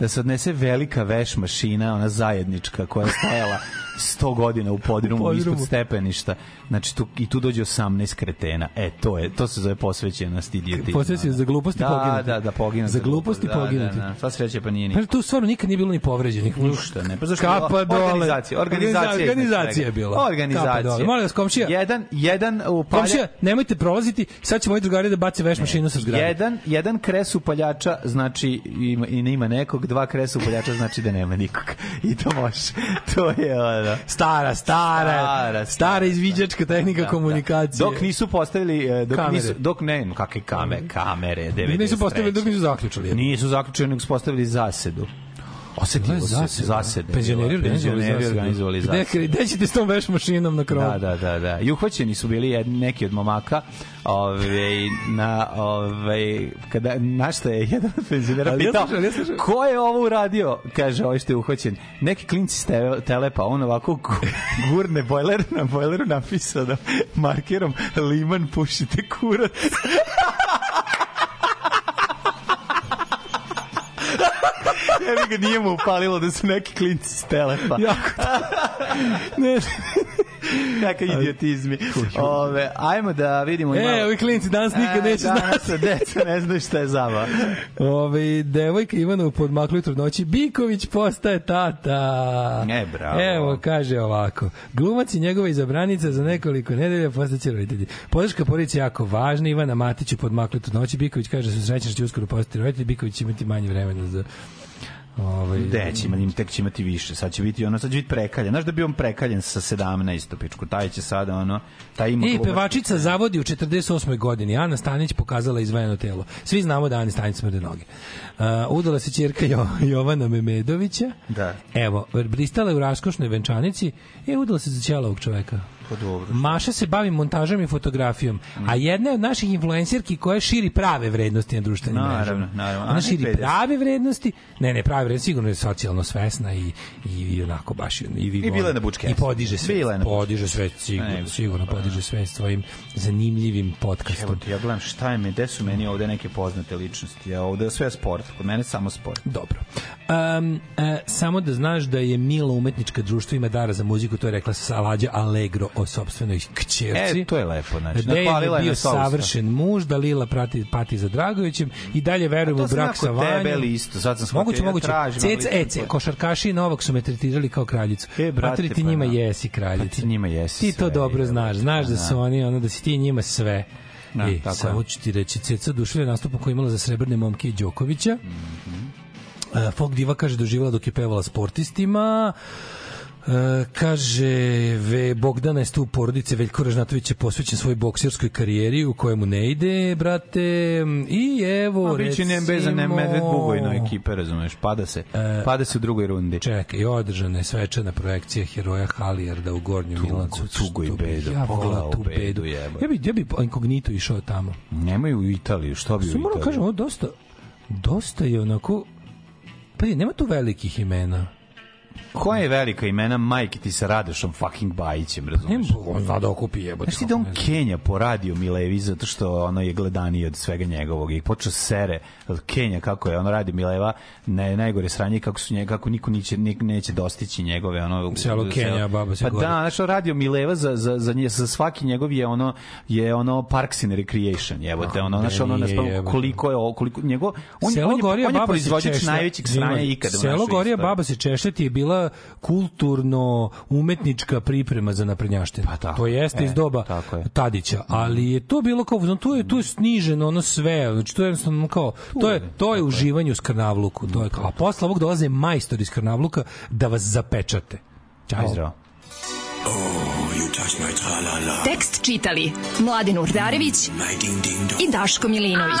da se odnese velika veš mašina, ona zajednička koja je stajala 100 godina u podrumu, U podrumu. ispod stepeništa. Znači tu i tu dođe 18 kretena. E to je to se zove posvećenost idiotizma. Posvećenost za gluposti da, poginuti. Da, da, poginuti. Za gluposti da, poginuti. Da, da, sva sreća pa nije Pa ni. tu stvarno nikad nije bilo ni povređenih. Ništa, ne. Pa zašto Kapa dole. Organizacija, organizacija. Organizacija je bila. Organizacija. Molim vas, komšija. Jedan, jedan upalja... Komšija, nemojte prolaziti, sad će moji drugari da bace veš mašinu sa zgrade. Jedan, jedan kres upaljača znači ima, i ima nekog, dva kresa upaljača znači da nema nikog. I to može. (laughs) To je ono. Stara, stara, Stara, stara, izviđačka tehnika komunikacije. Dok nisu postavili eh, dok Kamere. nisu dok ne, kakve kamere, kamere, 93. Nisu postavili, dok nisu zaključali. Nisu zaključili, nego su postavili zasedu. Osetilo se Zaseda. zasede. Penzioneri organizovali Penzioneri organizovali Gde, zasede. gde ćete s tom veš mašinom na krovu? Da, da, da, da. I uhvaćeni su bili jed, neki od momaka, ovaj na ovaj kada na šta je jedan od penzionera ja pitao slušam, ja slušam. ko je ovo uradio kaže ovaj što je uhvaćen neki klinci s tele- telepa on ovako gu- gurne bojler na bojleru napisano markerom liman pušite kurac Ja ga nije mu upalilo da su neki klinci s telepa. Jako ne, Kakav idiotizmi. Ove, ajmo da vidimo. E, ovi klinci danas nikad neće znati. Danas (laughs) se deca ne znaju šta je zaba. Ove, devojka Ivana u podmaklu trudnoći, Biković postaje tata. E, bravo. Evo, kaže ovako. Glumac i njegova izabranica za nekoliko nedelja postaće roditelji. Podrška porodici je jako važna. Ivana Matić u podmaklu trudnoći. Biković kaže da su srećni što će uskoro postati roditelji. Biković će imati manje vremena za Ovaj De, će imati, tek će imati više. Sad će biti ono, sad će biti prekaljen. Znaš da bi on prekaljen sa 17 pičku. Taj će sada ono, taj ima I pevačica zavodi u 48. godini. Ana Stanić pokazala izvajeno telo. Svi znamo da Ani Stanić smrde noge. Uh, udala se ćerka jo, Jovana Memedovića. Da. Evo, bristala je u raskošnoj venčanici i udala se za ćela ovog čoveka. Pa dobro. Maša se bavi montažom i fotografijom, a jedna je od naših influencerki koja širi prave vrednosti na društvenim Naravno, mrežama. naravno. A Ona širi 50. prave vrednosti, ne, ne, prave vrednosti, sigurno je socijalno svesna i, i, i onako baš i, i, I bila na bučke. I podiže sve. Bila je na Podiže sve, sigurno, Ne, sigurno podiže sve svojim zanimljivim Evo podcastom. ti, ja gledam šta je me, gde su meni ovde neke poznate ličnosti. Ja ovde je sve sport, kod mene samo sport. Dobro. Um, e, samo da znaš da je Milo umetnička društvo ima dara za muziku, to je rekla Salađa Allegro o sopstvenoj kćerci. E, to je lepo, znači, napalila je bio na savršen muž, da Lila prati, pati za Dragovićem i dalje verujem to u brak sa Vanjom. tebe listo, sad sam Moguće, moguće. tražim, Cec, ali- ece, košarkaši i Novak su me tretirali kao kraljicu. E, brate, Materi, ti pa njima da. jesi kraljica. Pa ti njima jesi Ti to sve, dobro je, znaš. Znaš da da. su oni, ono, da si ti njima sve. Da, e, tako samo ću ti reći, Ceca oduševlja nastupom koji imala za srebrne momke i Đokovića. Mhm. E, Folk Diva kaže da uživala dok je pevala sportistima. E, kaže ve Bogdana je tu porodice Veljko Ražnatović je posvećen svojoj bokserskoj karijeri u kojemu ne ide brate i evo A biće recimo ne bezan ne medved bugojno ekipe, razumeš, pada se. E, pada se u drugoj rundi. Čekaj, održana je svečana projekcija heroja Halijarda u Gornjem Milancu. tugo i bedo, Ja pogledao tu bedu. Ja bi, ja bi inkognito išao tamo. Nemaju u Italiju, što bi u Samo moram Italiju? kažem, ovo dosta, dosta je onako, pa je, nema tu velikih imena. Koja je velika imena majke ti sa Radošom fucking Bajićem, razumeš? On zna da okupi jebote. Znaš ti da on Kenja poradio Milevi zato što ono je gledaniji od svega njegovog i počeo sere od Kenja kako je ono radi Mileva ne, najgore sranje kako su njega kako niko neće, nik, neće dostići njegove ono Selo Kenja, baba se pa gore. da znaš radio Mileva za, za, za, nje, za svaki njegov je ono je ono Parks and Recreation jebote Ah, ono znaš ono ne jebote. koliko je koliko njegov on, Selo on, je, Gorija on je proizvođač češlja. najvećeg sranja ikada Selo Gorija baba se češljati je bila kulturno umetnička priprema za naprednjaštinu. Pa tako. to jeste E, iz doba tako je. Tadića, ali je to bilo kao no, tu je tu je sniženo ono sve, znači to je jednostavno kao to je to je uživanje u skrnavluku, to je kao a posle ovog dolaze majstori iz skrnavluka da vas zapečate. Ćao. Zdravo. Tekst čitali Mladin Urdarević i Daško Milinović.